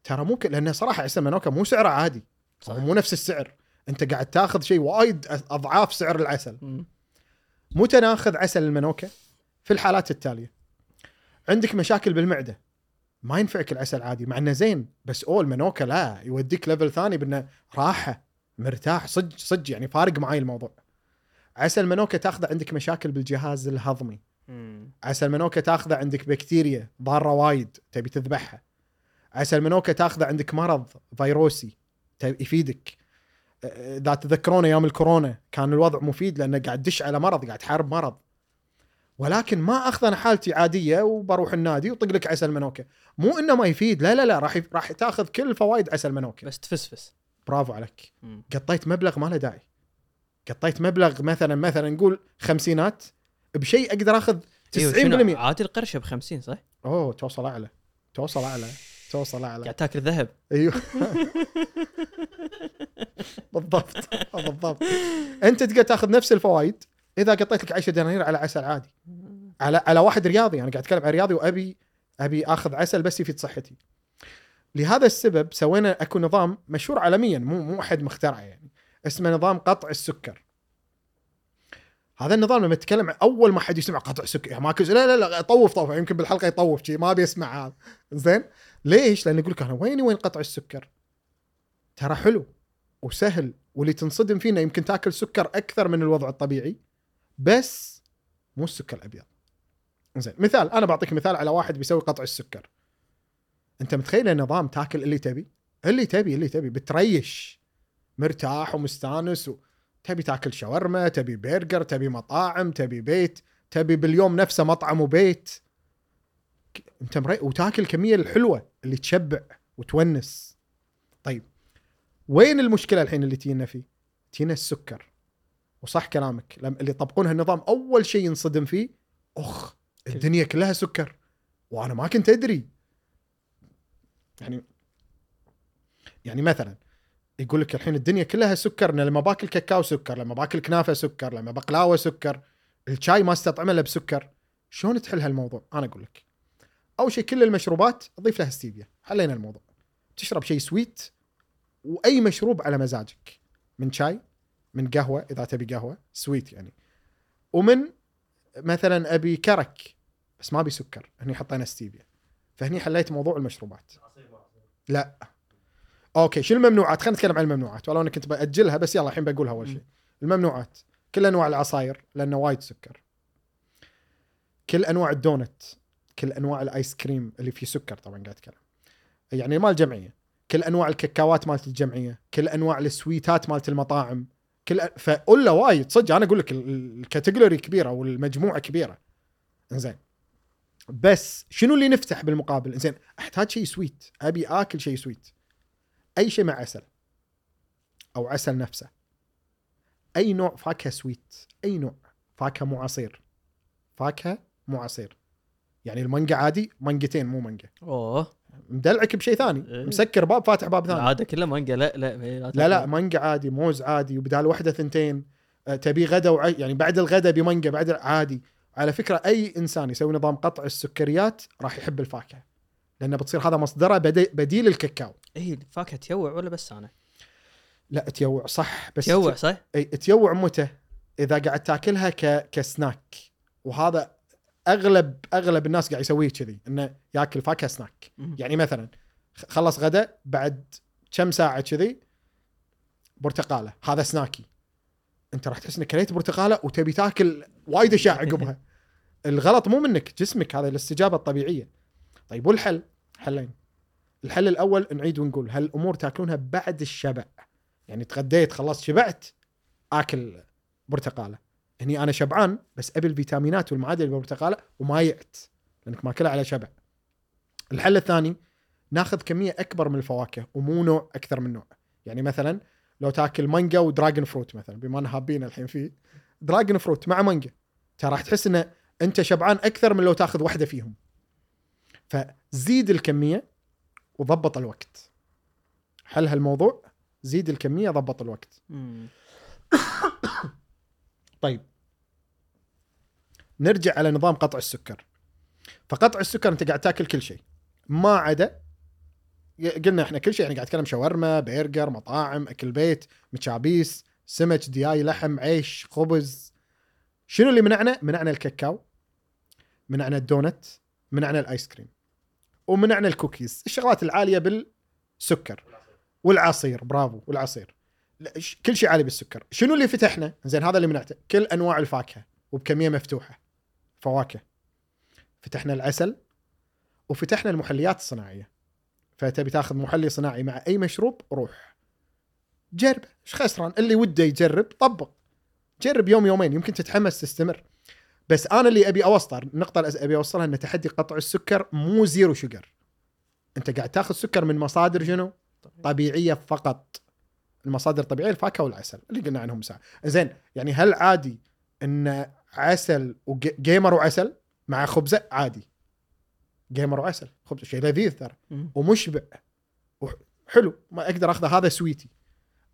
ترى ممكن لأنه صراحة عسل منوكة مو سعره عادي. صح. مو نفس السعر. انت قاعد تاخذ شيء وايد اضعاف سعر العسل. متى ناخذ عسل المنوكة؟ في الحالات التالية عندك مشاكل بالمعدة ما ينفعك العسل عادي مع إنه زين بس أو المنوكة لا يوديك level ثاني بإنه راحة مرتاح صدق صدق يعني فارق معي الموضوع عسل منوكه تاخذه عندك مشاكل بالجهاز الهضمي مم. عسل منوكه تاخذه عندك بكتيريا ضارة وايد تبي تذبحها عسل منوكه تاخذه عندك مرض فيروسي يفيدك إذا تذكرون أيام الكورونا كان الوضع مفيد لأنه قاعد تدش على مرض قاعد تحارب مرض. ولكن ما اخذ أنا حالتي عادية وبروح النادي وطق لك عسل منوكة. مو إنه ما يفيد لا لا لا راح يف- راح تأخذ كل فوائد عسل منوكة. بس تفسفس. برافو عليك. قطيت مبلغ ما له داعي. قطيت مبلغ مثلا مثلا نقول خمسينات بشيء أقدر أخذ 90% أيوة، شنو؟ عادي القرشة ب 50 صح؟ أوه توصل أعلى توصل أعلى. توصل أعلى. قاعد تاكل ذهب. أيوه. (laughs) بالضبط. بالضبط. أنت تقدر تاخذ نفس الفوائد إذا قطيت لك 10 دنانير على عسل عادي. على على واحد رياضي. أنا قاعد أتكلم عن رياضي وأبي أبي أخذ عسل بس يفيد صحتي. لهذا السبب سوينا أكو نظام مشهور عالميا مو مو أحد مخترعه يعني. اسمه نظام قطع السكر. هذا النظام لما تتكلم أول ما حد يسمع قطع سكر ما كز... لا لا لا طوف طوف. يمكن بالحلقة يطوف شيء ما أبي أسمع هذا. زين؟ ليش؟ لأن يقول لك أنا ويني وين قطع السكر؟ ترى حلو وسهل واللي تنصدم فيه انه يمكن تاكل سكر أكثر من الوضع الطبيعي بس مو السكر الأبيض. زين مثال أنا بعطيك مثال على واحد بيسوي قطع السكر. أنت متخيل النظام تاكل اللي تبي؟ اللي تبي اللي تبي بتريش مرتاح ومستانس و... تبي تاكل شاورما، تبي برجر، تبي مطاعم، تبي بيت، تبي باليوم نفسه مطعم وبيت. انت مري... وتاكل الكمية الحلوة اللي تشبع وتونس. طيب وين المشكلة الحين اللي تينا فيه؟ تينا السكر. وصح كلامك لما اللي يطبقون هالنظام أول شيء ينصدم فيه أخ الدنيا كلها سكر وأنا ما كنت أدري. يعني يعني مثلا يقول لك الحين الدنيا كلها سكر أنا لما باكل كاكاو سكر لما باكل كنافة سكر لما بقلاوة سكر الشاي ما استطعمه إلا بسكر شلون تحل هالموضوع أنا أقول لك أول شيء كل المشروبات أضيف لها ستيفيا. حلينا الموضوع. تشرب شيء sweet وأي مشروب على مزاجك. من شاي من قهوة إذا تبي قهوة sweet يعني. ومن مثلا أبي كرك بس ما أبي سكر. هني حطينا ستيفيا. فهني حليت موضوع المشروبات. لا. أوكي شو الممنوعات؟ خلينا نتكلم عن الممنوعات. ولو أنا كنت بأجلها بس يلا الحين بقولها أول شيء. الممنوعات. كل أنواع العصاير لأنه وايد سكر. كل أنواع الدونت. كل أنواع ال ice cream اللي فيه سكر طبعا قاعد أتكلم. يعني مال جمعيه كل أنواع الكاكاوات مالت الجمعية. كل أنواع السويتات مالت المطاعم. كل فقله وايد صدق أنا أقول لك ال- ال- ال category كبيرة والمجموعه كبيرة. زين بس شنو اللي نفتح بالمقابل؟ زين أحتاج شيء sweet. أبي آكل شيء sweet. أي شيء مع عسل. أو عسل نفسه. أي نوع فاكهة sweet. أي نوع. فاكهة مو عصير فاكهة مو عصير يعني المانجا عادي مانجتين مو مانجا. أوه. مدلعك بشيء ثاني إيه. مسكر باب فاتح باب ثاني. العادة كلها مانجا لا لا لا لا مانجا عادي موز عادي وبدال واحدة ثنتين أه، تبي غدا وع... يعني بعد الغدا بمانجا بعد عادي. على فكرة أي إنسان يسوي نظام قطع السكريات راح يحب الفاكهة لأنه بتصير هذا مصدره بدي... بديل الكاكاو. اي الفاكهة تيوع ولا بس أنا؟ لا تيوع صح بس تيوع صح؟ إي تيوع متى؟ إذا قاعد تاكلها ك... كسناك. وهذا أغلب أغلب الناس قاعد يسويه كذي إنه ياكل فاكهة سناك. يعني مثلا خلص غدا بعد كم ساعة كذي برتقالة هذا سناكي. أنت راح تحس إنك كليت برتقالة وتبي تاكل وايد أشياء عقبها. (laughs) الغلط مو منك جسمك هذا الاستجابة الطبيعية. طيب والحل؟ حلين. الحل الأول نعيد ونقول هالامور تاكلونها بعد الشبع؟ يعني تغديت خلصت شبعت آكل برتقالة. هني أنا شبعان بس أبي الفيتامينات والمعادن اللي بالبرتقاله وما يعت لأنك ماكلها على شبع. الحل الثاني ناخذ كمية أكبر من الفواكه ومو نوع أكثر من نوع. يعني مثلا لو تاكل مانجا ودراجون فروت مثلا بما إن هابين الحين فيه dragon fruit مع مانجا ترى راح تحس ان أنت شبعان أكثر من لو تاخذ واحدة فيهم. فزيد الكمية وضبط الوقت. حل هالموضوع؟ زيد الكمية ضبط الوقت. طيب. نرجع على نظام قطع السكر. فقطع السكر انت قاعد تاكل كل شيء. ما عدا قلنا إحنا كل شيء يعني قاعد نتكلم شاورما برجر مطاعم أكل بيت مشابيس سمك دياي لحم عيش خبز. شنو اللي منعنا؟ منعنا الكاكاو منعنا الدونت منعنا ال ice cream. ومنعنا الكوكيز الشغلات العالية بالسكر. والعصير برافو والعصير. كل شيء عالي بالسكر. شنو اللي فتحنا؟ زين هذا اللي منعته. كل أنواع الفاكهة وبكمية مفتوحة. فواكه. فتحنا العسل وفتحنا المحليات الصناعية. فتبي تاخذ محلي صناعي مع أي مشروب روح. جرب. إيش خسران؟ اللي وده يجرب طبق. جرب يوم يومين يمكن تتحمس تستمر. بس أنا اللي أبي أوصل النقطة اللي أبي أوصلها إن تحدي قطع السكر مو zero sugar أنت قاعد تاخذ سكر من مصادر شنو؟ طبيعية فقط. المصادر الطبيعية الفاكهة والعسل اللي قلنا عنهم ساعه زين يعني هل عادي إن عسل وجيمر وعسل مع خبزة عادي. جيمر وعسل خبز شيء لذيذ ترى. ومشبع. وحلو ما أقدر اخذه هذا sweet ي.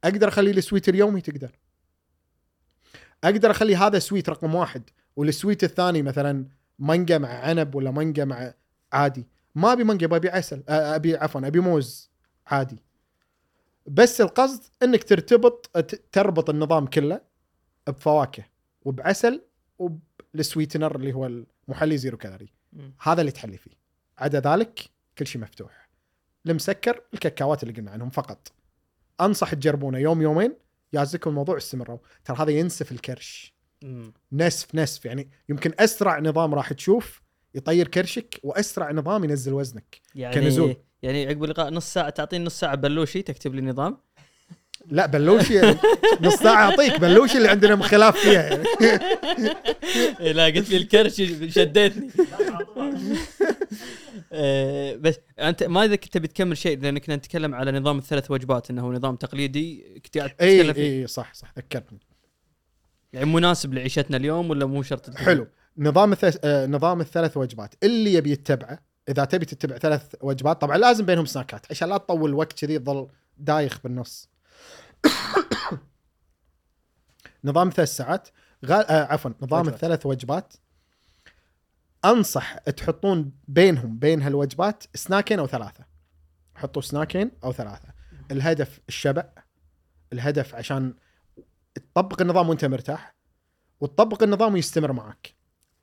أقدر أخلي ال sweet اليومي تقدر. أقدر أخلي هذا sweet رقم واحد. وال sweet الثاني مثلا مانجا مع عنب ولا مانجا مع عادي. ما أبي مانجا أبي عسل أبي عفوا أبي موز عادي. بس القصد إنك ترتبط تربط النظام كله بفواكه. وبعسل وبال sweetener اللي هو المحلي zero calorie. هذا اللي تحلي فيه. عدا ذلك كل شيء مفتوح. المسكر الكاكاوات اللي قلنا عنهم فقط. أنصح تجربونه يوم يومين يعزكم الموضوع استمروا. ترى هذا ينسف الكرش. مم. نسف نسف. يعني يمكن أسرع نظام راح تشوف يطير كرشك وأسرع نظام ينزل وزنك. يعني كنزول. يعني عقب اللقاء نص ساعة تعطيني نص ساعة بلوشي تكتب لي نظام. لا بلوشي نص ساعة أعطيك بلوشي اللي عندنا خلاف فيها. يعني (laughs) إيه لا قلت لي الكرش شديتني (laughs) آه، بس أنت ما إذا كنت بتكمل شيء لأن كنا نتكلم على نظام الثلاث وجبات إنه نظام تقليدي كنت قاعد اي تتكلم اي صح صح ذكرتني يعني مناسب لعيشتنا اليوم ولا مو شرط؟ حلو. نظام الثلاث آه نظام الثلاث وجبات. اللي يبي يتبعه إذا تبي تتبع ثلاث وجبات طبعا لازم بينهم سناكات عشان لا تطول وقت كذي تظل دايخ بالنص. (coughs) نظام ثلاث ساعات. غال... آه عفوا نظام وجبات. الثلاث وجبات. أنصح تحطون بينهم بين هالوجبات سناكين أو ثلاثة. حطوا سناكين أو ثلاثة. الهدف الشبع الهدف عشان تطبق النظام وأنت مرتاح وتطبق النظام ويستمر معك.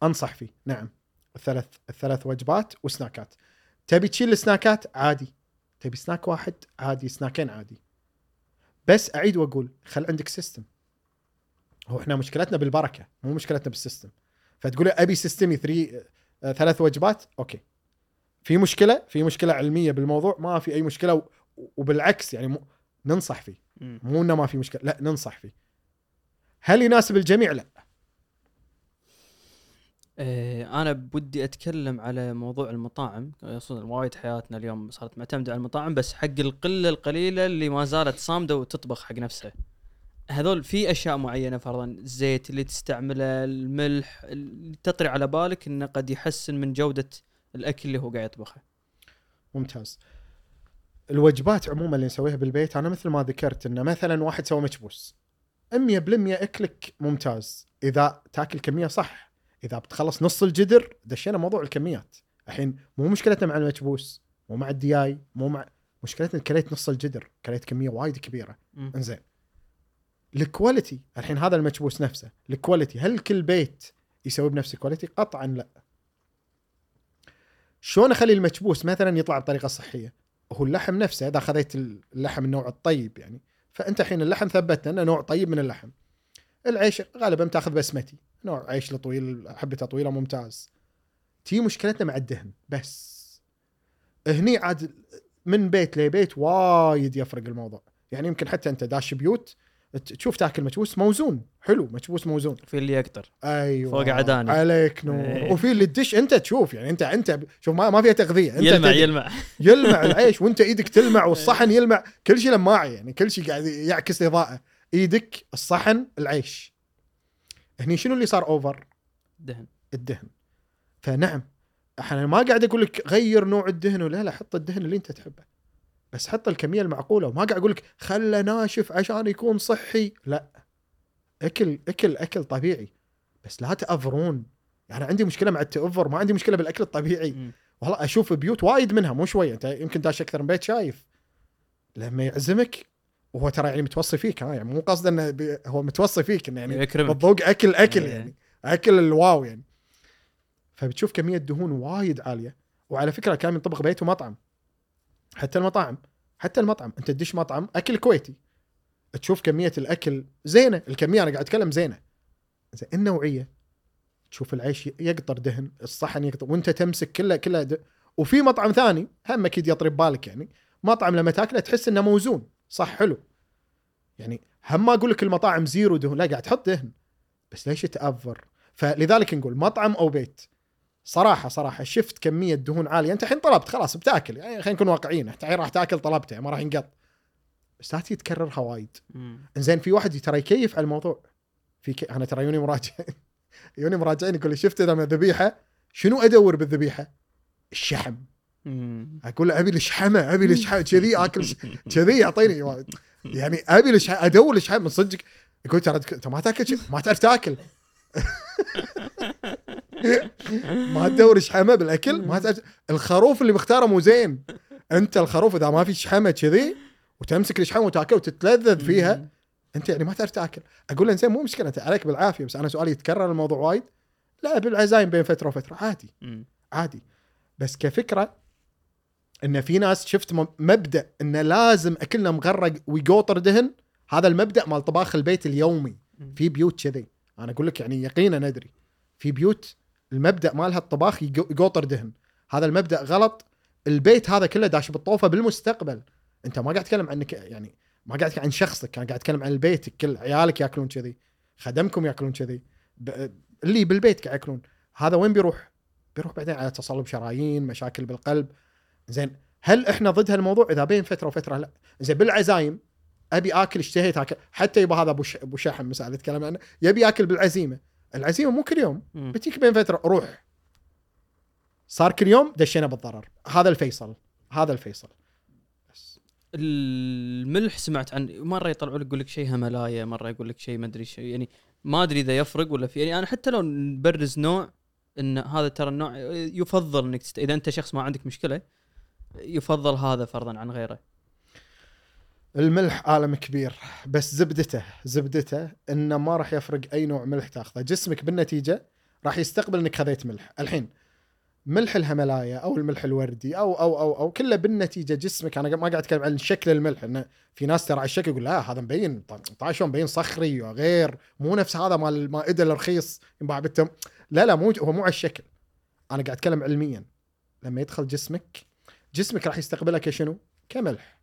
أنصح فيه. نعم. الثلاث الثلاث وجبات وسناكات. تبي تشيل السناكات؟ عادي. تبي سناك واحد؟ عادي. سناكين؟ عادي. بس أعيد وأقول خل عندك system هو إحنا مشكلتنا بالبركة مو مشكلتنا بال system فتقول أبي system ي three آه، ثلاث وجبات أوكي. في مشكلة في مشكلة علمية بالموضوع ما في أي مشكلة و- وبالعكس يعني ننصح فيه. مو إنه ما في مشكلة لا ننصح فيه. هل يناسب الجميع؟ لا. إيه أنا بدي أتكلم على موضوع المطاعم. خصوصا وايد حياتنا اليوم صارت معتمدة على المطاعم بس حق القلة القليلة اللي ما زالت صامدة وتطبخ حق نفسها. هذول في أشياء معينة فرضا الزيت اللي تستعمله الملح اللي تطري على بالك إنه قد يحسن من جودة الأكل اللي هو قاعد يطبخه. ممتاز. الوجبات عموما اللي نسويها بالبيت أنا مثل ما ذكرت إنه مثلا واحد سوى مكبوس. 100% أكلك ممتاز. إذا تاكل كمية صح إذا بتخلص نص الجدر دشينا موضوع الكميات. الحين مو مشكلتنا مع المكبوس مو مع الدياي مو مع مشكلتنا كليت نص الجدر كليت كمية وايد كبيرة. إنزين. ال quality الحين هذا المكبوس نفسه. ال quality هل كل بيت يسوي بنفس ال quality قطعا لا. شلون أخلي المكبوس مثلا يطلع بطريقة صحية؟ هو اللحم نفسه إذا خذيت اللحم النوع الطيب يعني. فأنت الحين اللحم ثبتنا إنه نوع طيب من اللحم. العيش غالبا تاخذ بسمتي. نوع عيش طويل حبته طويله ممتاز. تي مشكلتنا مع الدهن بس. هني عاد من بيت لبيت وايد يفرق الموضوع. يعني يمكن حتى أنت داش بيوت تشوف تاكل مكبوس موزون. حلو مكبوس موزون. في اللي يقدر أيوه. فوق عداني. عليك نور. إيه. وفي اللي تدش أنت تشوف يعني أنت أنت شوف ما, ما فيها تغذية. أنت يلمع تدري. يلمع. (laughs) يلمع العيش وأنت إيدك تلمع والصحن يلمع. كل شيء لماعي يعني كل شيء قاعد يعكس إضاءة. إيدك الصحن العيش. هني شنو اللي صار اوفر دهن الدهن. فنعم إحنا ما قاعد أقول لك غير نوع الدهن ولا لا حط الدهن اللي أنت تحبه. بس حط الكمية المعقولة وما قاعد أقول لك خله ناشف عشان يكون صحي. لا. أكل أكل أكل طبيعي. بس لا تأفرون. يعني عندي مشكلة مع التأفر ما عندي مشكلة بالأكل الطبيعي. والله أشوف بيوت وايد منها مو شوية. أنت يمكن داش أكثر من بيت شايف. لما يعزمك وهو ترى يعني متوصي فيك ها يعني مو قصده إنه بي- هو متوصي فيك إنه يعني بالذوق اكل اكل إيه. يعني أكل الواو يعني. فبتشوف كمية دهون وايد عالية وعلى فكرة كان ينطبق بيت ومطعم حتى المطاعم حتى المطعم. أنت تدش مطعم أكل كويتي. تشوف كمية الأكل زينة الكمية أنا قاعد أتكلم زينة. زين النوعية؟ تشوف العيش يقطر دهن الصحن يقطر وأنت تمسك كله كله. وفي مطعم ثاني هم أكيد يطري ببالك يعني مطعم لما تاكله تحس إنه موزون. صح حلو. يعني هم ما أقول لك المطاعم zero دهن لا قاعد تحط دهن. بس ليش تأفر فلذلك نقول مطعم أو بيت. صراحة صراحة شفت كمية دهون عالية. أنت الحين طلبت خلاص بتاكل. يعني خلينا نكون واقعيين. أنت الحين راح تاكل طلبته ما راح ينقط. بس لا تكررها وايد. زين في واحد ترى يكيف على الموضوع. في ك... أنا ترى يوني مراجع. (laughs) يوني مراجعين يقول لي شفت لما ذبيحة؟ شنو أدور بالذبيحة؟ الشحم. أقول له أبي الشحمه أبي الشحمه (laughs) كذي آكل كذي يعطيني. يعني أبي الشحمه أدور الشحمه من صدق يقول ترى انت ما تأكل ما تعرف تأكل. (laughs) ما تدور شحمه بالأكل ما تعرف. الخروف اللي مختاره مو زين. أنت الخروف إذا ما في شحمه كذي وتمسك الشحمه وتأكل وتتلذذ فيها أنت يعني ما تعرف تأكل. أقول له زين مو مشكلة أنت عليك بالعافية. بس أنا سؤالي يتكرر الموضوع وايد. لا بالعزايم بين فترة وفترة. عادي. عادي. بس كفكرة إن في ناس شفت مبدأ انه لازم اكلنا مغرق ويقوطر دهن هذا المبدأ مال طباخ البيت اليومي. في بيوت كذي. أنا أقول لك يعني يقينا ندري في بيوت المبدأ مالها الطباخ يقو- يقوطر دهن. هذا المبدأ غلط. البيت هذا كله داش بالطوفة بالمستقبل. أنت ما قاعد تتكلم عنك يعني ما قاعد عن شخصك. أنا قاعد أتكلم عن البيت كل عيالك يأكلون كذي. خدمكم يأكلون كذي. اللي بالبيت قاعد يأكلون. هذا وين بيروح؟ بيروح بعدين على تصلب شرايين مشاكل بالقلب. زين هل إحنا ضد هالموضوع؟ إذا بين فترة وفترة لا. زين بالعزايم أبي آكل اشتهيت اكل حتى يبقى هذا أبو أبو شحم مثلا يتكلم عنه يبي ياكل بالعزيمة. العزيمة مو كل يوم. بتيك بين فترة روح. صار كل يوم دشينا بالضرر. هذا الفيصل. هذا الفيصل. الملح سمعت عن مرة يطلعوا لك يقول لك شيء هملايا مرة يقول لك شيء ما أدري شيء يعني ما أدري إذا يفرق ولا في يعني أنا حتى لو نبرز نوع إن هذا ترى النوع يفضل إنك تست... إذا أنت شخص ما عندك مشكلة يفضل هذا فرضا عن غيره؟ الملح عالم كبير بس زبدته زبدته إنه ما راح يفرق أي نوع ملح تاخذه. جسمك بالنتيجة راح يستقبل إنك خذيت ملح. الحين ملح الهملايا أو الملح الوردي أو أو أو أو كله بالنتيجة جسمك أنا ما قاعد أتكلم عن شكل الملح إنه في ناس ترى على الشكل يقول لا هذا مبين شلون مبين صخري وغير مو نفس هذا مال المائده الرخيص ينباع بالتم لا لا مو هو مو على الشكل. أنا قاعد أتكلم علميا. لما يدخل جسمك جسمك راح يستقبلها كشنو؟ كملح.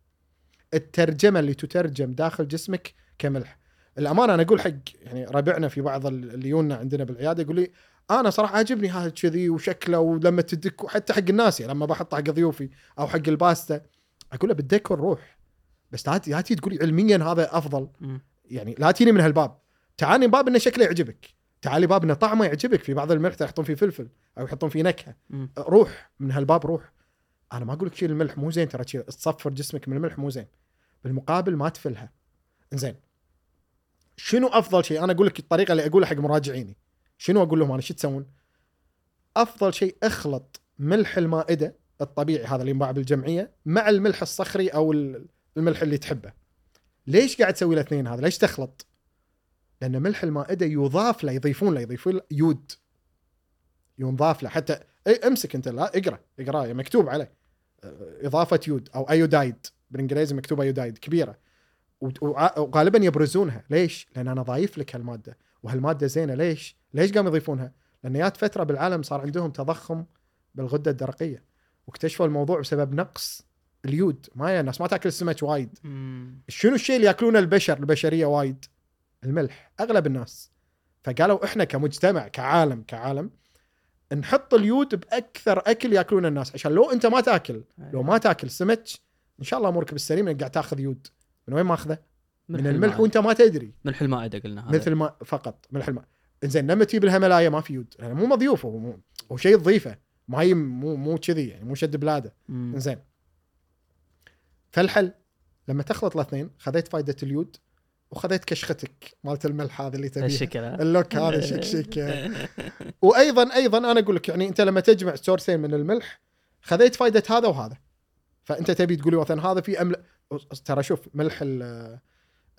الترجمة اللي تترجم داخل جسمك كملح. الأمانة أنا أقول حق يعني ربعنا في بعض ال- اللي يونا عندنا بالعيادة يقول لي أنا صراحة عاجبني هذا كذي وشكله ولما تدك وحتى حق الناس يعني لما بحطه حق ضيوفي أو حق الباستا أقول له بالديكور روح. بس لا تجي تقولي علميا هذا أفضل. يعني لا تجيني من هالباب. تعالي باب انه شكله يعجبك. تعالي باب انه طعمه يعجبك. في بعض الملح يحطون فيه فلفل أو يحطون فيه نكهة. روح. من هالباب روح. أنا ما أقول لك شيل الملح مو زين ترى تصفر جسمك من الملح مو زين. بالمقابل ما تفلها. زين شنو أفضل شيء؟ أنا أقول لك الطريقة اللي أقولها حق مراجعيني. شنو أقول لهم؟ أنا شو تسوون؟ أفضل شيء أخلط ملح المائدة الطبيعي هذا اللي ينباع بالجمعية مع الملح الصخري أو ال- الملح اللي تحبه. ليش قاعد تسوي الاثنين هذا؟ ليش تخلط؟ لأن ملح المائدة يضاف له يضيفون له يضيفون له يود. ينضاف له. حتى اي امسك أنت لا اقرأ اقرأ مكتوب عليه. إضافة يود أو ايودايد بالإنجليزي مكتوب ايودايد كبيرة وغالبا يبرزونها ليش؟ لأن أنا ضايف لك هالمادة وهالمادة زينة ليش؟ ليش قاموا يضيفونها؟ لأن جات فترة بالعالم صار عندهم تضخم بالغدة الدرقية واكتشفوا الموضوع بسبب نقص اليود ما الناس ما تأكل السمك وايد. شنو الشيء اللي يأكلونه البشر البشرية وايد؟ الملح أغلب الناس فقالوا إحنا كمجتمع كعالم كعالم نحط اليود بأكثر أكل ياكلونه الناس عشان لو أنت ما تأكل لو ما تأكل سمك إن شاء الله أمورك بالسليم إنك قاعد تأخذ يود. من وين ماخذه؟ من الملح المائدة. وأنت ما تدري. ملح المائده قلنا هذا. مثل ما فقط ملح الماء زين لما تجيب الهملايا ما في يود يعني مو مضيوف هو مو هو شيء تضيفه. ما هي مو مو كذي يعني مو شد بلادة. زين فالحل لما تخلط الأثنين خذيت فائده اليود وخذيت كشختك مالت الملح هذا اللي تبيه الشكل؟ ال look هذا chic (laughs) chic. وأيضا أيضا أنا أقول لك يعني أنت لما تجمع sourceين من الملح خذيت فائده هذا وهذا. فأنت تبي تقول لي مثلا هذا في أمل... ترى شوف ملح. آه،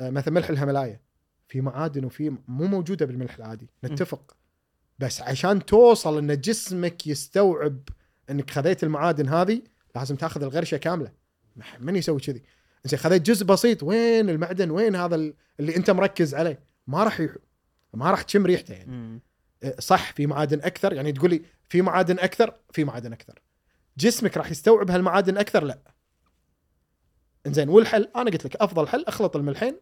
مثلا ملح الهملايا في معادن وفي مو موجودة بالملح العادي. نتفق. بس عشان توصل إن جسمك يستوعب إنك خذيت المعادن هذه لازم تأخذ الغرشة كاملة. من يسوي كذي؟ زين خذيت جزء بسيط وين المعدن؟ وين هذا ال- اللي أنت مركز عليه؟ ما راح يح... ما راح تشم ريحته يعني. مم. صح في معادن أكثر؟ يعني تقول لي في معادن أكثر؟ في معادن أكثر. جسمك راح يستوعب هالمعادن أكثر؟ لا. إنزين والحل؟ أنا قلت لك أفضل حل أخلط الملحين.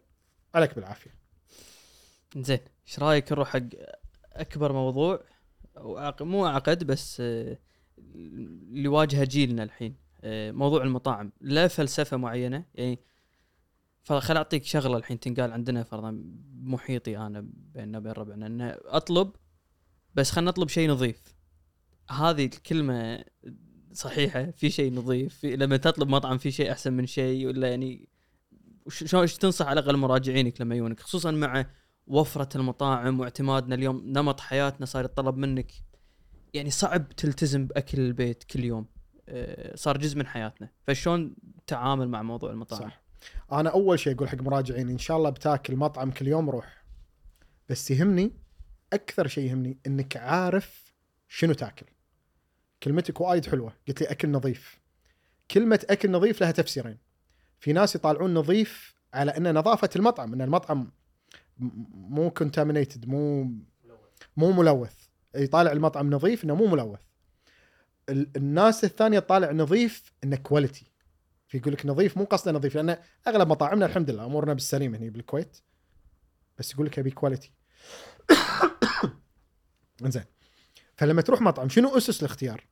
عليك بالعافية. زين إيش رأيك نروح حق أكبر موضوع؟ مو أعقد بس آه، اللي واجهه جيلنا الحين. موضوع المطاعم. لا فلسفة معينة يعني فخل أعطيك شغلة الحين تنقال عندنا فرضا بمحيطي أنا بيننا وبين ربعنا إنه أطلب بس خلينا نطلب شيء نظيف. هذه الكلمة صحيحة في شيء نظيف في لما تطلب مطعم في شيء أحسن من شيء ولا يعني شلون تنصح على الأقل مراجعينك لما يجونك؟ خصوصا مع وفرة المطاعم واعتمادنا اليوم نمط حياتنا صار يتطلب منك. يعني صعب تلتزم بأكل البيت كل يوم. آه، صار جزء من حياتنا. فشلون تعامل مع موضوع المطاعم؟ صح. أنا أول شيء أقول حق مراجعين إن شاء الله بتاكل مطعم كل يوم روح. بس يهمني أكثر شيء يهمني إنك عارف شنو تاكل. كلمتك وايد حلوة. قلت لي أكل نظيف. كلمة أكل نظيف لها تفسيرين. في ناس يطالعون نظيف على ان نظافة المطعم إن المطعم مو contaminated مو مو ملوث. يطالع المطعم نظيف إنه مو ملوث. الناس الثانية تطالع نظيف إنه quality في يقول لك نظيف مو قصده نظيف لأن أغلب مطاعمنا الحمد لله أمورنا بالسليم هنا بالكويت بس يقول لك أبي quality (coughs) زين فلما تروح مطعم شنو أسس الاختيار؟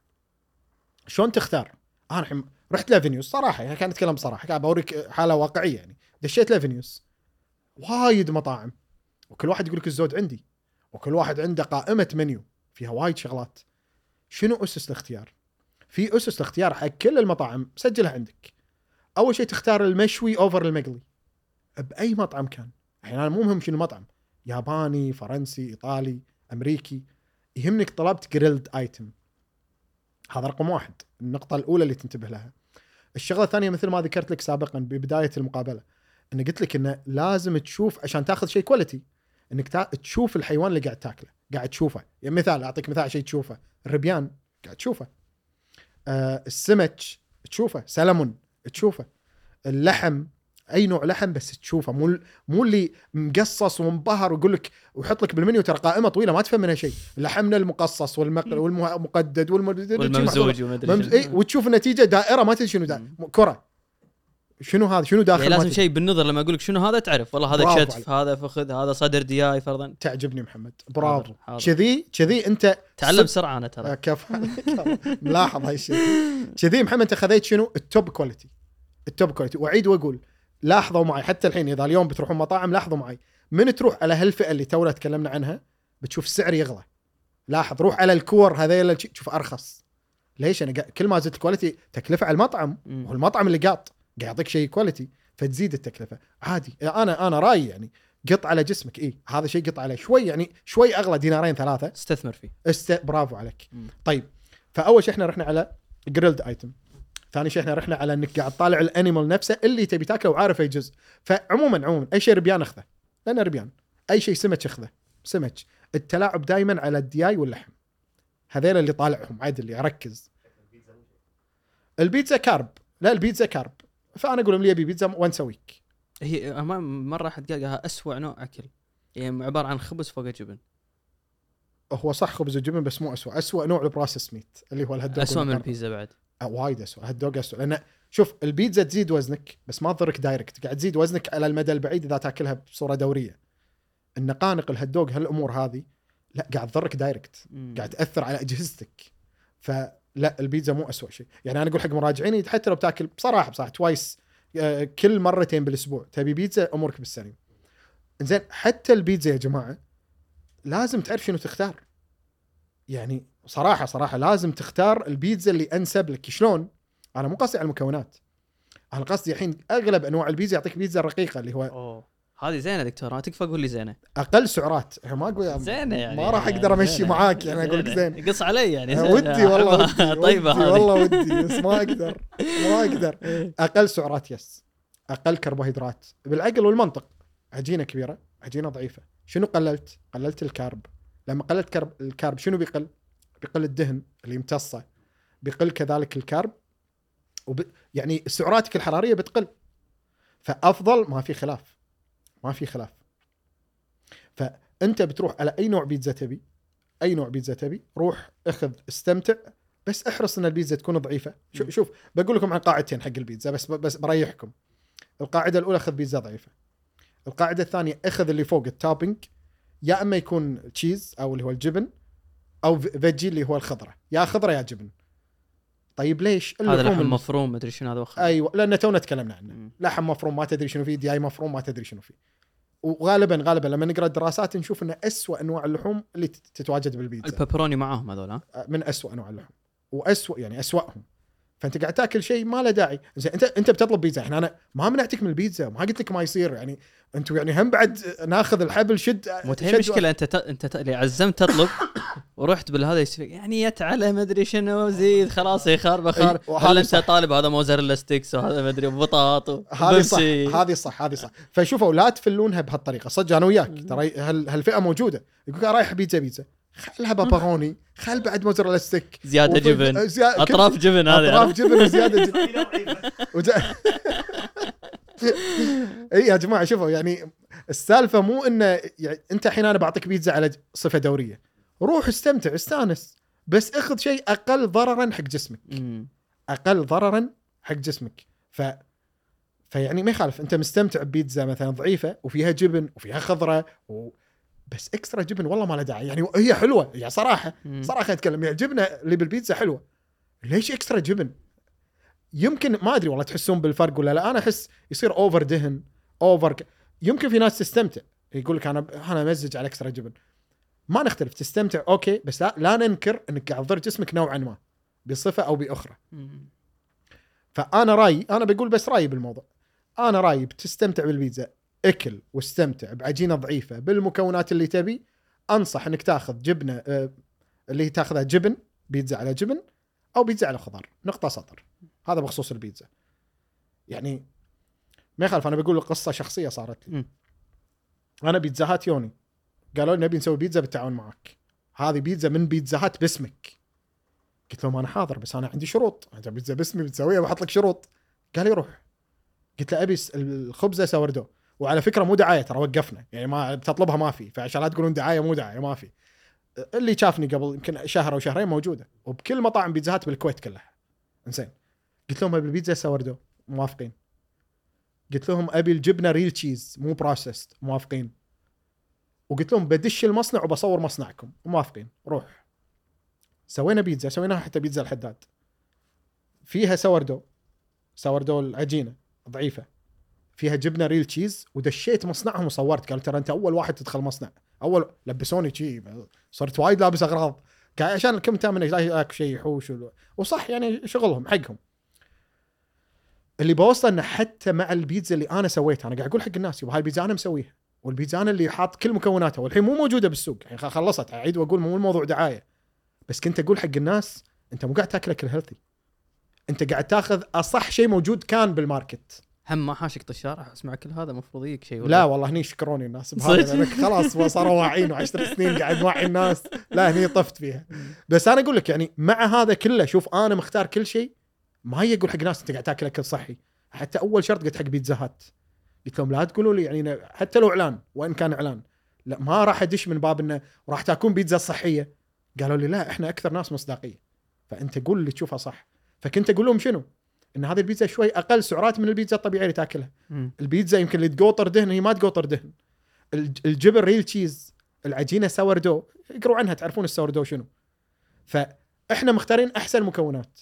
شلون تختار؟ أنا الحين رحت لافينيوس صراحة يعني كان أتكلم بصراحة قاعد بوريك حالة واقعية يعني. دشيت لافينيوس وايد مطاعم. وكل واحد يقول لك الزود عندي. وكل واحد عنده قائمة منيو. فيها وايد شغلات. شنو أسس الاختيار؟ في أسس الاختيار حق كل المطاعم سجلها عندك. أول شيء تختار المشوي over المقلي. بأي مطعم كان. الحين أنا مو مهم شنو المطعم ياباني فرنسي إيطالي أمريكي. يهمنك طلبت grilled item هذا رقم واحد. النقطة الأولى اللي تنتبه لها. الشغلة الثانية مثل ما ذكرت لك سابقا ببداية المقابلة. أن قلت لك أنه لازم تشوف عشان تاخذ شيء quality تا... تشوف الحيوان اللي قاعد تاكله قاعد تشوفه. يعني مثال أعطيك مثال شيء تشوفه. الربيان قاعد تشوفه. آه السمك تشوفه. سلمون تشوفه. اللحم أي نوع لحم بس تشوفه. مو مو اللي مقصص ومنبهر ويقول لك ويحط لك بالمنيو ترى قائمة طويلة ما تفهم منها شيء لحمنا المقصص والمقل والمقدد والم... والممزوج وما أدري ممز... شنو. اي وتشوف النتيجة دائرة ما تدري شنو. دائرة. كرة. شنو هذا؟ شنو داخل يعني لازم؟ شيء بالنظر لما أقول لك شنو هذا تعرف. والله هذا كتف. هذا فخذ هذا صدر دياي فرضا. تعجبني محمد. برافو. كذي كذي أنت تعلم بسرعة أنا آه، ترى كف (laughs) ملاحظ هالشيء كذي محمد أنت خذيت شنو؟ ال top quality ال top quality وأعيد وأقول لاحظوا معي حتى الحين إذا اليوم بتروحون مطاعم لاحظوا معي. من تروح على هالفئة اللي تونا تكلمنا عنها؟ بتشوف السعر يغلى. لاحظ روح على الكور هذيل تشوف أرخص. ليش؟ أنا كل ما زدت quality تكلفة على المطعم. والمطعم اللي قاط. قاعد يعطيك شيء quality فتزيد التكلفة. عادي. أنا أنا رأيي يعني قط على جسمك. اي هذا شيء قط عليه. شوي يعني شوي أغلى دينارين ثلاثة. استثمر فيه. است... برافو عليك. مم. طيب. فأول شيء إحنا رحنا على grilled item ثاني شيء إحنا رحنا على إنك قاعد تطالع ال animal نفسه اللي تبي تاكله وعارف أي جزء. فعموما عموما أي شيء ربيان أخذه. لأن ربيان. أي شيء سمك أخذه. سمك. التلاعب دائما على الدياي واللحم. هذيل اللي طالعهم. عدل اللي أركز. البيتزا carb. لا البيتزا carb. فأنا أقول لهم لي أبي بيتزا once a week هي أما- مرة قال قالها اسوء نوع أكل. يعني عبارة عن خبز فوق جبن. هو صح خبز وجبن بس مو اسوء اسوء نوع ال processed meat اللي هو ال hot dog اسوء من. البيتزا بعد. آه، وايد اسوء ال hot dog اسوء لأن شوف البيتزا تزيد وزنك بس ما تضرك direct قاعد تزيد وزنك على المدى البعيد إذا تأكلها بصورة دورية. النقانق ال hot dog هالأمور هذه لا قاعد تضرك direct. قاعد تأثر على أجهزتك. فلا البيتزا مو أسوأ شيء. يعني أنا أقول حق مراجعيني حتى لو بتاكل بصراحة بصراحة توايس آه، كل مرتين بالأسبوع تبي بيتزا أمورك بالسليم. زين حتى البيتزا يا جماعة لازم تعرف شنو تختار. يعني صراحة صراحة لازم تختار البيتزا اللي أنسب لك. شلون؟ أنا مو قصدي على المكونات. أنا قصدي الحين أغلب أنواع البيتزا يعطيك بيتزا رقيقة اللي هو أوه. هذه زينة دكتور ما تكفى قول لي زينة. أقل سعرات. ما أقول زينة يعني ما راح يعني أقدر أمشي زينة. معاك يعني أقول لك زين قص علي يعني. زينة. ودي (laughs) والله. ودي طيبة ودي هذه. والله ودي بس ما أقدر ما أقدر. (laughs) أقل سعرات yes. أقل كربوهيدرات. بالعقل والمنطق. عجينه كبيرة عجينه ضعيفة. شنو قللت؟ قللت ال carb. لما قللت carb ال carb شنو بيقل؟ بيقل الدهن اللي يمتصه. بيقل كذلك ال carb. وب... يعني سعراتك الحرارية بتقل. فأفضل ما في خلاف. ما في خلاف. فأنت بتروح على أي نوع بيتزا تبي أي نوع بيتزا تبي روح اخذ استمتع بس احرص إن البيتزا تكون ضعيفة. شوف شوف بقول لكم عن قاعدتين حق البيتزا بس بس بريحكم. القاعدة الأولى خذ بيتزا ضعيفة. القاعدة الثانية اخذ اللي فوق ال topping يا أما يكون cheese أو اللي هو الجبن أو veggie اللي هو الخضرة. يا خضرة يا جبن. طيب ليش؟ هذا لحم مفروم مدري شنو هذا وخ- أيوه لأن تونا تكلمنا عنه. لحم مفروم ما تدري شنو فيه دياي مفروم ما تدري شنو فيه. وغالبا غالبا لما نقرأ الدراسات نشوف ان اسوء انواع اللحوم اللي تت- تتواجد بالبيتزا. البيبروني معاهم هذول ها؟ من أسوأ انواع اللحوم. وأسوأ يعني أسوأهم. فأنت قاعد تأكل شيء ما له داعي. زين أنت أنت بتطلب بيتزا. إحنا أنا ما منعتك من البيتزا ما قلت لك ما يصير يعني أنتم يعني هم بعد ناخذ الحبل شد مو هي المشكلة أنت ت... أنت ت... اللي عزمت تطلب (coughs) ورحت بالهذا يعني يت على مدري شنو زيد خلاص يا خربه خار أي، وهذا هل أنت. طالب؟ هذا موزاريلا ستيكس وهذا مدري بطاط هذه صح. هذه صح هذه صح. فشوفوا لا تفلونها بهالطريقة. صدق أنا وياك ترى هال- هالفئة موجودة. يقول رايح بيتزا بيتزا. خلها بابروني خل بعد موزاريلا ستيك زيادة جبن. زيا- كل أطراف. جبن هذه. أطراف جبن وزيادة جبن. (laughs) (laughs) إي يا جماعة شوفوا يعني السالفة مو إنه يعني أنت الحين أنا بعطيك بيتزا على صفة دورية. روح استمتع استانس. بس اخذ شيء أقل ضررا حق جسمك. مم. أقل ضررا حق جسمك. ف فيعني ما يخالف. أنت مستمتع ببيتزا مثلا ضعيفة وفيها جبن وفيها خضرة و... بس extra جبن والله ما له داعي. يعني هي حلوة يعني صراحة. مم. صراحة خلينا نتكلم يعني الجبنه اللي بالبيتزا حلوة. ليش extra جبن؟ يمكن ما أدري والله تحسون بالفرق ولا لا. أنا أحس يصير over دهن over ك... يمكن في ناس تستمتع. يقول لك أنا أنا أمزج على extra جبن. ما نختلف تستمتع okay بس لا, لا ننكر إنك قاعد تضر جسمك نوعا ما بصفة أو بأخرى. فأنا رأيي أنا بقول بس رأيي بالموضوع. أنا رأيي بتستمتع بالبيتزا أكل واستمتع بعجينة ضعيفة بالمكونات اللي تبي أنصح إنك تاخذ جبنة آه، اللي تاخذها جبن بيتزا على جبن أو بيتزا على خضار نقطة سطر. هذا بخصوص البيتزا. يعني ما يخالف أنا بقول قصه شخصية صارت لي. أنا بيتزا هات يوني. قالوا نبي نسوي بيتزا بالتعاون معك. هذه بيتزا من بيتزا هات باسمك. قلت لهم أنا حاضر بس أنا عندي شروط. انت بيتزا باسمي بتسويها بحط لك شروط. قال لي روح. قلت له أبي الخبزة سوردو وعلى فكرة مو دعاية ترى وقفنا. يعني ما بتطلبها ما في. فعشان لا تقولون دعاية مو دعاية ما في. اللي شافني قبل يمكن شهر أو شهرين موجودة. وبكل مطاعم بيتزا هات بالكويت كلها. إنزين. قلت لهم أبي البيتزا sourdough موافقين. قلت لهم أبي الجبنة real cheese مو processed موافقين. وقلت لهم بدش المصنع وبصور مصنعكم. موافقين روح. سوينا بيتزا. سويناها حتى بيتزا الحداد. فيها sourdough sourdough العجينة. ضعيفة. فيها جبنة real cheese ودشيت مصنعهم وصورت. قالوا ترى أنت أول واحد تدخل مصنع. أول لبسوني شي. صرت وايد لابس أغراض. عشان كم تامن شيء يحوش وصح يعني شغلهم حقهم. اللي بوصله إنه حتى مع البيتزا اللي أنا سويتها أنا قاعد أقول حق الناس يبا هاي البيتزا أنا مسويها. والبيتزا أنا اللي حاط كل مكوناتها والحين مو موجودة بالسوق. الحين خ- خلصت. أعيد وأقول مو الموضوع دعاية. بس كنت أقول حق الناس أنت مو قاعد تاكل اكل healthy أنت قاعد تأخذ أصح شيء موجود كان بال market هم ما حاشك طشار أسمع كل هذا المفروض يجيك شيء لا والله هني شكروني الناس؟ بهذا خلاص (laughs) صاروا واعيين وعشر سنين قاعد نوعي الناس. لا هني طفت فيها. بس أنا أقول لك يعني مع هذا كله شوف أنا مختار كل شيء. ما هي أقول حق ناس أنت قاعد تاكل اكل صحي حتى أول شرط قلت حق بيتزا هات قلت لهم لا تقولوا لي يعني حتى لو إعلان وإن كان إعلان. لا ما راح أدش من باب إنه راح تاكلون بيتزا صحية. قالوا لي لا إحنا أكثر ناس مصداقية. فأنت قول اللي تشوفه صح. فكنت أقول لهم شنو؟ إن هذه البيتزا شوي أقل سعرات من البيتزا الطبيعية اللي تاكلها. البيتزا يمكن اللي تقوطر دهن هي ما تقوطر دهن. الج- الجبن real cheese العجينة sourdough اقروا عنها تعرفون ال sourdough شنو. فإحنا مختارين أحسن مكونات.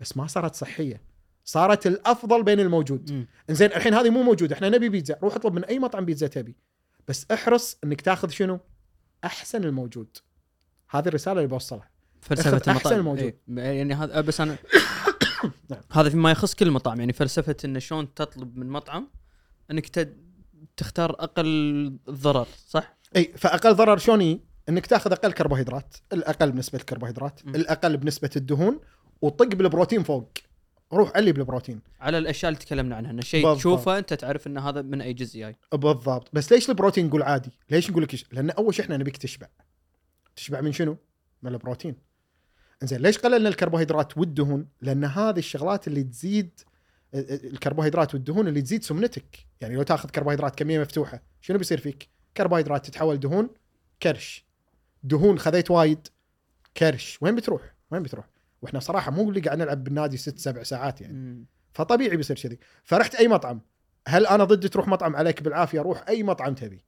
بس ما صارت صحية. صارت الأفضل بين الموجود. زين الحين هذه مو موجودة إحنا نبي بيتزا روح اطلب من أي مطعم بيتزا تبي بس احرص إنك تاخذ شنو أحسن الموجود هذه الرسالة اللي بوصلها فلسفة المطاعم الموجود. إيه. يعني هذا بس أنا (coughs) نعم. هذا فيما يخص كل المطاعم يعني فلسفة انه شلون تطلب من مطعم إنك ت- تختار أقل ضرر صح؟ إي فأقل ضرر شلون؟ إنك تاخذ أقل كربوهيدرات الأقل بنسبة الكربوهيدرات م. الأقل بنسبة الدهون وطق بالبروتين فوق روح علي بالبروتين. على الأشياء اللي تكلمنا عنها. انه شيء بالضبط. تشوفه أنت تعرف إن هذا من أي جزء جاي. بالضبط. بس ليش البروتين نقول عادي؟ ليش نقول لك؟ لأن أول شيء إحنا نبيك تشبع. تشبع من شنو؟ من البروتين. زين ليش قللنا الكربوهيدرات والدهون لأن هذه الشغلات اللي تزيد ال- ال- الكربوهيدرات والدهون اللي تزيد سمنتك. يعني لو تأخذ كربوهيدرات كمية مفتوحة شنو بيصير فيك؟ كربوهيدرات تتحول دهون كرش. دهون خذيت وايد كرش. وين بتروح؟ وين بتروح؟ وإحنا صراحة مو اللي قاعد نلعب بالنادي ست سبع ساعات يعني. فطبيعي بيصير كذي. فرحت أي مطعم. هل أنا ضد تروح مطعم عليك بالعافية؟ روح أي مطعم تبي.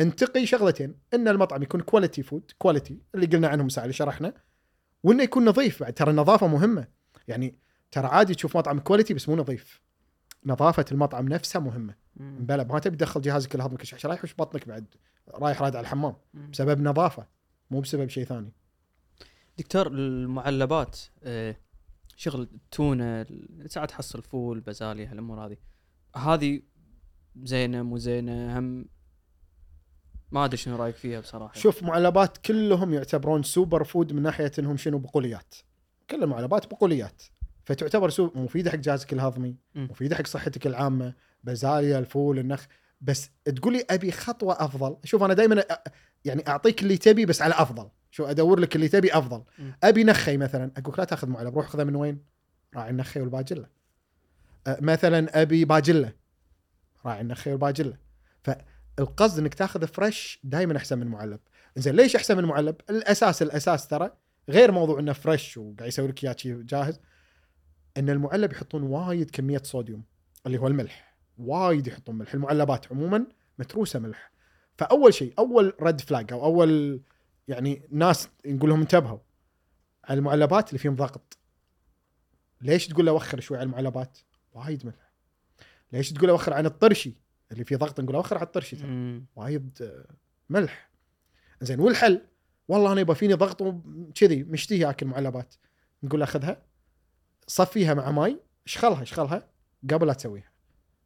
انتقي شغلتين. إن المطعم يكون quality food quality اللي قلنا عنهم ساعه اللي شرحنا. وإنه يكون نظيف بعد. ترى النظافة مهمة. يعني ترى عادي تشوف مطعم quality بس مو نظيف. نظافة المطعم نفسها مهمة. بلا ما تبي تدخل جهازك الهضمي عشان لا يحوش بطنك بعد؟ رايح راد على الحمام. بسبب نظافة مو بسبب شيء ثاني. دكتور المعلبات آه، شغل التونة ال- ساعات تحصل فول بازاليا هالأمور هذه. هذه زينة مو زينة هم ما أدري شنو رأيك فيها بصراحة. شوف معلبات كلهم يعتبرون super food من ناحية إنهم شنو؟ بقوليات. كل المعلبات بقوليات. فتعتبر so مفيدة حق جهازك الهضمي. مفيدة حق صحتك العامة بازاليا الفول النخ. بس تقول لي أبي خطوة أفضل. شوف أنا دائما يعني أعطيك اللي تبي بس على أفضل. شو أدور لك اللي تبي أفضل. مم. أبي نخي مثلا. أقول لا تأخذ معلب روح خذها من وين؟ راعي النخي والباجلة. أه، مثلا أبي باجلة. راعي النخي والباجلة. فالقصد إنك تأخذ fresh دائما أحسن من معلب. زين ليش أحسن من معلب؟ الأساس الأساس ترى غير موضوع إنه fresh وقاعد يسوي لك إياه جاهز إن المعلب يحطون وايد كمية صوديوم اللي هو الملح. وايد يحطون ملح المعلبات عموما متروسة ملح. فأول شيء أول red flag أو أول يعني ناس نقول لهم انتبهوا على المعلبات اللي فيهم ضغط. ليش تقول له وخر شوي على المعلبات؟ وايد ملح. ليش تقول له وخر عن الطرشي؟ اللي فيه ضغط نقول له وخر على الطرشي ترى. وايد آه، ملح. زين والحل؟ والله أنا يبغى فيني ضغط وكذي مشتهي أكل معلبات. نقول له خذها صفيها مع ماي اشخلها اشخلها قبل لا تسويها.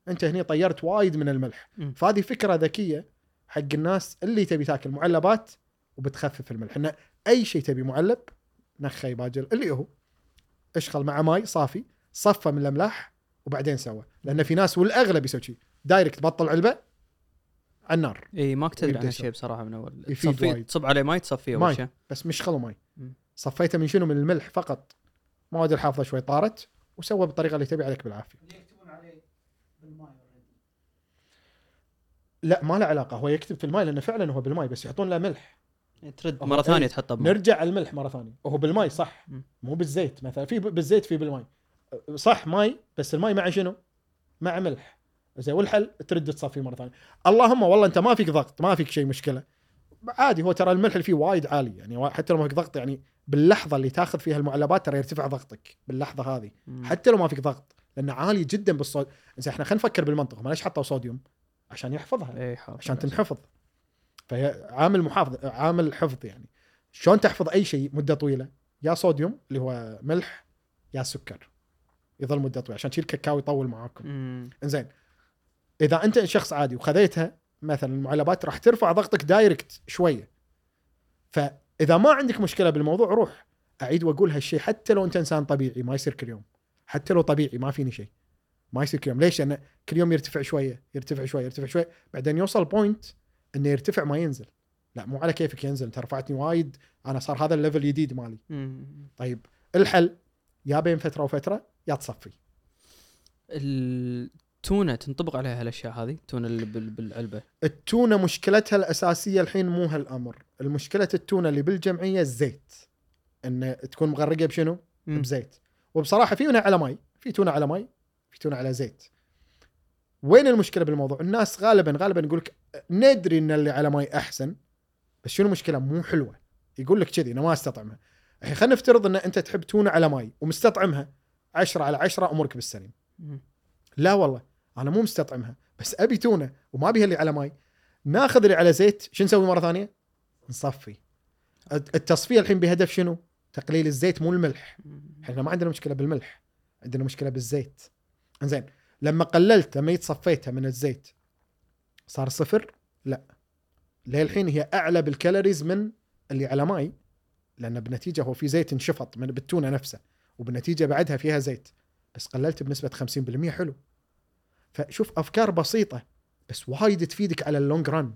انت هني طيرت وايد من الملح. فهذه فكرة ذكية حق الناس اللي تبي تاكل معلبات وبتخفف الملح إن أي شيء تبي معلب نخي باجر اللي هو اشخل مع ماي صافي صفى من الأملاح وبعدين سوى لأن في ناس والأغلب يسوي شيء دايركت تبطل علبة على النار إي ما ويبدأ عن. هالشيء بصراحة من أول تصفي. تصب عليه ماي تصفيه ماي. شيء بس مش خلوا ماي. صفيته من شنو من الملح فقط مواد الحافظه شوي طارت وسوى بالطريقة اللي تبي عليك بالعافية بالماي already. لا ما له علاقة هو يكتب في الماي لأنه فعلا هو بالماي بس يحطون له ملح. ترد هو مرة ثانية إيه. تحطه بماي. نرجع الملح مرة ثانية. وهو بالماي صح. مو بالزيت مثلا في بالزيت في بالماي. صح ماي بس الماي مع شنو؟ مع ملح. زين والحل؟ ترد تصفي مرة ثانية. اللهم والله أنت ما فيك ضغط ما فيك شيء مشكلة. عادي هو ترى الملح اللي فيه وايد عالي يعني حتى لو ما فيك ضغط يعني باللحظة اللي تاخذ فيها المعلبات ترى يرتفع ضغطك باللحظة هذه. حتى لو ما فيك ضغط. لأنه عالي جدا بالصود زين إحنا خلينا نفكر بالمنطق. هم ليش حطوا صوديوم عشان يحفظها اي عشان تنحفظ. فهي عامل محافظ عامل حفظ يعني. شلون تحفظ أي شيء مدة طويلة؟ يا صوديوم اللي هو ملح يا سكر. يظل مدة طويلة عشان تشيل كاكاو يطول معاكم. إنزين. إذا أنت شخص عادي وخذيتها مثلا المعلبات راح ترفع ضغطك دايركت شوية. فإذا ما عندك مشكلة بالموضوع روح أعيد وأقول هالشيء حتى لو أنت إنسان طبيعي ما يصير كل يوم. حتى لو طبيعي ما فيني شيء. ما يصير كل يوم ليش؟ لأنه كل يوم يرتفع شوية يرتفع شوية يرتفع شوية بعدين يوصل point إنه يرتفع ما ينزل. لا مو على كيفك ينزل. انت رفعتني وايد أنا صار هذا ال level الجديد مالي. طيب الحل يا بين فترة وفترة يا تصفي. التونة تنطبق عليها هالأشياء هذه؟ التونة اللي بال- بالعلبة. التونة مشكلتها الأساسية الحين مو هالأمر. المشكلة التونة اللي بالجمعية الزيت إن تكون مغرقة بشنو؟ مم. بزيت. وبصراحة في تونه على ماي في تونة على ماي في تونة على زيت. وين المشكلة بالموضوع؟ الناس غالبا غالبا يقول لك ندري إن اللي على ماي أحسن بس شنو المشكلة مو حلوة. يقول لك كذي أنا ما أستطعمها. الحين خلينا نفترض إن أنت تحب تونة على ماي ومستطعمها 10 على 10 أمورك بالسليم. لا والله أنا مو مستطعمها بس أبي تونة وما أبيها اللي على ماي. ناخذ اللي على زيت شو نسوي مرة ثانية؟ نصفي. الت- التصفية الحين بهدف شنو؟ تقليل الزيت مو الملح. إحنا ما عندنا مشكلة بالملح عندنا مشكلة بالزيت. زين لما قللت لما صفيتها من الزيت صار صفر؟ لا. للحين هي أعلى بال calories من اللي على ماي لأن بنتيجة هو في زيت انشفط من بالتونة نفسه وبالنتيجه بعدها فيها زيت. بس قللت بنسبة 50% حلو. فشوف أفكار بسيطة بس وايد تفيدك على ال long run.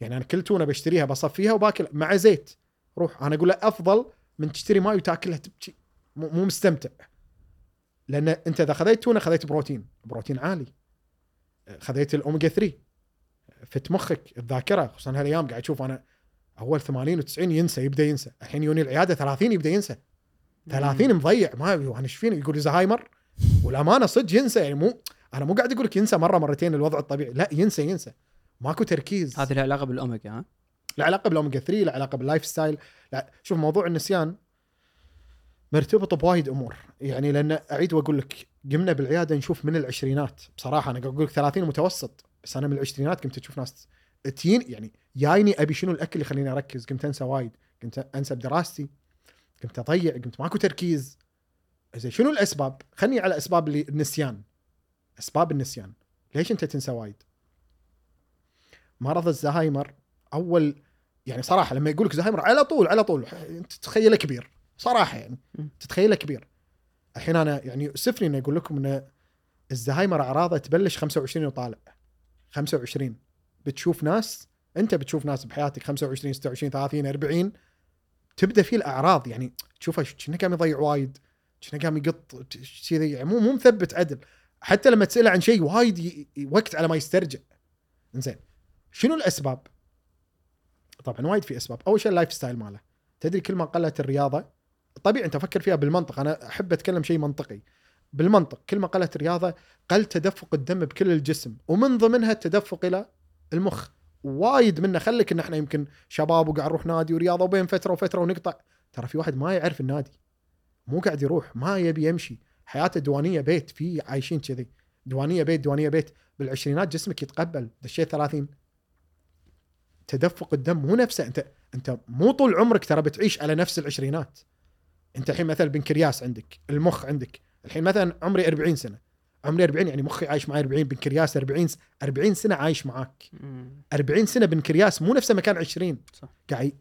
يعني أنا كل تونة بشتريها بصفيها وباكل مع زيت. روح أنا أقول له أفضل من تشتري ماي وتاكلها تبكي. مو مستمتع. لأن أنت إذا خذيت تونة خذيت بروتين. بروتين عالي. خذيت الاوميجا 3 فدت مخك الذاكرة خصوصا هالأيام قاعد أشوف أنا أول 80 و90 ينسى يبدأ ينسى. الحين ييوني العيادة 30 يبدأ ينسى. 30 مضيع. ما أنا إيش فيني؟ يقول زهايمر والأمانة صدق ينسى. يعني مو أنا مو قاعد أقول لك ينسى مرة مرتين الوضع الطبيعي. لا ينسى ينسى. ماكو تركيز. هذه لها علاقة بالاوميجا ها؟ له علاقة بالاوميجا 3 له علاقة بال lifestyle شوف موضوع النسيان مرتبط بوايد أمور. يعني لأن أعيد وأقول لك قمنا بالعيادة نشوف من العشرينات. بصراحة أنا أقول لك 30 متوسط. بس أنا من العشرينات قمت أشوف ناس تييني يعني جايني أبي شنو الأكل اللي يخليني أركز. قمت أنسى وايد. قمت أنسى بدراستي. قمت أضيع. قمت ماكو تركيز. زين شنو الأسباب؟ خلني على أسباب النسيان. أسباب النسيان. ليش أنت تنسى وايد؟ مرض الزهايمر. أول يعني صراحة لما يقول لك زهايمر على طول على طول انت تتخيله كبير صراحة يعني. تتخيله كبير. الحين أنا يعني يؤسفني اني أقول لكم إن الزهايمر أعراضه تبلش 25 وطالع. 25 بتشوف ناس أنت بتشوف ناس بحياتك 25 26 30 40 تبدأ فيه الأعراض يعني تشوفه كأنه قام يضيع وايد كأنه قام يقط كذي يعني مو مو مثبت عدل. حتى لما تسأله عن شيء وايد وقت على ما يسترجع. زين شنو الأسباب؟ طبعا وايد في أسباب، أول شيء ال lifestyle ماله، تدري كل ما قلت الرياضة طبيعي أنت فكر فيها بالمنطق، أنا أحب أتكلم شيء منطقي. بالمنطق كل ما قلت الرياضة قل تدفق الدم بكل الجسم. ومن ضمنها التدفق إلى المخ. وايد منا خليك إن إحنا يمكن شباب وقاعد نروح نادي ورياضة وبين فترة وفترة ونقطع، ترى في واحد ما يعرف النادي. مو قاعد يروح، ما يبي يمشي، حياته دوانية بيت، في عايشين كذي. دوانية بيت دوانية بيت، بالعشرينات جسمك يتقبل، دشيت 30 تدفق الدم مو نفسه. انت انت مو طول عمرك ترى بتعيش على نفس العشرينات. انت الحين مثلا بنكرياس عندك المخ عندك. الحين مثلا عمري 40 سنة. عمري 40 يعني مخي عايش معي 40 بنكرياس 40 س- 40 سنة عايش معاك. مم. 40 سنة بنكرياس مو نفسه مكان 20 صح. قاعد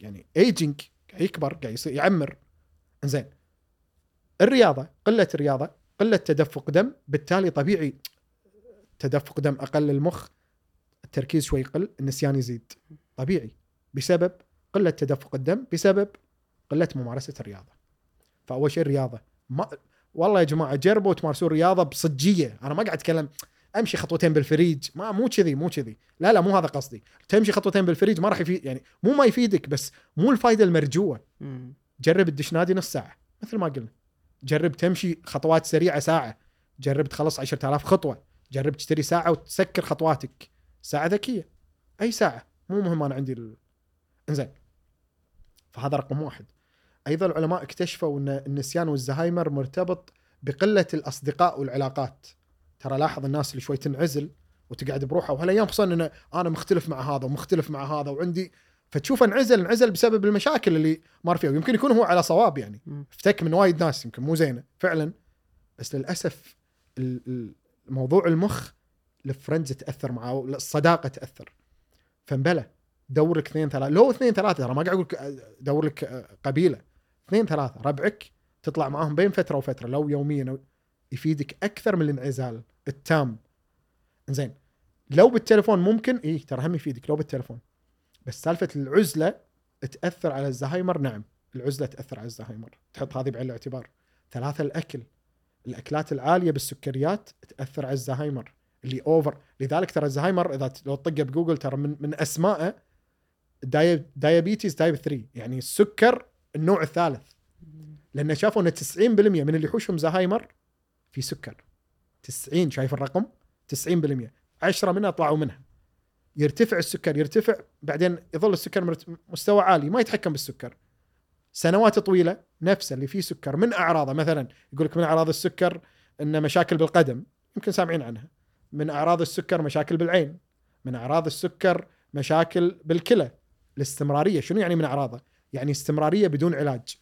يعني ايجنج قاعد يكبر قاعد يصير يعمر. زين الرياضة قلة الرياضة قلة تدفق دم بالتالي طبيعي تدفق دم أقل للمخ التركيز شوي يقل النسيان يزيد. طبيعي. بسبب قلة تدفق الدم بسبب قلة ممارسة الرياضة. فأول شيء الرياضة. ما والله يا جماعة جربوا تمارسون رياضة بصجية. أنا ما قاعد أتكلم أمشي خطوتين بالفريج. ما مو كذي مو كذي. لا لا مو هذا قصدي. تمشي خطوتين بالفريج ما راح يفيد يعني مو ما يفيدك بس مو الفائده المرجوة. جرب تدش نادي نص ساعة مثل ما قلنا. جرب تمشي خطوات سريعة ساعة. جرب تخلص 10000 خطوة. جرب تشتري ساعة وتسكر خطواتك. ساعة ذكية. أي ساعة. مو مهم أنا عندي ال... إنزين. فهذا رقم واحد. أيضا العلماء اكتشفوا إن النسيان والزهايمر مرتبط بقلة الأصدقاء والعلاقات. ترى لاحظ الناس اللي شوي تنعزل وتقعد بروحها وهالايام خصوصا إن أنا مختلف مع هذا ومختلف مع هذا وعندي؟ فتشوفه انعزل انعزل بسبب المشاكل اللي مر فيها. ويمكن يكون هو على صواب يعني. افتك من وايد ناس يمكن مو زينة. فعلا. بس للأسف ال- ال- موضوع المخ الفرندز تأثر معاه الصداقة تأثر. فانبلى دور لك اثنين ثلاثة. لو اثنين ثلاثة ترى ما قاعد أقول لك دور لك قبيلة. اثنين ثلاثة ربعك تطلع معاهم بين فترة وفترة لو يوميا أو يفيدك أكثر من الانعزال التام. زين لو بالتليفون ممكن اي ترى هم يفيدك لو بالتليفون. بس سالفة العزلة تأثر على الزهايمر نعم. العزلة تأثر على الزهايمر. تحط هذه بعين الاعتبار. ثلاثة الأكل. الأكلات العالية بالسكريات تأثر على الزهايمر. اللي over لذلك ترى الزهايمر إذا لو تطقه بجوجل ترى من من أسمائه dia diabetes type 3 يعني السكر النوع الثالث. لأن شافوا ان 90% من اللي يحوشهم زهايمر في سكر. 90 شايف الرقم؟ 90% 10 منها طلعوا منها. يرتفع السكر يرتفع بعدين يظل السكر مستوى عالي ما يتحكم بالسكر. سنوات طويلة نفسه اللي فيه سكر. من أعراضه؟ مثلا يقول لك من أعراض السكر ان مشاكل بالقدم يمكن سامعين عنها. من أعراض السكر مشاكل بالعين من أعراض السكر مشاكل بالكلى. الاستمرارية شنو يعني من أعراضه؟ يعني استمرارية بدون علاج.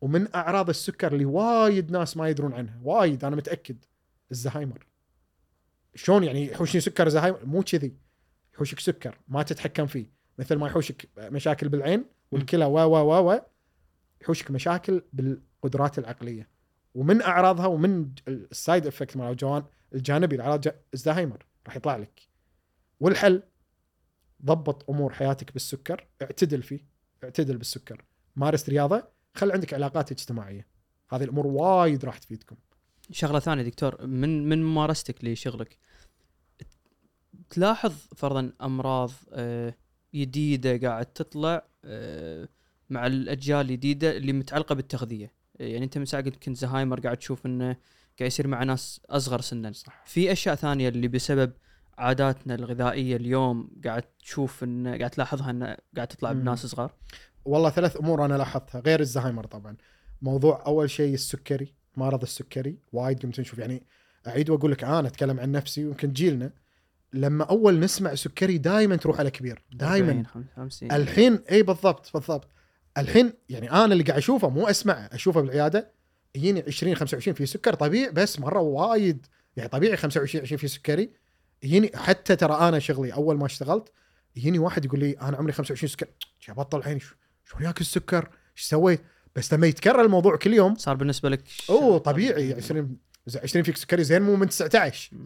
ومن أعراض السكر اللي وايد ناس ما يدرون عنها وايد أنا متأكد الزهايمر. شلون يعني يحوشني سكر زهايمر؟ مو كذي. يحوشك سكر ما تتحكم فيه. مثل ما يحوشك مشاكل بالعين والكلى و و و و يحوشك مشاكل بالقدرات العقلية. ومن أعراضها ومن ال side effect مال الجانبي جا- الزهايمر راح يطلع لك. والحل ضبط أمور حياتك بالسكر اعتدل فيه اعتدل بالسكر. مارس رياضة خل عندك علاقات اجتماعية. هذه الأمور وايد راح تفيدكم. شغلة ثانية دكتور من من ممارستك لشغلك تلاحظ فرضا أمراض آه، جديده قاعد تطلع آه، مع الأجيال الجديده اللي متعلقة بالتغذية. يعني أنت من ساعه قلت كنت زهايمر قاعد تشوف إنه قاعد يصير مع ناس أصغر سنا. صح. في أشياء ثانية اللي بسبب عاداتنا الغذائية اليوم قاعد تشوف إن قاعد تلاحظها إن قاعد تطلع مم. بناس صغار؟ والله ثلاث أمور أنا لاحظتها غير الزهايمر طبعا. موضوع أول شيء السكري مرض السكري وايد قمت نشوف يعني أعيد وأقول لك أنا أتكلم عن نفسي ويمكن جيلنا لما أول نسمع سكري دائما تروح على كبير دائما 40 50 الحين إي بالضبط بالضبط. الحين يعني أنا اللي قاعد أشوفه مو أسمعه أشوفه بالعيادة يجيني 20 25 في سكر طبيعي بس مرة وايد يعني طبيعي 25 20 في سكري. يجيني حتى ترى أنا شغلي أول ما اشتغلت يجيني واحد يقول لي أنا عمري 25 سكر. شو بطل عيني شو شلون ياكل السكر؟ إيش سويت بس لما يتكرر الموضوع كل يوم صار بالنسبة لك أوه طبيعي. 20 20 فيك سكري زين مو من 19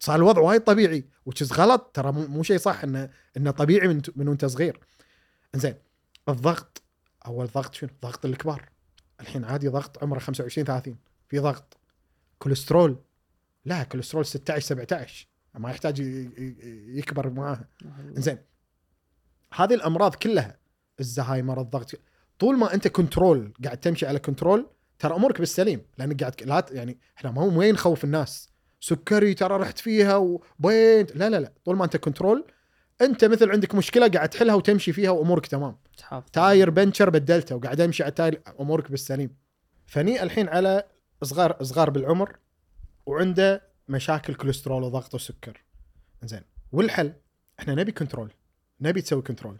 صار الوضع وايد طبيعي وتشز غلط. ترى مو مو شيء صح انه انه طبيعي من من وأنت صغير. زين الضغط أول ضغط شنو؟ ضغط الكبار. الحين عادي ضغط عمره 25 30 في ضغط. كوليسترول. لا كوليسترول 16 17 ما يحتاج يكبر معاها زين. هذه الأمراض كلها الزهايمر الضغط. طول ما أنت control قاعد تمشي على control ترى أمورك بالسليم. لأنك قاعد لا يعني إحنا ما وين نخوف الناس؟ سكري ترى رحت فيها وبين لا لا لا. طول ما أنت control أنت مثل عندك مشكلة قاعد تحلها وتمشي فيها وأمورك تمام. تحافظ. tire بنشر بدلته وقاعد أمشي على ال tire أمورك بالسليم. فني الحين على صغار صغار بالعمر وعنده مشاكل كوليسترول وضغط وسكر. زين والحل إحنا نبي control نبي تسوي control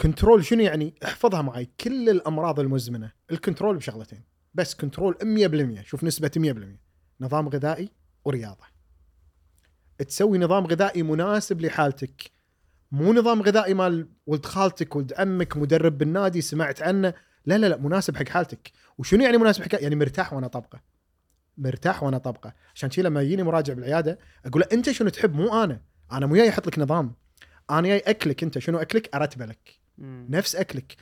control شنو يعني؟ احفظها معي. كل الأمراض المزمنة. ال control بشغلتين. بس control 100% شوف نسبة 100% نظام غذائي ورياضة. تسوي نظام غذائي مناسب لحالتك. مو نظام غذائي مال ولد خالتك ولد عمك مدرب بالنادي سمعت عنه. لا لا لا مناسب حق حالتك. وشنو يعني مناسب حق يعني مرتاح وأنا طبقه مرتاح وأنا طبقه عشان كذا لما يجيني مراجع بالعيادة أقول له أنت شنو تحب؟ مو أنا. أنا مو جاي أحط لك نظام. أنا جاي أكلك أنت. شنو أكلك؟ أرتبه لك. نفس أكلك.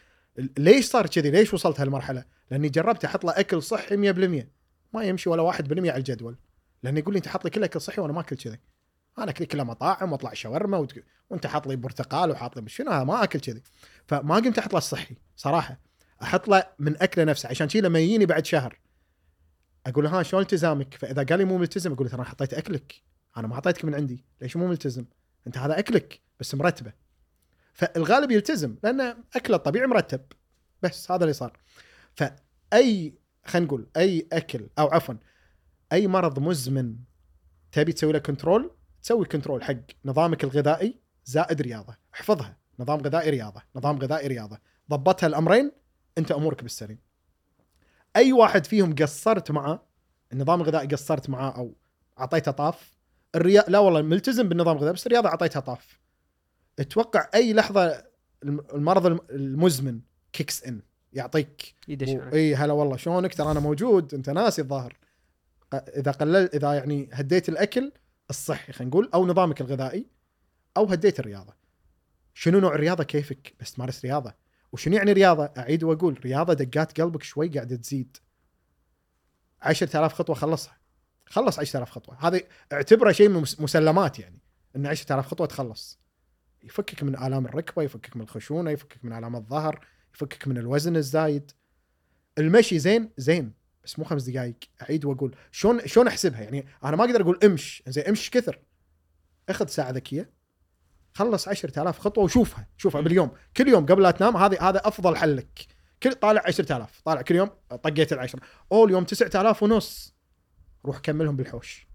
ليش صار كذي؟ ليش وصلت هالمرحلة؟ لأني جربت أحط له أكل صحي 100% ما يمشي ولا 1% على الجدول. لأنه يقول لي أنت حاط لي كل أكل صحي وأنا ما أكل كذي. أنا اكلي كلها مطاعم واطلع شاورما وت... وانت حاط لي برتقال وحاط لي شنو هذا ما أكل كذي. فما قمت أحط له الصحي صراحة. أحط له من أكله نفسه عشان كذي لما يجيني بعد شهر أقول له ها شلون التزامك؟ فإذا قال لي مو ملتزم أقول له ترى حطيت أكلك. أنا ما اعطيتك من عندي. ليش مو ملتزم؟ أنت هذا أكلك بس مرتبة. فالغالب يلتزم لأن أكله الطبيعي مرتب. بس هذا اللي صار. فأي خلينا نقول أي أكل أو عفوا أي مرض مزمن تبي تسوي له control تسوي control حق نظامك الغذائي زائد رياضة. احفظها. نظام غذائي رياضة. نظام غذائي رياضة. ضبطها الأمرين أنت أمورك بالسليم. أي واحد فيهم قصرت معاه النظام الغذائي قصرت معاه أو أعطيته طاف الريا لا والله ملتزم بالنظام الغذائي بس الرياضة أعطيتها طاف. أتوقع أي لحظة الم- المرض الم- المزمن كيكس ان يعطيك يدش و-. إي هلا والله شلونك؟ ترى أنا موجود أنت ناسي الظاهر. إذا قلل إذا يعني هديت الأكل الصحي خلينا نقول أو نظامك الغذائي أو هديت الرياضة. شنو نوع الرياضة كيفك؟ بس تمارس رياضة. وشنو يعني رياضة؟ أعيد وأقول رياضة دقات قلبك شوي قاعدة تزيد. 10000 خطوة خلصها. خلص 10000 خطوة. هذه اعتبره شيء من مس- مسلمات يعني إن 10000 خطوة تخلص. يفكك من آلام الركبة يفكك من الخشونة يفكك من آلام الظهر يفكك من الوزن الزايد. المشي زين؟ زين. بس مو خمس دقائق أعيد وأقول شلون شلون أحسبها؟ يعني أنا ما أقدر أقول امش زين امش كثر. أخذ ساعة ذكية خلص 10000 خطوة وشوفها شوفها باليوم. كل يوم قبل لا تنام هذه هذا أفضل حل لك. كل طالع 10000 طالع كل يوم طقيت العشرة. أو اليوم 9000 ونص. روح كملهم بالحوش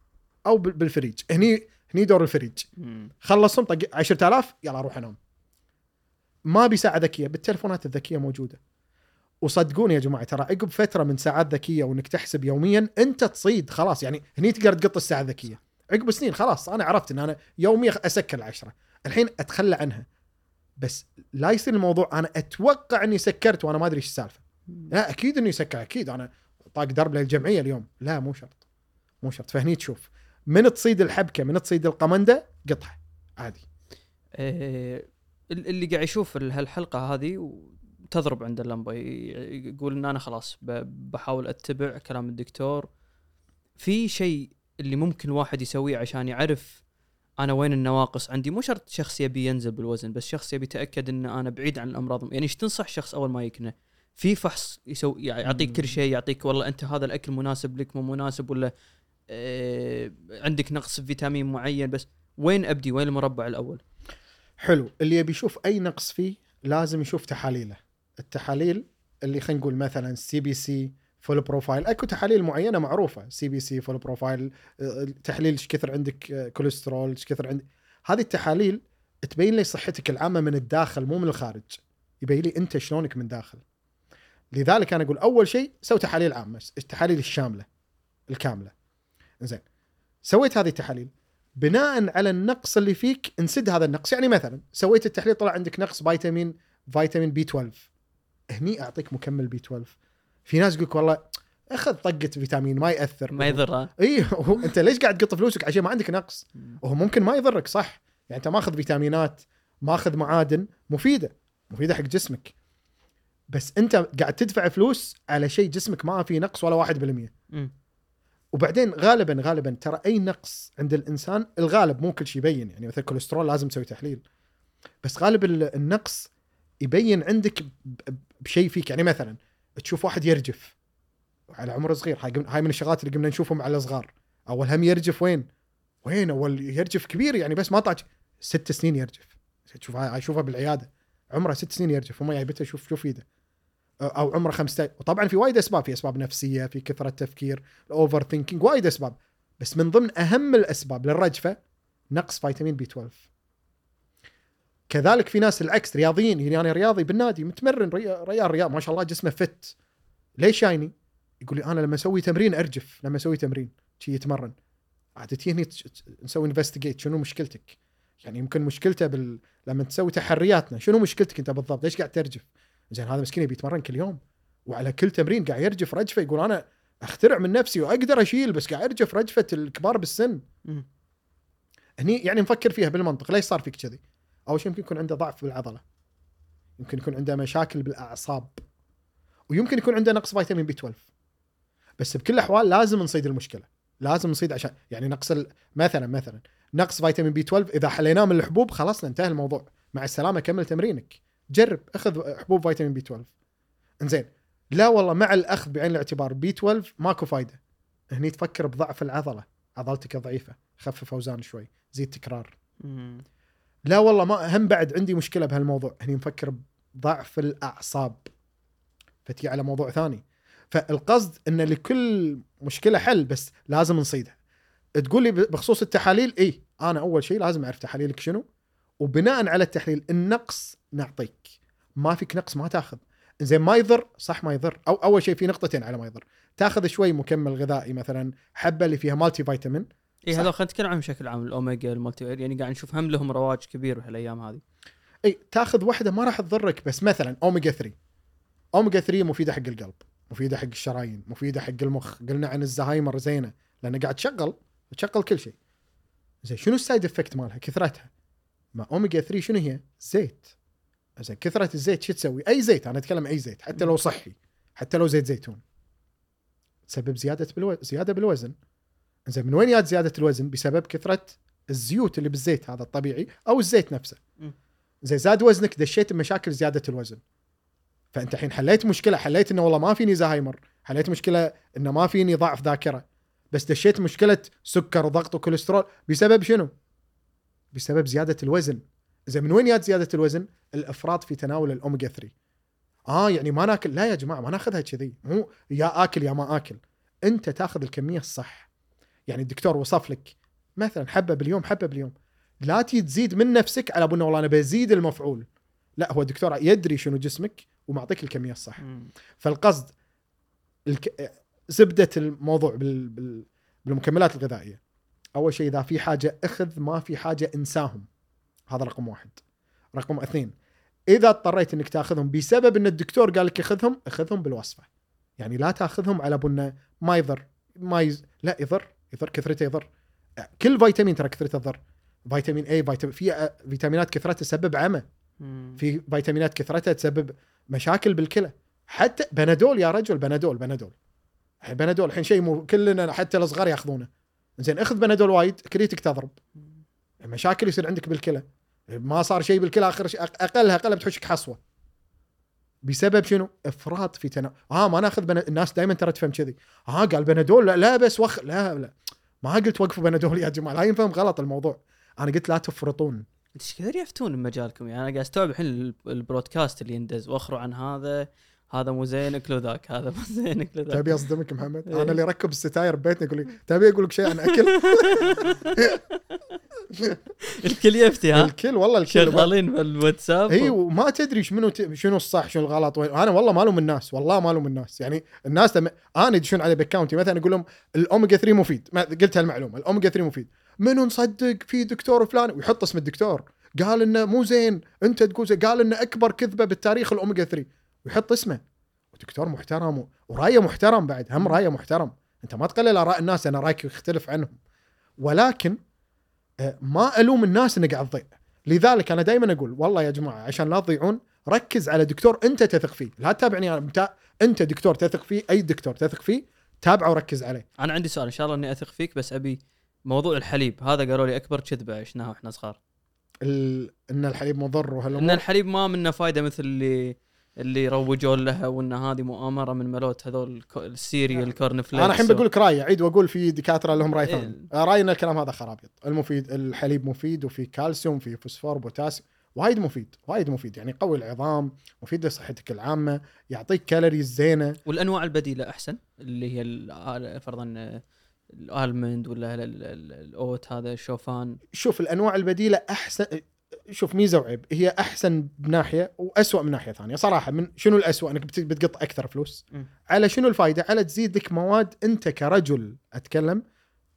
أو بال- بالفريج. هني هني دور الفريج. خلصهم طق 10000 يلا روح أنام. ما ابي ساعة ذكية بالتلفونات الذكية موجودة. وصدقوني يا جماعة ترى عقب فترة من ساعات ذكية وإنك تحسب يوميا أنت تصيد خلاص. يعني هني تقدر تقط الساعة الذكية. عقب سنين خلاص أنا عرفت إن أنا يوميا أسكر العشرة. الحين أتخلى عنها. بس لا يصير الموضوع أنا أتوقع إني سكرت وأنا ما أدري إيش السالفة. لا أكيد إني سكر أكيد. أنا طاق درب للجمعية اليوم. لا مو شرط. مو شرط. فهني تشوف. من تصيد الحبكة من تصيد القمندة؟ قطها. عادي. إيه، ال- اللي قاعد يشوف ال- هالحلقة هذه وتضرب عند اللمبة. يقول إن أنا خلاص بحاول أتبع كلام الدكتور. في شيء اللي ممكن الواحد يسويه عشان يعرف أنا وين النواقص عندي. مو شرط شخص يبي ينزل بالوزن بس شخص يبي يتأكد إن أنا بعيد عن الأمراض. يعني إيش تنصح شخص أول ما يكنه؟ في فحص يسوي يعطيك كل شيء يعطيك والله أنت هذا الأكل مناسب لك مو مناسب ولا آه عندك نقص في فيتامين معين بس وين أبدي؟ وين المربع الأول؟ حلو. اللي يبي يشوف أي نقص فيه لازم يشوف تحاليله. التحاليل اللي خلينا نقول مثلا CBC full profile أكو تحاليل معينة معروفة CBC full profile آه، تحليل إيش كثر عندك آه، كوليسترول إيش كثر عندك. هذه التحاليل تبين لي صحتك العامة من الداخل مو من الخارج. يبين لي أنت شلونك من داخل. لذلك أنا أقول أول شيء سوي تحاليل عامة التحاليل الشاملة الكاملة. زين سويت هذه التحاليل. بناء على النقص اللي فيك نسد هذا النقص. يعني مثلا سويت التحليل طلع عندك نقص فيتامين فيتامين B 12 هني أعطيك مكمل B 12 في ناس يقول لك والله أخذ طقة فيتامين ما يأثر. ما يضر ها؟ اي أنت ليش قاعد تقط فلوسك؟ عشان ما عندك نقص. وهو ممكن ما يضرك صح. يعني أنت ماخذ فيتامينات ماخذ معادن مفيدة. مفيدة حق جسمك. بس أنت قاعد تدفع فلوس على شيء جسمك ما فيه نقص ولا 1% مم. وبعدين غالبا غالبا ترى أي نقص عند الإنسان الغالب مو كل شيء يبين. يعني مثل الكوليسترول لازم تسوي تحليل. بس غالب ال- النقص يبين عندك بشيء فيك. يعني مثلا تشوف واحد يرجف. على عمر صغير. هاي من الشغلات اللي قمنا نشوفهم على الصغار أول هم يرجف وين؟ وين؟ أول يرجف كبير يعني بس ما طاج. ست سنين يرجف. تشوف اشوفها بالعيادة. عمره ست سنين يرجف. وما جايبته شوف شوف إيده. أو عمره 15 وطبعا في وايد أسباب. في أسباب نفسية في كثرة تفكير ال overthinking وايد أسباب. بس من ضمن أهم الأسباب للرجفة نقص فيتامين B 12 كذلك في ناس العكس رياضيين يعني أنا رياضي بالنادي متمرن ري- ريال رياض ما شاء الله جسمه فت ليش شايني؟ يقول لي أنا لما أسوي تمرين أرجف لما أسوي تمرين شي يتمرن عاد تجي هني تش- تش- نسوي انفستيجيت شنو مشكلتك؟ يعني يمكن مشكلته بال... لما تسوي تحرياتنا شنو مشكلتك أنت بالضبط؟ ليش قاعد ترجف؟ زين هذا مسكين يبي يتمرن كل يوم وعلى كل تمرين قاعد يرجف رجفة يقول أنا أخترع من نفسي وأقدر أشيل بس قاعد أرجف رجفة الكبار بالسن. هني يعني نفكر فيها بالمنطق ليش صار فيك كذي؟ أول شيء يمكن يكون عنده ضعف بالعضلة. يمكن يكون عنده مشاكل بالأعصاب. ويمكن يكون عنده نقص فيتامين B 12 بس بكل الأحوال لازم نصيد المشكلة. لازم نصيد عشان يعني نقص. مثلا مثلا نقص فيتامين B 12 إذا حليناه من الحبوب خلاص انتهى الموضوع. مع السلامة كمل تمرينك. جرب أخذ حبوب فيتامين B 12 إنزين. لا والله مع الأخذ بعين الاعتبار B 12 ماكو فايدة. هني تفكر بضعف العضلة. عضلتك ضعيفة. خفف أوزان شوي. زيد تكرار. لا والله ما هم بعد عندي مشكلة بهالموضوع. هني مفكر بضعف الأعصاب. فتجي على موضوع ثاني. فالقصد إن لكل مشكلة حل بس لازم نصيدها. تقول لي بخصوص التحاليل إي أنا أول شيء لازم أعرف تحاليلك شنو. وبناء على التحليل النقص نعطيك. ما فيك نقص ما تاخذ. زين ما يضر صح ما يضر. أو أول شيء في نقطتين على ما يضر. تاخذ شوي مكمل غذائي مثلا حبة اللي فيها مالتي فيتامين اي. هذا خلينا نتكلم عنهم بشكل عام الأوميجا ال multi يعني قاعد نشوف هم لهم رواج كبير بهالايام هذه. إي تاخذ واحدة ما راح تضرك بس مثلا أوميجا 3 أوميجا 3 مفيدة حق القلب مفيدة حق الشرايين مفيدة حق المخ. قلنا عن الزهايمر زينة لأن قاعد تشغل تشغل كل شيء. زين شنو ال side effect مالها؟ كثرتها. ما أوميجا 3 شنو هي؟ زيت. زين كثرة الزيت شو تسوي؟ أي زيت أنا أتكلم أي زيت حتى لو صحي حتى لو زيت زيتون. تسبب زيادة بالو... زيادة بالوزن. زين من وين جات زيادة الوزن؟ بسبب كثرة الزيوت اللي بالزيت هذا الطبيعي أو الزيت نفسه. زين زاد وزنك دشيت بمشاكل زيادة الوزن. فأنت الحين حليت مشكلة حليت إنه والله ما فيني زهايمر حليت مشكلة إنه ما فيني ضعف ذاكرة بس دشيت مشكلة سكر وضغط وكوليسترول. بسبب شنو؟ بسبب زيادة الوزن. زين من وين جات زيادة الوزن؟ الأفراط في تناول الاوميجا 3 آه يعني ما ناكل لا يا جماعة ما ناخذها كذي. مو يا آكل يا ما آكل. أنت تاخذ الكمية الصح. يعني الدكتور وصف لك مثلا حبة باليوم حبة باليوم. لا تجي تزيد من نفسك على أبو والله أنا بزيد المفعول. لا هو الدكتور يدري شنو جسمك ومعطيك الكمية الصح. فالقصد الك... زبدة الموضوع بال... بال... بالمكملات الغذائية. أول شيء إذا في حاجة أخذ ما في حاجة انساهم. هذا رقم واحد. رقم اثنين إذا اضطريت إنك تأخذهم بسبب إن الدكتور قال لك أخذهم أخذهم بالوصفة. يعني لا تأخذهم على بنا ما يضر ما يز... لا يضر. يضر كثرته يضر. كل فيتامين ترى كثرته تضر. فيتامين اي فيتامين في فيتامينات كثرتها تسبب عمى. في فيتامينات كثرتها تسبب مشاكل بالكلى. حتى بنادول يا رجل بنادول بنادول. بنادول الحين شيء مو كلنا حتى الصغار ياخذونه. زين اخذ بنادول وايد كليتك تضرب. مشاكل يصير عندك بالكلى. ما صار شيء بالكلى آخر شيء أقلها أقل بتحوشك حصوة. بسبب شنو؟ إفراط في تنا آه ما ناخذ بنا... الناس دائما ترى تفهم كذي. آه قال بنادول لا, لا بس وخ لا لا. ما قلت وقفوا بنادول يا جماعة لا ينفهم غلط الموضوع. أنا قلت لا تفرطون. إيش كثر يفتون بمجالكم؟ يعني أنا قاعد أستوعب الحين ال- البرودكاست اللي يندز وأخروا عن هذا هذا مو زين اكلوا ذاك هذا مو زين اكلوا ذاك. تبي أصدمك محمد؟ إيه. أنا اللي ركب الستاير ببيتنا يقول لي تبي أقول لك شيء عن أكل؟ (laughs) (laughs) الكل يفتي ها؟ الكل والله الكل. شغالين بالواتساب إي وما تدري شنو ت- شنو الصح شنو الغلط. وين أنا والله ما لوم الناس والله ما لوم الناس. يعني الناس لما أنا يدشون علي ب account ي مثلا أقول لهم الأوميجا 3 مفيد. ما قلت هالمعلومة الأوميجا 3 مفيد. منو نصدق في دكتور فلان؟ ويحط اسم الدكتور. قال إنه مو زين أنت تقول زين. قال إنه أكبر كذبة بالتاريخ الأوميجا 3 ويحط اسمه. ودكتور محترم و- ورأيه محترم بعد. هم رأيه محترم. أنت ما تقلل آراء الناس أنا رأيك يختلف عنهم. ولكن ما ألوم الناس انه قاعد تضيع لذلك أنا دائما أقول والله يا جماعة عشان لا تضيعون ركز على دكتور أنت تثق فيه. لا تتابعني أنا. أنت دكتور تثق فيه أي دكتور تثق فيه تابعه وركز عليه. أنا عندي سؤال إن شاء الله إني أثق فيك بس أبي موضوع الحليب. هذا قالوا لي أكبر كذبه عشناها وإحنا صغار. ال... إن الحليب مضر إن وهالامور الحليب ما منه فايدة مثل اللي اللي روجون لها وإن هذه مؤامرة من ملوت هذول ال cereal corn flakes. أنا الحين بقول لك راي اعيد وأقول في دكاترة لهم رأي إيه. ثاني. آه، رايي ان الكلام هذا خرابيط المفيد الحليب مفيد وفي كالسيوم في فوسفور بوتاسيوم وايد مفيد وايد مفيد. يعني يقوي العظام مفيد لصحتك العامة يعطيك calories زينة. والأنواع البديلة أحسن اللي هي ال- فرضا آه، الالمند ولا ال- ال- ال- الأوت هذا الشوفان. شوف الأنواع البديلة أحسن شوف ميزة وعيب. هي أحسن بناحية واسوء من ناحية ثانية. صراحة من شنو الاسوء إنك بت- بتقط أكثر فلوس. مم. على شنو الفائده على تزيد لك مواد أنت كرجل أتكلم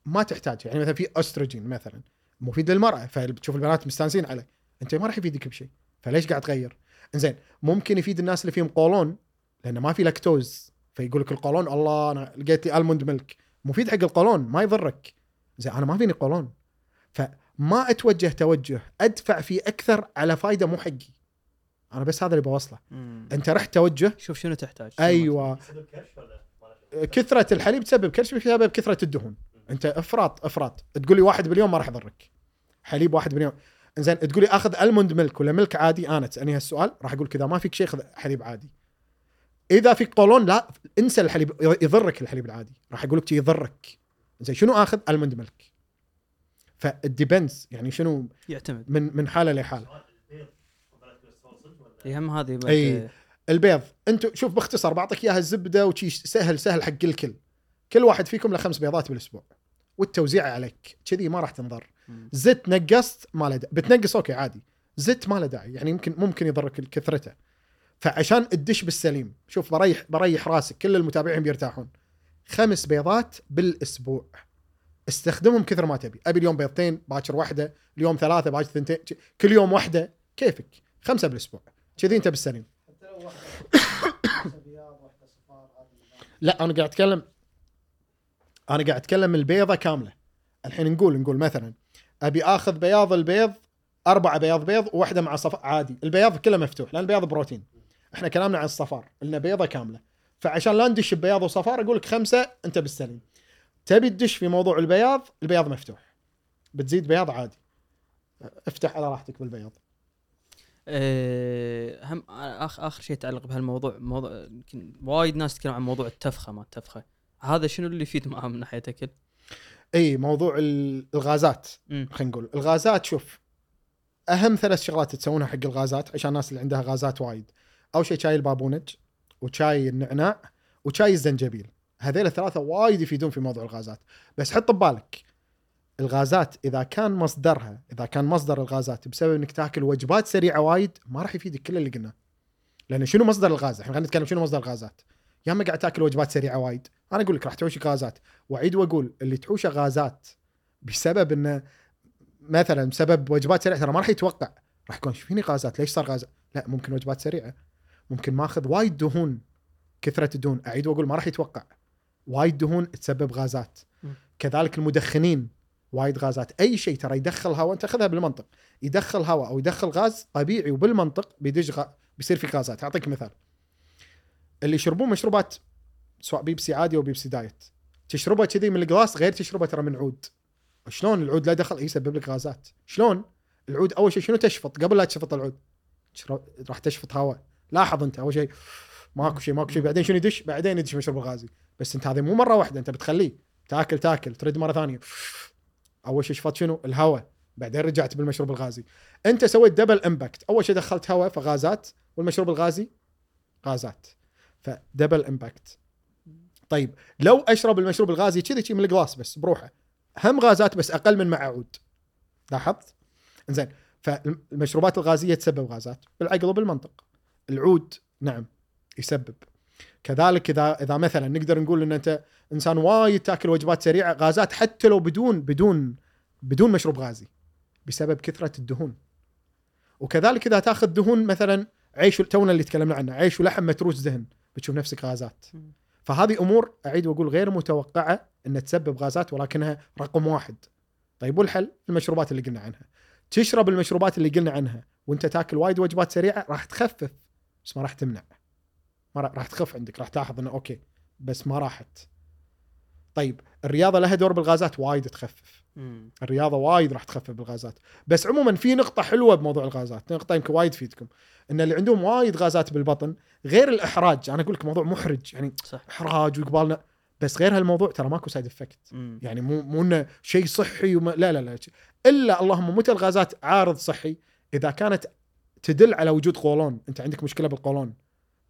ما تحتاجها يعني مثلا في أستروجين مثلا مفيد للمراه فتشوف البنات مستانسين عليه. أنت ما راح يفيدك بشيء. فليش قاعد تغير؟ إنزين ممكن يفيد الناس اللي فيهم قولون لأنه ما في لاكتوز. فيقول لك القولون الله أنا لقيت لي almond milk مفيد حق القولون ما يضرك. زين أنا ما فيني قولون. فما أتوجه توجه أدفع فيه أكثر على فايدة مو حقي. أنا بس هذا اللي بوصله. أنت رحت توجه؟ شوف شنو تحتاج. أيوه. ما؟ كثرة الحليب تسبب كرش بسبب كثرة الدهون. أنت أفراط أفراط. تقول لي واحد باليوم ما راح يضرك. حليب واحد باليوم. زين تقول لي آخذ almond milk ولا milk عادي. أنا تسالني هالسؤال راح أقول كذا. ما فيك شيء خذ حليب عادي. إذا فيك قولون لا انسى الحليب يضرك الحليب العادي. راح أقول لك يضرك. زين شنو آخذ؟ almond milk. ف depends يعني شنو يعتمد. من من حالة لحالة. سؤال البيض قبل الكوليسترول صدق ولا اي هم هذه بعد- أي. البيض أنتم شوف باختصار بعطيك إياها الزبدة وشي سهل سهل حق الكل كل. واحد فيكم له خمس بيضات بالأسبوع والتوزيع عليك. كذي ما راح تنضر. زدت نقصت ما له داعي. بتنقص أوكي عادي. زدت ما له داعي يعني يمكن ممكن يضرك كثرته. فعشان تدش بالسليم شوف بريح بريح راسك. كل المتابعين بيرتاحون. خمس بيضات بالأسبوع. استخدمهم كثر ما تبي. أبي اليوم بيضتين باكر واحدة اليوم ثلاثة باكر ثنتين كل يوم واحدة كيفك؟ خمسة بالأسبوع. كذي أنت بالسليم. (coughs) لا أنا قاعد أتكلم أنا قاعد أتكلم البيضة كاملة. الحين نقول نقول مثلا أبي آخذ بياض البيض اربعه بياض بيض وواحده مع صفار عادي. البياض كله مفتوح لأن البياض بروتين. إحنا كلامنا عن الصفار لنا بيضة كاملة. فعشان لا ندش ببياض وصفار أقول لك خمسة أنت بالسليم. تبي تدش في موضوع البياض البياض مفتوح. بتزيد بياض عادي. افتح على راحتك بالبياض. أه هم اخر آخر شيء يتعلق بهالموضوع موضوع يمكن وايد ناس تتكلم عن موضوع التفخة ما التفخة. هذا شنو اللي يفيد معاه من ناحية أكل؟ إي موضوع ال- الغازات. خلينا نقول الغازات شوف أهم ثلاث شغلات تسوونها حق الغازات عشان الناس اللي عندها غازات وايد. أول شيء شاي البابونج وشاي النعناع وشاي الزنجبيل. هذيل الثلاثة وايد يفيدون في موضوع الغازات. بس حط ببالك الغازات إذا كان مصدرها إذا كان مصدر الغازات بسبب إنك تاكل وجبات سريعة وايد ما راح يفيدك كل اللي قلناه. لأن شنو مصدر الغاز؟ إحنا خلينا نتكلم شنو مصدر الغازات. يا اما قاعد تاكل وجبات سريعة وايد. أنا أقول لك راح تعوشك غازات. وأعيد وأقول اللي تعوشه غازات بسبب إنه مثلا بسبب وجبات سريعة ترى ما راح يتوقع. راح يكون "إيش فيني غازات ليش صار غاز لا ممكن وجبات سريعة. ممكن ماخذ وايد دهون كثرة الدهون. أعيد وأقول ما راح يتوقع. وايد دهون تسبب غازات. م. كذلك المدخنين وايد غازات. أي شيء ترى يدخل هواء أنت خذها بالمنطق. يدخل هواء أو يدخل غاز طبيعي وبالمنطق بيدش غ... بيصير في غازات. أعطيك مثال. اللي يشربون مشروبات سواء بيبسي عادي أو بيبسي دايت. تشربها كذي من القلاص غير تشربها ترى من عود شلون العود لا دخل؟ يسبب لك غازات. شلون؟ العود أول شيء شنو تشفط؟ قبل لا تشفط العود. راح تشفط هواء. لاحظ أنت أول شيء ماكو شيء ماكو شيء. بعدين شنو يدش؟ بعدين يدش مشروب الغازي بس انت هذه مو مرة واحدة انت بتخليه. تاكل تاكل ترد مرة ثانية. أول شيء شفط شنو؟ الهواء. بعدين رجعت بالمشروب الغازي. انت سويت double impact أول شيء دخلت هواء فغازات. والمشروب الغازي؟ غازات. ف double impact طيب لو أشرب المشروب الغازي كذي كذي من القلاص بس بروحه. هم غازات بس أقل من مع عود. لاحظت؟ زين فالمشروبات الغازية تسبب غازات. بالعقل وبالمنطق. العود نعم. يسبب. كذلك اذا إذا مثلا نقدر نقول إن أنت إنسان وايد تأكل وجبات سريعة غازات حتى لو بدون بدون بدون مشروب غازي بسبب كثرة الدهون. وكذلك إذا تأخذ دهون مثلا عيش تونا اللي تكلمنا عنه عيش ولحم متروس دهن بتشوف نفسك غازات. فهذه أمور أعيد وأقول غير متوقعة إن تسبب غازات ولكنها رقم واحد. طيب والحل؟ المشروبات اللي قلنا عنها. تشرب المشروبات اللي قلنا عنها وأنت تأكل وايد وجبات سريعة راح تخفف بس ما راح تمنع. ما راح تخف عندك راح تلاحظ إنه أوكي بس ما راحت. طيب الرياضة لها دور بالغازات وايد تخفف. مم. الرياضة وايد راح تخفف بالغازات. بس عموما في نقطة حلوة بموضوع الغازات نقطة يمكن وايد تفيدكم إن اللي عندهم وايد غازات بالبطن غير الإحراج أنا أقول لك موضوع محرج يعني صح. إحراج وقبالنا بس غير هالموضوع ترى ماكو side effect. يعني مو مو إنه شيء صحي وما لا لا لا إلا اللهم متى الغازات عارض صحي؟ إذا كانت تدل على وجود قولون أنت عندك مشكلة بالقولون.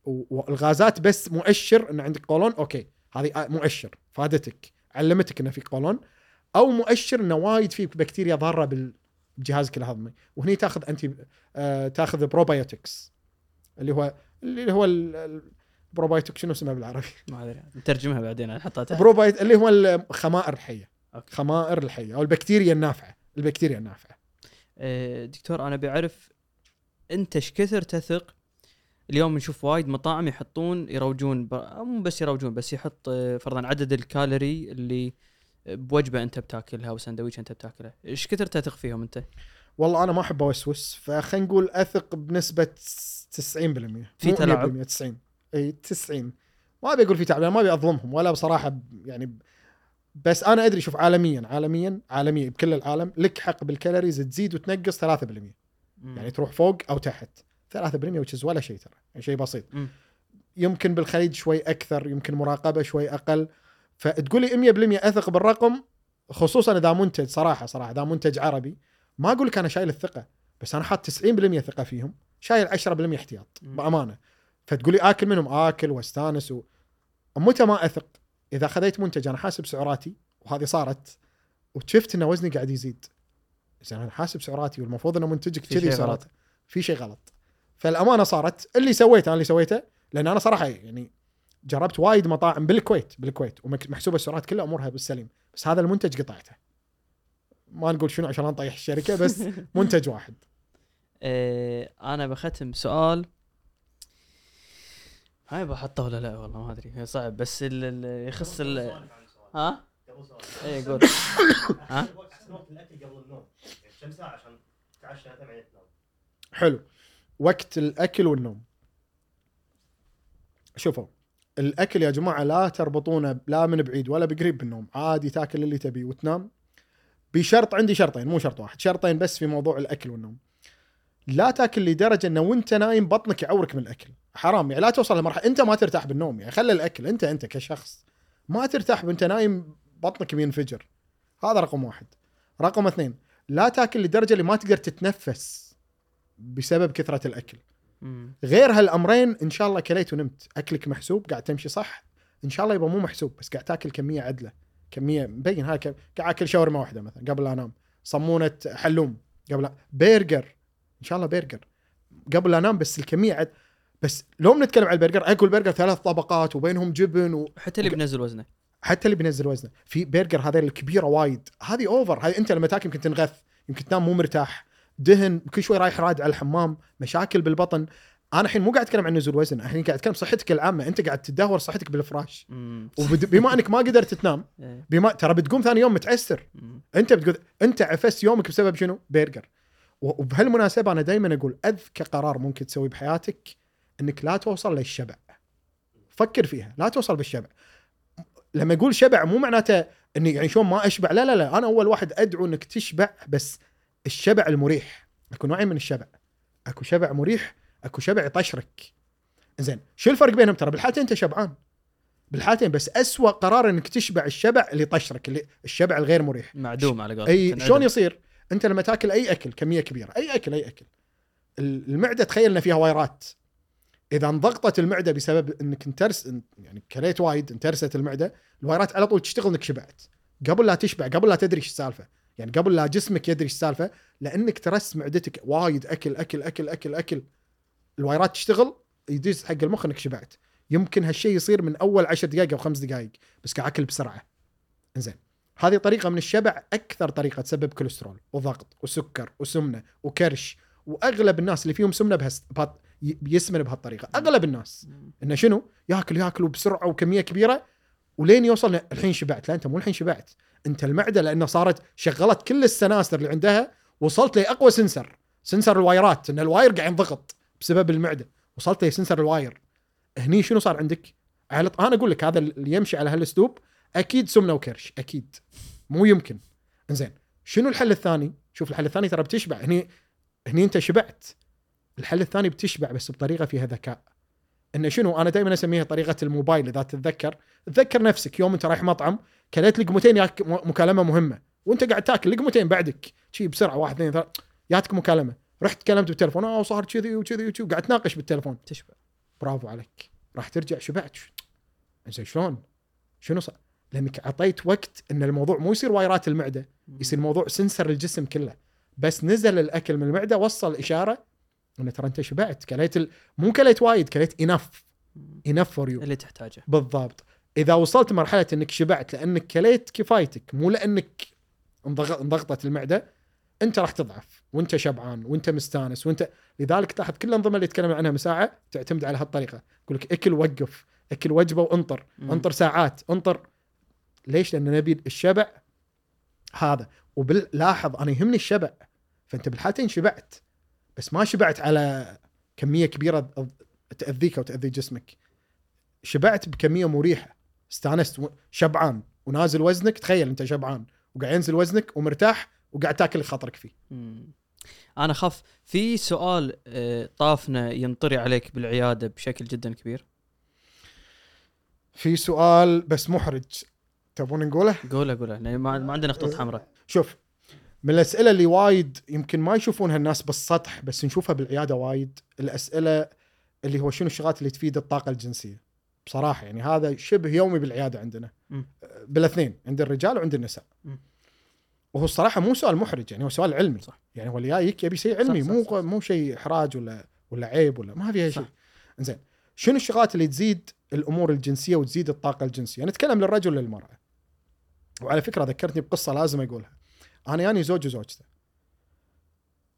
والغازات بس مؤشر إن عندك قولون أوكي هذه آه مؤشر فادتك علمتك إنه في قولون أو مؤشر إنه وايد في بكتيريا ضارة بجهازك الهضمي وهني تاخذ انت آه تاخذ probiotics اللي هو اللي هو ال- ال- البروبايوتيك شنو اسمه بالعربي؟ (laughs) ما أدري نترجمها بعدين نحطها تحت بروبايت اللي هو الخمائر الحية أوكي. خمائر الحية أو البكتيريا النافعة البكتيريا النافعة آه، دكتور أنا بعرف أنت إيش كثر تثق اليوم نشوف وايد مطاعم يحطون يروجون مو بس يروجون بس يحط آه، فرضا عدد الكالوري اللي بوجبة أنت بتاكلها أو سندويش أنت بتاكله. إيش كثر تثق فيهم أنت؟ والله أنا ما أحب اوسوس فخلينا نقول أثق بنسبة 90% في تلاعب؟ 100% 90 إي 90 ما أبي أقول في تعب ما أبي أظلمهم ولا بصراحة يعني بس أنا أدري شوف عالميا عالميا عالميا بكل العالم لك حق بال calories تزيد وتنقص 3% يعني تروح فوق أو تحت. 3% which is ولا شيء ترى يعني شيء بسيط. مم. يمكن بالخليج شوي أكثر يمكن مراقبة شوي أقل. فتقول لي 100% أثق بالرقم خصوصا إذا منتج صراحة صراحة إذا منتج عربي ما أقول لك أنا شايل الثقة بس أنا حاط 90% ثقة فيهم شايل 10% احتياط. بأمانة. فتقول لي آكل منهم آكل واستانس و... متى ما أثق؟ إذا خذيت منتج أنا حاسب سعراتي وهذه صارت وشفت إن وزني قاعد يزيد. زين أنا حاسب سعراتي والمفروض إن منتجك كذي سعراته. في شيء غلط. فالأمانة صارت اللي سويته أنا اللي سويته لأن أنا صراحة يعني جربت وايد مطاعم بالكويت بالكويت ومحسوبه السعرات كلها أمورها بالسليم بس هذا المنتج قطعته. ما نقول شنو عشان نطيح الشركة بس (laughs) منتج واحد. آه أنا بختم سؤال. هاي بحطه ولا لا؟ والله ما أدري صعب بس ال- ال- يخص ال. ها؟ قبل سؤال اي قول. (laughs) (laughs) ها؟ الاكل قبل النوم. يعني كم ساعة عشان تتعشى بعدين تنام حلو. وقت الأكل والنوم. شوفوا الأكل يا جماعة لا تربطونه لا من بعيد ولا بقريب بالنوم عادي تاكل اللي تبيه وتنام. بشرط عندي شرطين مو شرط واحد شرطين بس في موضوع الأكل والنوم. لا تاكل لدرجة إنه وأنت نايم بطنك يعورك من الأكل. حرام يعني لا توصل لمرحلة أنت ما ترتاح بالنوم يعني خلي الأكل أنت أنت كشخص ما ترتاح وأنت نايم بطنك بينفجر هذا رقم واحد. رقم اثنين لا تاكل لدرجة اللي ما تقدر تتنفس. بسبب كثرة الأكل. مم. غير هالأمرين إن شاء الله كليت ونمت. أكلك محسوب قاعد تمشي صح. إن شاء الله يبقى مو محسوب بس قاعد تاكل كمية عدلة كمية مبين هاي قاعد أكل شاورما واحدة مثلا قبل لا أنام. صمونة حلوم قبل برجر. إن شاء الله برجر. قبل لا أنام بس الكمية عد بس لو بنتكلم على البرجر أكل برجر ثلاث طبقات وبينهم جبن و... حتى اللي بينزل وزنه. حتى اللي بينزل وزنه. في برجر هذول الكبيرة وايد. هذه over هذه أنت لما تاكل يمكن تنغث يمكن تنام مو مرتاح. دهن كل شوي رايح راد على الحمام مشاكل بالبطن أنا الحين مو قاعد أتكلم عن نزول وزن الحين قاعد أتكلم صحتك العامة أنت قاعد تدهور صحتك بالفراش. وبما أنك ما قدرت تنام (laughs) إيه. بما ترى بتقوم ثاني يوم متعسر. أنت بتقول أنت عفست يومك بسبب شنو؟ برجر وبهالمناسبة أنا دائما أقول أذكى قرار ممكن تسويه بحياتك إنك لا توصل للشبع فكر فيها لا توصل بالشبع لما أقول شبع مو معناته إني يعني شلون ما أشبع لا لا لا أنا أول واحد أدعو إنك تشبع بس الشبع المريح. أكو نوعين من الشبع. أكو شبع مريح أكو شبع يطشرك زين شو الفرق بينهم ترى؟ بالحالتين أنت شبعان. بالحالتين بس أسوأ قرار إنك تشبع الشبع اللي يطشرك اللي الشبع الغير مريح. معدوم على قولتك. أي. شلون يصير؟ أنت لما تاكل أي أكل كمية كبيرة أي أكل أي أكل. المعدة تخيل ان فيها wireات. إذا انضغطت المعدة بسبب إنك انترس يعني كليت وايد انترست المعدة ال wireات على طول تشتغل إنك شبعت. قبل لا تشبع قبل لا تدري إيش السالفة. يعني قبل لا جسمك يدري السالفه لأنك ترس معدتك وايد أكل أكل أكل أكل أكل. الوايرات تشتغل يدز حق المخ إنك شبعت. يمكن هالشيء يصير من أول عشر دقائق أو خمس دقائق بس قاعد اكل بسرعة. إنزين. هذه طريقة من الشبع أكثر طريقة تسبب كوليسترول وضغط وسكر وسمنة وكرش وأغلب الناس اللي فيهم سمنة بهس بهات ي- بيسمن بهالطريقة. أغلب الناس. إنه شنو؟ ياكل ياكل وبسرعة وكمية كبيرة ولين يوصل الحين شبعت. لا أنت مو الحين شبعت. انت المعدة لأنه صارت شغلت كل السناسر اللي عندها وصلت لاقوى sensor sensor ال wireات إن ال wire قاعد ينضغط بسبب المعدة. وصلت ل sensor ال wire. هني شنو صار عندك؟ أنا أقول لك هذا اللي يمشي على هالأسلوب أكيد سمنة وكرش أكيد. مو يمكن. إنزين شنو الحل الثاني؟ شوف الحل الثاني ترى بتشبع. هني هني أنت شبعت. الحل الثاني بتشبع بس بطريقة فيها ذكاء. انه شنو؟ أنا دائما أسميها طريقة الموبايل إذا تتذكر. تذكر نفسك يوم أنت رايح مطعم كليت لقمتين ياك مكالمة مهمة. وانت قاعد تاكل لقمتين بعدك. شي بسرعة واحد اثنين ثلاث جاتك مكالمة. رحت تكلمت بالتليفون. آه صار كذي وكذي وكذي. قاعد تناقش بالتليفون. تشبع. برافو عليك. راح ترجع. شبعت. زين شلون؟ شنو صار؟ لأنك أعطيت وقت إن الموضوع مو يصير wireات المعدة. يصير موضوع sensor الجسم كله. بس نزل الأكل من المعدة وصل إشارة انه ترى أنت شبعت. كليت ال... مو كليت وايد كليت enough enough for you اللي تحتاجه. بالضبط. إذا وصلت مرحلة إنك شبعت لأنك كليت كفايتك مو لأنك انضغ- انضغطت المعدة أنت راح تضعف وأنت شبعان وأنت مستانس وأنت لذلك تلاحظ كل الأنظمة اللي تكلمنا عنها من ساعه تعتمد على هالطريقة. يقول لك أكل وقف أكل وجبة وأنطر مم. أنطر ساعات أنطر. ليش؟ لأن نبي الشبع هذا. ولاحظ أنا يهمني الشبع. فأنت بالحالتين شبعت بس ما شبعت على كمية كبيرة تأذيك أو تأذي جسمك. شبعت بكمية مريحة. استانست شبعان. ونازل وزنك تخيل انت شبعان. وقاعد ينزل وزنك ومرتاح وقاعد تاكل خاطرك فيه. مم. أنا خاف. في سؤال آه، طافنا ينطري عليك بالعيادة بشكل جدا كبير. في سؤال بس محرج. تبون نقوله؟ قوله قوله. لأن ما ما عندنا خطوط حمراء. شوف من الأسئلة اللي وايد يمكن ما يشوفونها الناس بالسطح بس نشوفها بالعيادة وايد الأسئلة اللي هو شنو الشغلات اللي تفيد الطاقة الجنسية. بصراحة يعني هذا شبه يومي بالعيادة عندنا مم. بالاثنين عند الرجال وعند النساء مم. وهو الصراحة مو سؤال محرج يعني هو سؤال علمي صح. يعني هو اللي جايك يبي شيء علمي صح، مو صح، صح. مو شيء إحراج ولا ولا عيب ولا ما فيها صح. شيء زين شنو الشغلات اللي تزيد الأمور الجنسية وتزيد الطاقة الجنسية نتكلم للرجل وللمرأة وعلى فكرة ذكرتني بقصة لازم أقولها أنا ياني زوج وزوجته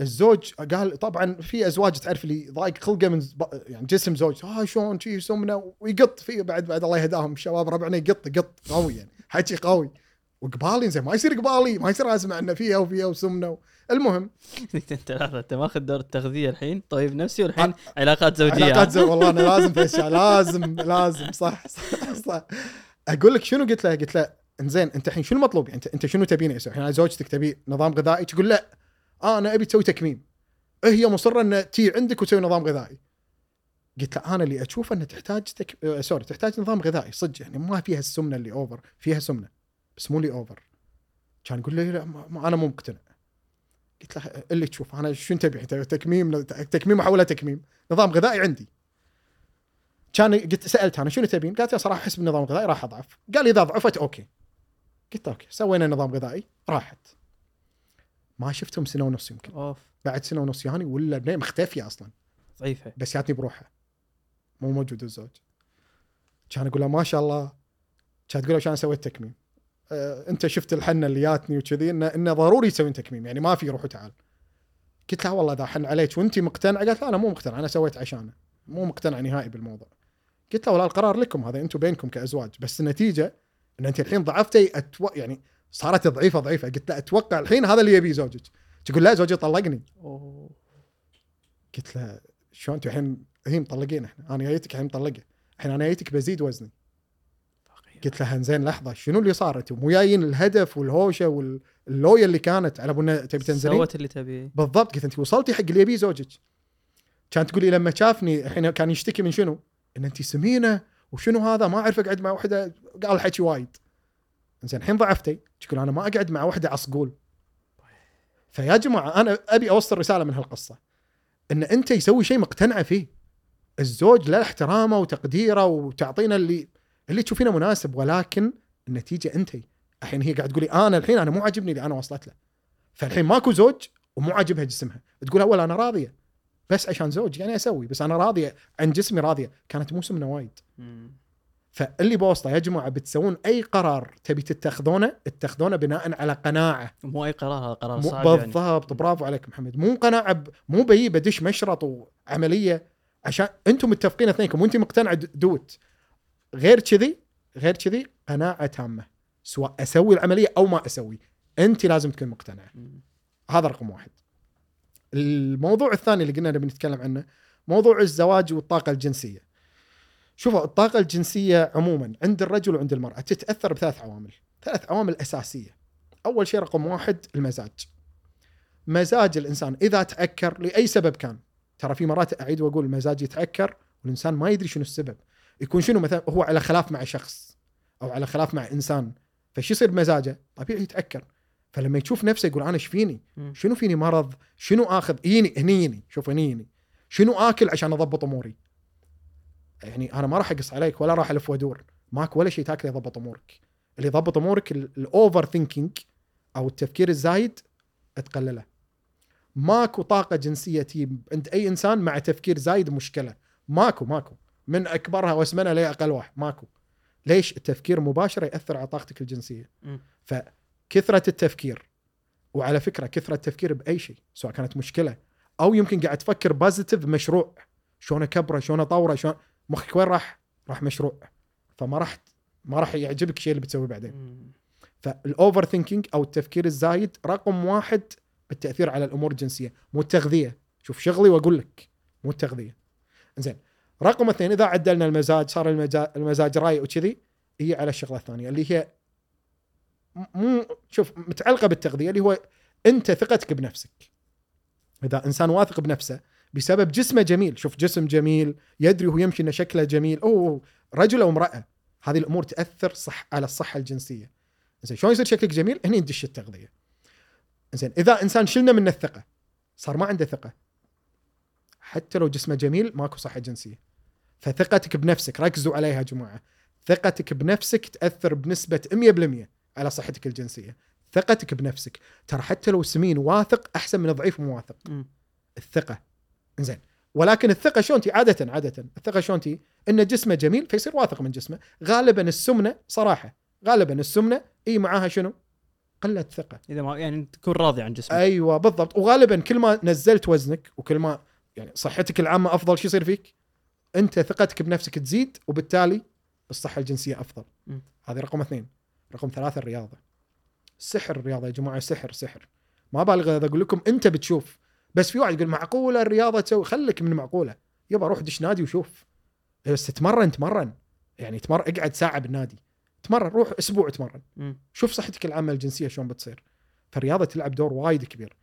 الزوج قال طبعا في أزواج تعرف اللي ضايق خلقه من يعني جسم زوج ها شلون شي سمنه ويقط فيه بعد بعد الله يهداهم الشباب ربعنا يقط يقط قوي يعني حكي قوي وقبالي زين ما يصير قبالي ما يصير أسمع إنه فيها وفيها وسمنة و... المهم (laughs) أنت لحظه أنت ماخذ دور التغذية الحين طيب نفسي والحين علاقات زوجية علاقات زوج والله أنا لازم في أشياء (laughs) لازم لازم صح صح, صح. أقول لك شنو قلت له؟ قلت له إنزين أنت الحين شنو المطلوب؟ يعني أنت شنو تبيني أسوي؟ الحين زوجتك تبي نظام غذائي تقول لا آه أنا أبي تسوي تكميم. هي مصرة إن تي عندك وتسوي نظام غذائي. قلت له أنا اللي اشوفه إنه تحتاج تك... آه، sorry تحتاج نظام غذائي. صدق يعني ما فيها السمنة اللي over فيها سمنة بس مو اللي over كان يقول لي لا ما أنا مو مقتنع. قلت له اللي تشوف أنا شو انت تكميم؟ تكميم أحولها تكميم. نظام غذائي عندي. كان قلت سألت أنا شنو تبين؟ قالت لي صراحة احس بالنظام الغذائي راح أضعف. قال إذا ضعفت أوكي. قلت أوكي. سوينا نظام غذائي راحت. ما شفتهم سنة ونص يمكن. أوف. بعد سنة ونص ياني ولا بنيه مختفيه أصلا. ضعيفه بس جاتني بروحها مو موجود الزوج. كان أقول لها ما شاء الله. كانت تقول عشان سويت تكميم. أه أنت شفت الحنة اللي جاتني وكذي إنه إنه ضروري تسوين تكميم. يعني ما في روح وتعال. قلت لها والله إذا حن عليك وأنت مقتنعه قالت لا أنا مو مقتنع أنا سويت عشانه. مو مقتنع نهائي بالموضوع. قلت لها والله القرار لكم هذا أنتم بينكم كأزواج. بس النتيجة إن أنت الحين ضعفتي أتو... يعني صارت ضعيفة ضعيفة. قلت لها أتوقع الحين هذا اللي يبيه زوجك. تقول لا زوجي طلقني. أوه. قلت له شلون أنتوا الحين؟ هي مطلقين إحنا. أنا جايتك الحين مطلقة. الحين أنا جايتك بزيد وزني. قلت لها زين لحظة. شنو اللي صار أنتم مو جايين الهدف والهوشة واللويا اللي كانت على أبونا تبي تنزلين؟ سوت اللي تبيه بالضبط. قلت أنت وصلتي حق اللي يبيه زوجك. كانت تقول لي لما شافني الحين كان يشتكي من شنو؟ إن أنت سمينة. وشنو هذا؟ ما اعرف اقعد مع وحدة. قال حكي وايد. زين الحين ضعفتي. تقول أنا ما أقعد مع وحدة عصقول فيا جماعة أنا أبي أوصل رسالة من هالقصة. إن أنت يسوي شيء مقتنعه فيه. الزوج له احترامه وتقديره وتعطينا اللي اللي تشوفينه مناسب ولكن النتيجة أنت. الحين هي قاعد تقولي أنا الحين أنا مو عاجبني اللي أنا وصلت له. فالحين ماكو زوج ومو عاجبها جسمها. تقول اول أنا راضية بس عشان زوج يعني أسوي بس أنا راضية عن جسمي راضية. كانت مو سمنه وايد. فاللي بوصله يا جماعة بتسوون أي قرار تبي تتخذونه اتخذونه بناء على قناعة. مو أي قرار هذا قرار صعب يعني. بالضبط برافو عليك محمد. مو قناعة ب... مو بيي بدش مشرط وعملية عشان أنتم متفقين اثنينكم وانت مقتنعه د- دوت. غير كذي غير كذي قناعة تامة سواء أسوي العملية أو ما أسوي أنت لازم تكون مقتنعه. هذا رقم واحد. الموضوع الثاني اللي قلنا نبي نتكلم عنه موضوع الزواج والطاقة الجنسية. شوفوا الطاقة الجنسية عموما عند الرجل وعند المرأة تتأثر بثلاث عوامل. ثلاث عوامل أساسية. أول شيء رقم واحد المزاج. مزاج الإنسان إذا تأكر لأي سبب كان. ترى في مرات أعيد وأقول المزاج يتأكر والإنسان ما يدري شنو السبب. يكون شنو؟ مثلا هو على خلاف مع شخص أو على خلاف مع إنسان. فشو يصير بمزاجه؟ طبيعي يتأكر. فلما يشوف نفسه يقول أنا إيش فيني. شنو فيني مرض؟ شنو يجيني هني يجيني شوف هني يجيني شنو آكل عشان أضبط أموري؟ يعني أنا ما راح أقص عليك ولا راح ألف وأدور. ماكو ولا شيء تاكله يضبط أمورك. اللي يضبط أمورك ال overthinking أو التفكير الزايد تقلله. ماكو طاقة جنسية تجيب عند أي إنسان مع تفكير زايد مشكلة. ماكو ماكو. من أكبرها وأسمنها لاقل واحد؟ ماكو. ليش؟ التفكير مباشرة يأثر على طاقتك الجنسية. فكثرة التفكير وعلى فكرة كثرة التفكير بأي شيء سواء كانت مشكلة أو يمكن قاعد تفكر positive مشروع. شلون أكبره؟ شلون أطوره؟ شلون مخك وين راح؟ راح مشروع. فما راح ما راح يعجبك الشيء اللي بتسويه بعدين. فال overthinking أو التفكير الزايد رقم واحد بالتأثير على الأمور الجنسية. مو التغذية. شوف شغلي وأقول لك. مو التغذية. زين رقم اثنين إذا عدلنا المزاج صار المزاج, المزاج رايق وكذي هي على الشغلة الثانية اللي هي مو شوف متعلقة بالتغذية اللي هو أنت ثقتك بنفسك. إذا إنسان واثق بنفسه بسبب جسمه جميل. شوف جسم جميل يدري وهو يمشي إنه شكله جميل. أوه رجل أو امرأة هذه الأمور تأثر صح على الصحة الجنسية. زين شلون يصير شكلك جميل؟ هني ندش التغذية. زين إذا إنسان شلنا منه الثقه صار ما عنده ثقة حتى لو جسمه جميل ماكو صحة جنسية. فثقتك بنفسك ركزوا عليها يا جماعة. ثقتك بنفسك تأثر بنسبة 100% على صحتك الجنسية. ثقتك بنفسك. ترى حتى لو سمين واثق أحسن من ضعيف مو واثق. مم. الثقة. زين. ولكن الثقة شلون عادة عادة. الثقة شلون إن جسمه جميل فيصير واثق من جسمه. غالبا السمنة صراحة. غالبا السمنة إي معاها شنو؟ قلة ثقة. إذا ما يعني تكون راضي عن جسمك. أيوه بالضبط. وغالبا كل ما نزلت وزنك وكل ما يعني صحتك العامة أفضل شو يصير فيك؟ أنت ثقتك بنفسك تزيد وبالتالي الصحة الجنسية أفضل. هذه رقم اثنين. رقم ثلاثة الرياضة. سحر الرياضة يا جماعة سحر سحر. ما بالغ إذا أقول لكم أنت بتشوف بس في واحد يقول معقولة الرياضة تسوي خليك من معقوله يبا روح دش نادي وشوف. بس تمرن تمرن. يعني تمر اقعد ساعة بالنادي. تمرن روح أسبوع تمرن. مم. شوف صحتك العامة الجنسية شلون بتصير. فالرياضة تلعب دور وايد كبير.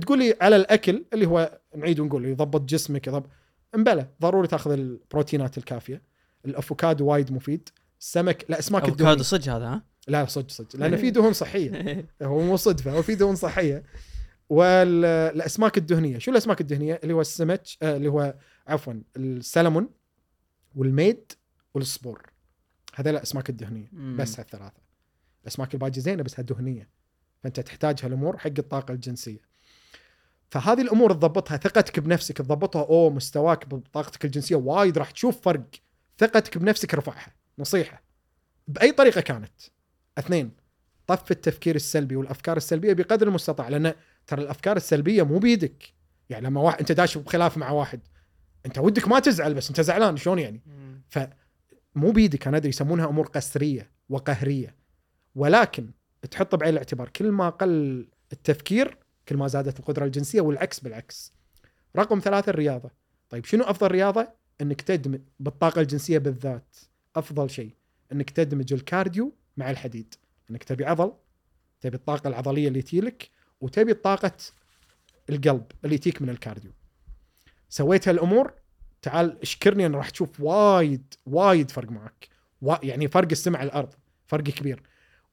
تقول لي على الأكل اللي هو نعيد ونقول يضبط جسمك يضبط إمبلا ضروري تاخذ البروتينات الكافية. الأفوكادو وايد مفيد. السمك الاسماك أفوكادو الدهنيه صدق هذا ها؟ لا صدق صدق. لأن (laughs) في دهون صحية. (laughs) هو مو صدفة هو في دهون صحية. والأسماك الدهنية. شو الأسماك الدهنية؟ اللي هو السمك آه اللي هو عفوا السلمون والميد والصبور. هذول الاسماك الدهنية. مم. بس هالثلاثة. الأسماك الباقي زينة بس دهنيه فأنت تحتاج هالأمور حق الطاقة الجنسية. فهذه الأمور تضبطها ثقتك بنفسك تضبطها. أوه مستواك بطاقتك الجنسية وايد راح تشوف فرق. ثقتك بنفسك رفعها. نصيحة. بأي طريقة كانت. اثنين طف التفكير السلبي والأفكار السلبية بقدر المستطاع لأن ترى الأفكار السلبية مو بيدك يعني لما واحد أنت داش بخلاف مع واحد أنت ودك ما تزعل بس أنت زعلان شلون يعني مو بيدك أنا أدري يسمونها أمور قسرية وقهرية ولكن تحط بعين الاعتبار كل ما قل التفكير كل ما زادت القدرة الجنسية والعكس بالعكس. رقم ثلاثة الرياضة. طيب شنو أفضل رياضة؟ إنك تدمج بالطاقة الجنسية بالذات أفضل شيء إنك تدمج الكارديو مع الحديد، إنك تبي عضل تبي الطاقة العضلية اللي تجيلك وتبي طاقة القلب اللي تجيك من ال cardio. سويت هالامور تعال اشكرني أنا راح تشوف وايد وايد فرق معك. يعني فرق السما عن الأرض فرق كبير.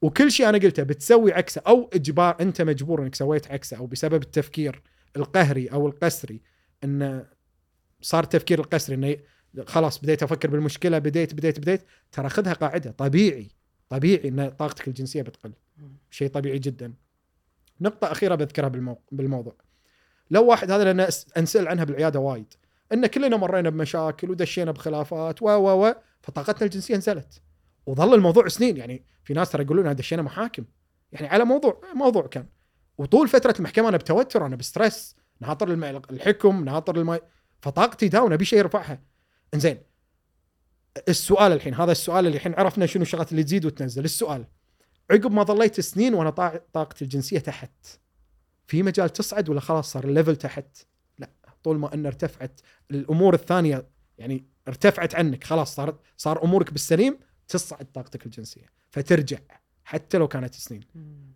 وكل شيء أنا قلته بتسوي عكسه أو إجبار أنت مجبور إنك سويت عكسه أو بسبب التفكير القهري أو القسري انه صار تفكير القسري إنه خلاص بديت أفكر بالمشكلة بديت بديت بديت ترى خذها قاعدة. طبيعي طبيعي إن طاقتك الجنسية بتقل. شيء طبيعي جدا. نقطة أخيرة بذكرها بالمو... بالموضوع. لو واحد هذا لأن أس- أنسأل عنها بالعيادة وايد. إن كلنا مرينا بمشاكل ودشينا بخلافات و و و فطاقتنا الجنسية نزلت وظل الموضوع سنين يعني في ناس ترى يقولون دشينا محاكم. يعني على موضوع موضوع كان. وطول فترة المحكمة أنا بتوتر أنا بستريس ناطر الحكم ناطر الم... فطاقتي down ابي شيء يرفعها. إنزين السؤال الحين هذا السؤال اللي الحين عرفنا شنو الشغلات اللي تزيد وتنزل. السؤال عقب ما ظليت سنين وأنا طا- طاقتي الجنسية تحت. في مجال تصعد ولا خلاص صار ال level تحت؟ لا طول ما إن ارتفعت الأمور الثانية يعني ارتفعت عنك خلاص صارت صار أمورك بالسليم تصعد طاقتك الجنسية فترجع حتى لو كانت سنين.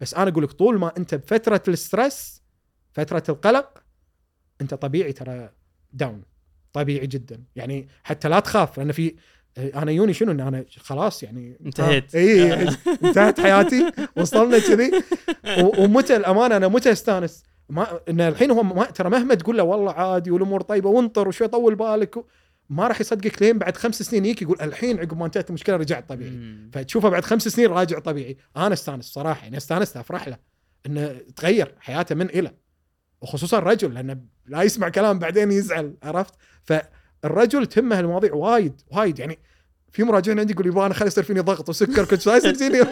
بس أنا أقول لك طول ما أنت بفترة ال stress فترة القلق أنت طبيعي ترى down طبيعي جدا. يعني حتى لا تخاف لأن في ناس يوني شنو ان أنا خلاص يعني انتهيت. اي انتهت حياتي وصلنا كذي ومتى الأمانة أنا متى أستانس ما إن الحين هو ما ترى مهما تقول له والله عادي والأمور طيبة وانطر وشوي طول بالك. ما راح يصدقك لين بعد خمس سنين يجيك يقول الحين عقب ما انتهت المشكلة رجعت طبيعي. فتشوفه بعد خمس سنين راجع طبيعي أنا أستانس صراحة يعني استانست أفرح له إنه تغير حياته من إلى وخصوصا الرجل لأنه لا يسمع كلام بعدين يزعل عرفت فالرجل تهمه المواضيع وايد وايد. يعني في مراجعين عندي يقول يبغى أنا خلي يصير فيني ضغط وسكر كنت لا يصير فيني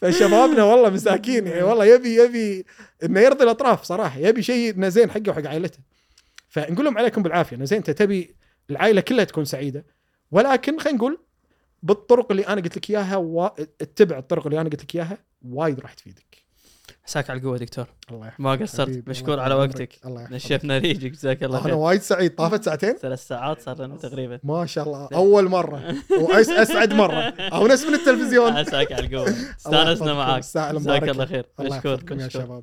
فشبابنا والله مساكين. يعني والله يبي يبي إنه يرضي الأطراف صراحة يبي شيء إنه زين حقه وحق عائلته. فنقول لهم عليكم بالعافية إنه زين أنت تبي العائلة كلها تكون سعيدة ولكن خلينا نقول بالطرق اللي أنا قلت لك إياها و... اتبع الطرق اللي أنا قلت لك إياها وايد راح تفيدك. عساك على القوة دكتور. الله يحفظك. ما قصرت. مشكور على. وقتك. الله يحفظك. نشفنا ريجك جزاك الله أنا خير. وايد سعيد. طافت ساعتين؟ ثلاث ساعات صار لنا تقريبا. ما شاء الله. أول مرة. واسعد مرة. اونس من التلفزيون. (laughs) عساك على القوة. استانسنا. معاك. جزاك. الله خير. مشكور يا. شباب.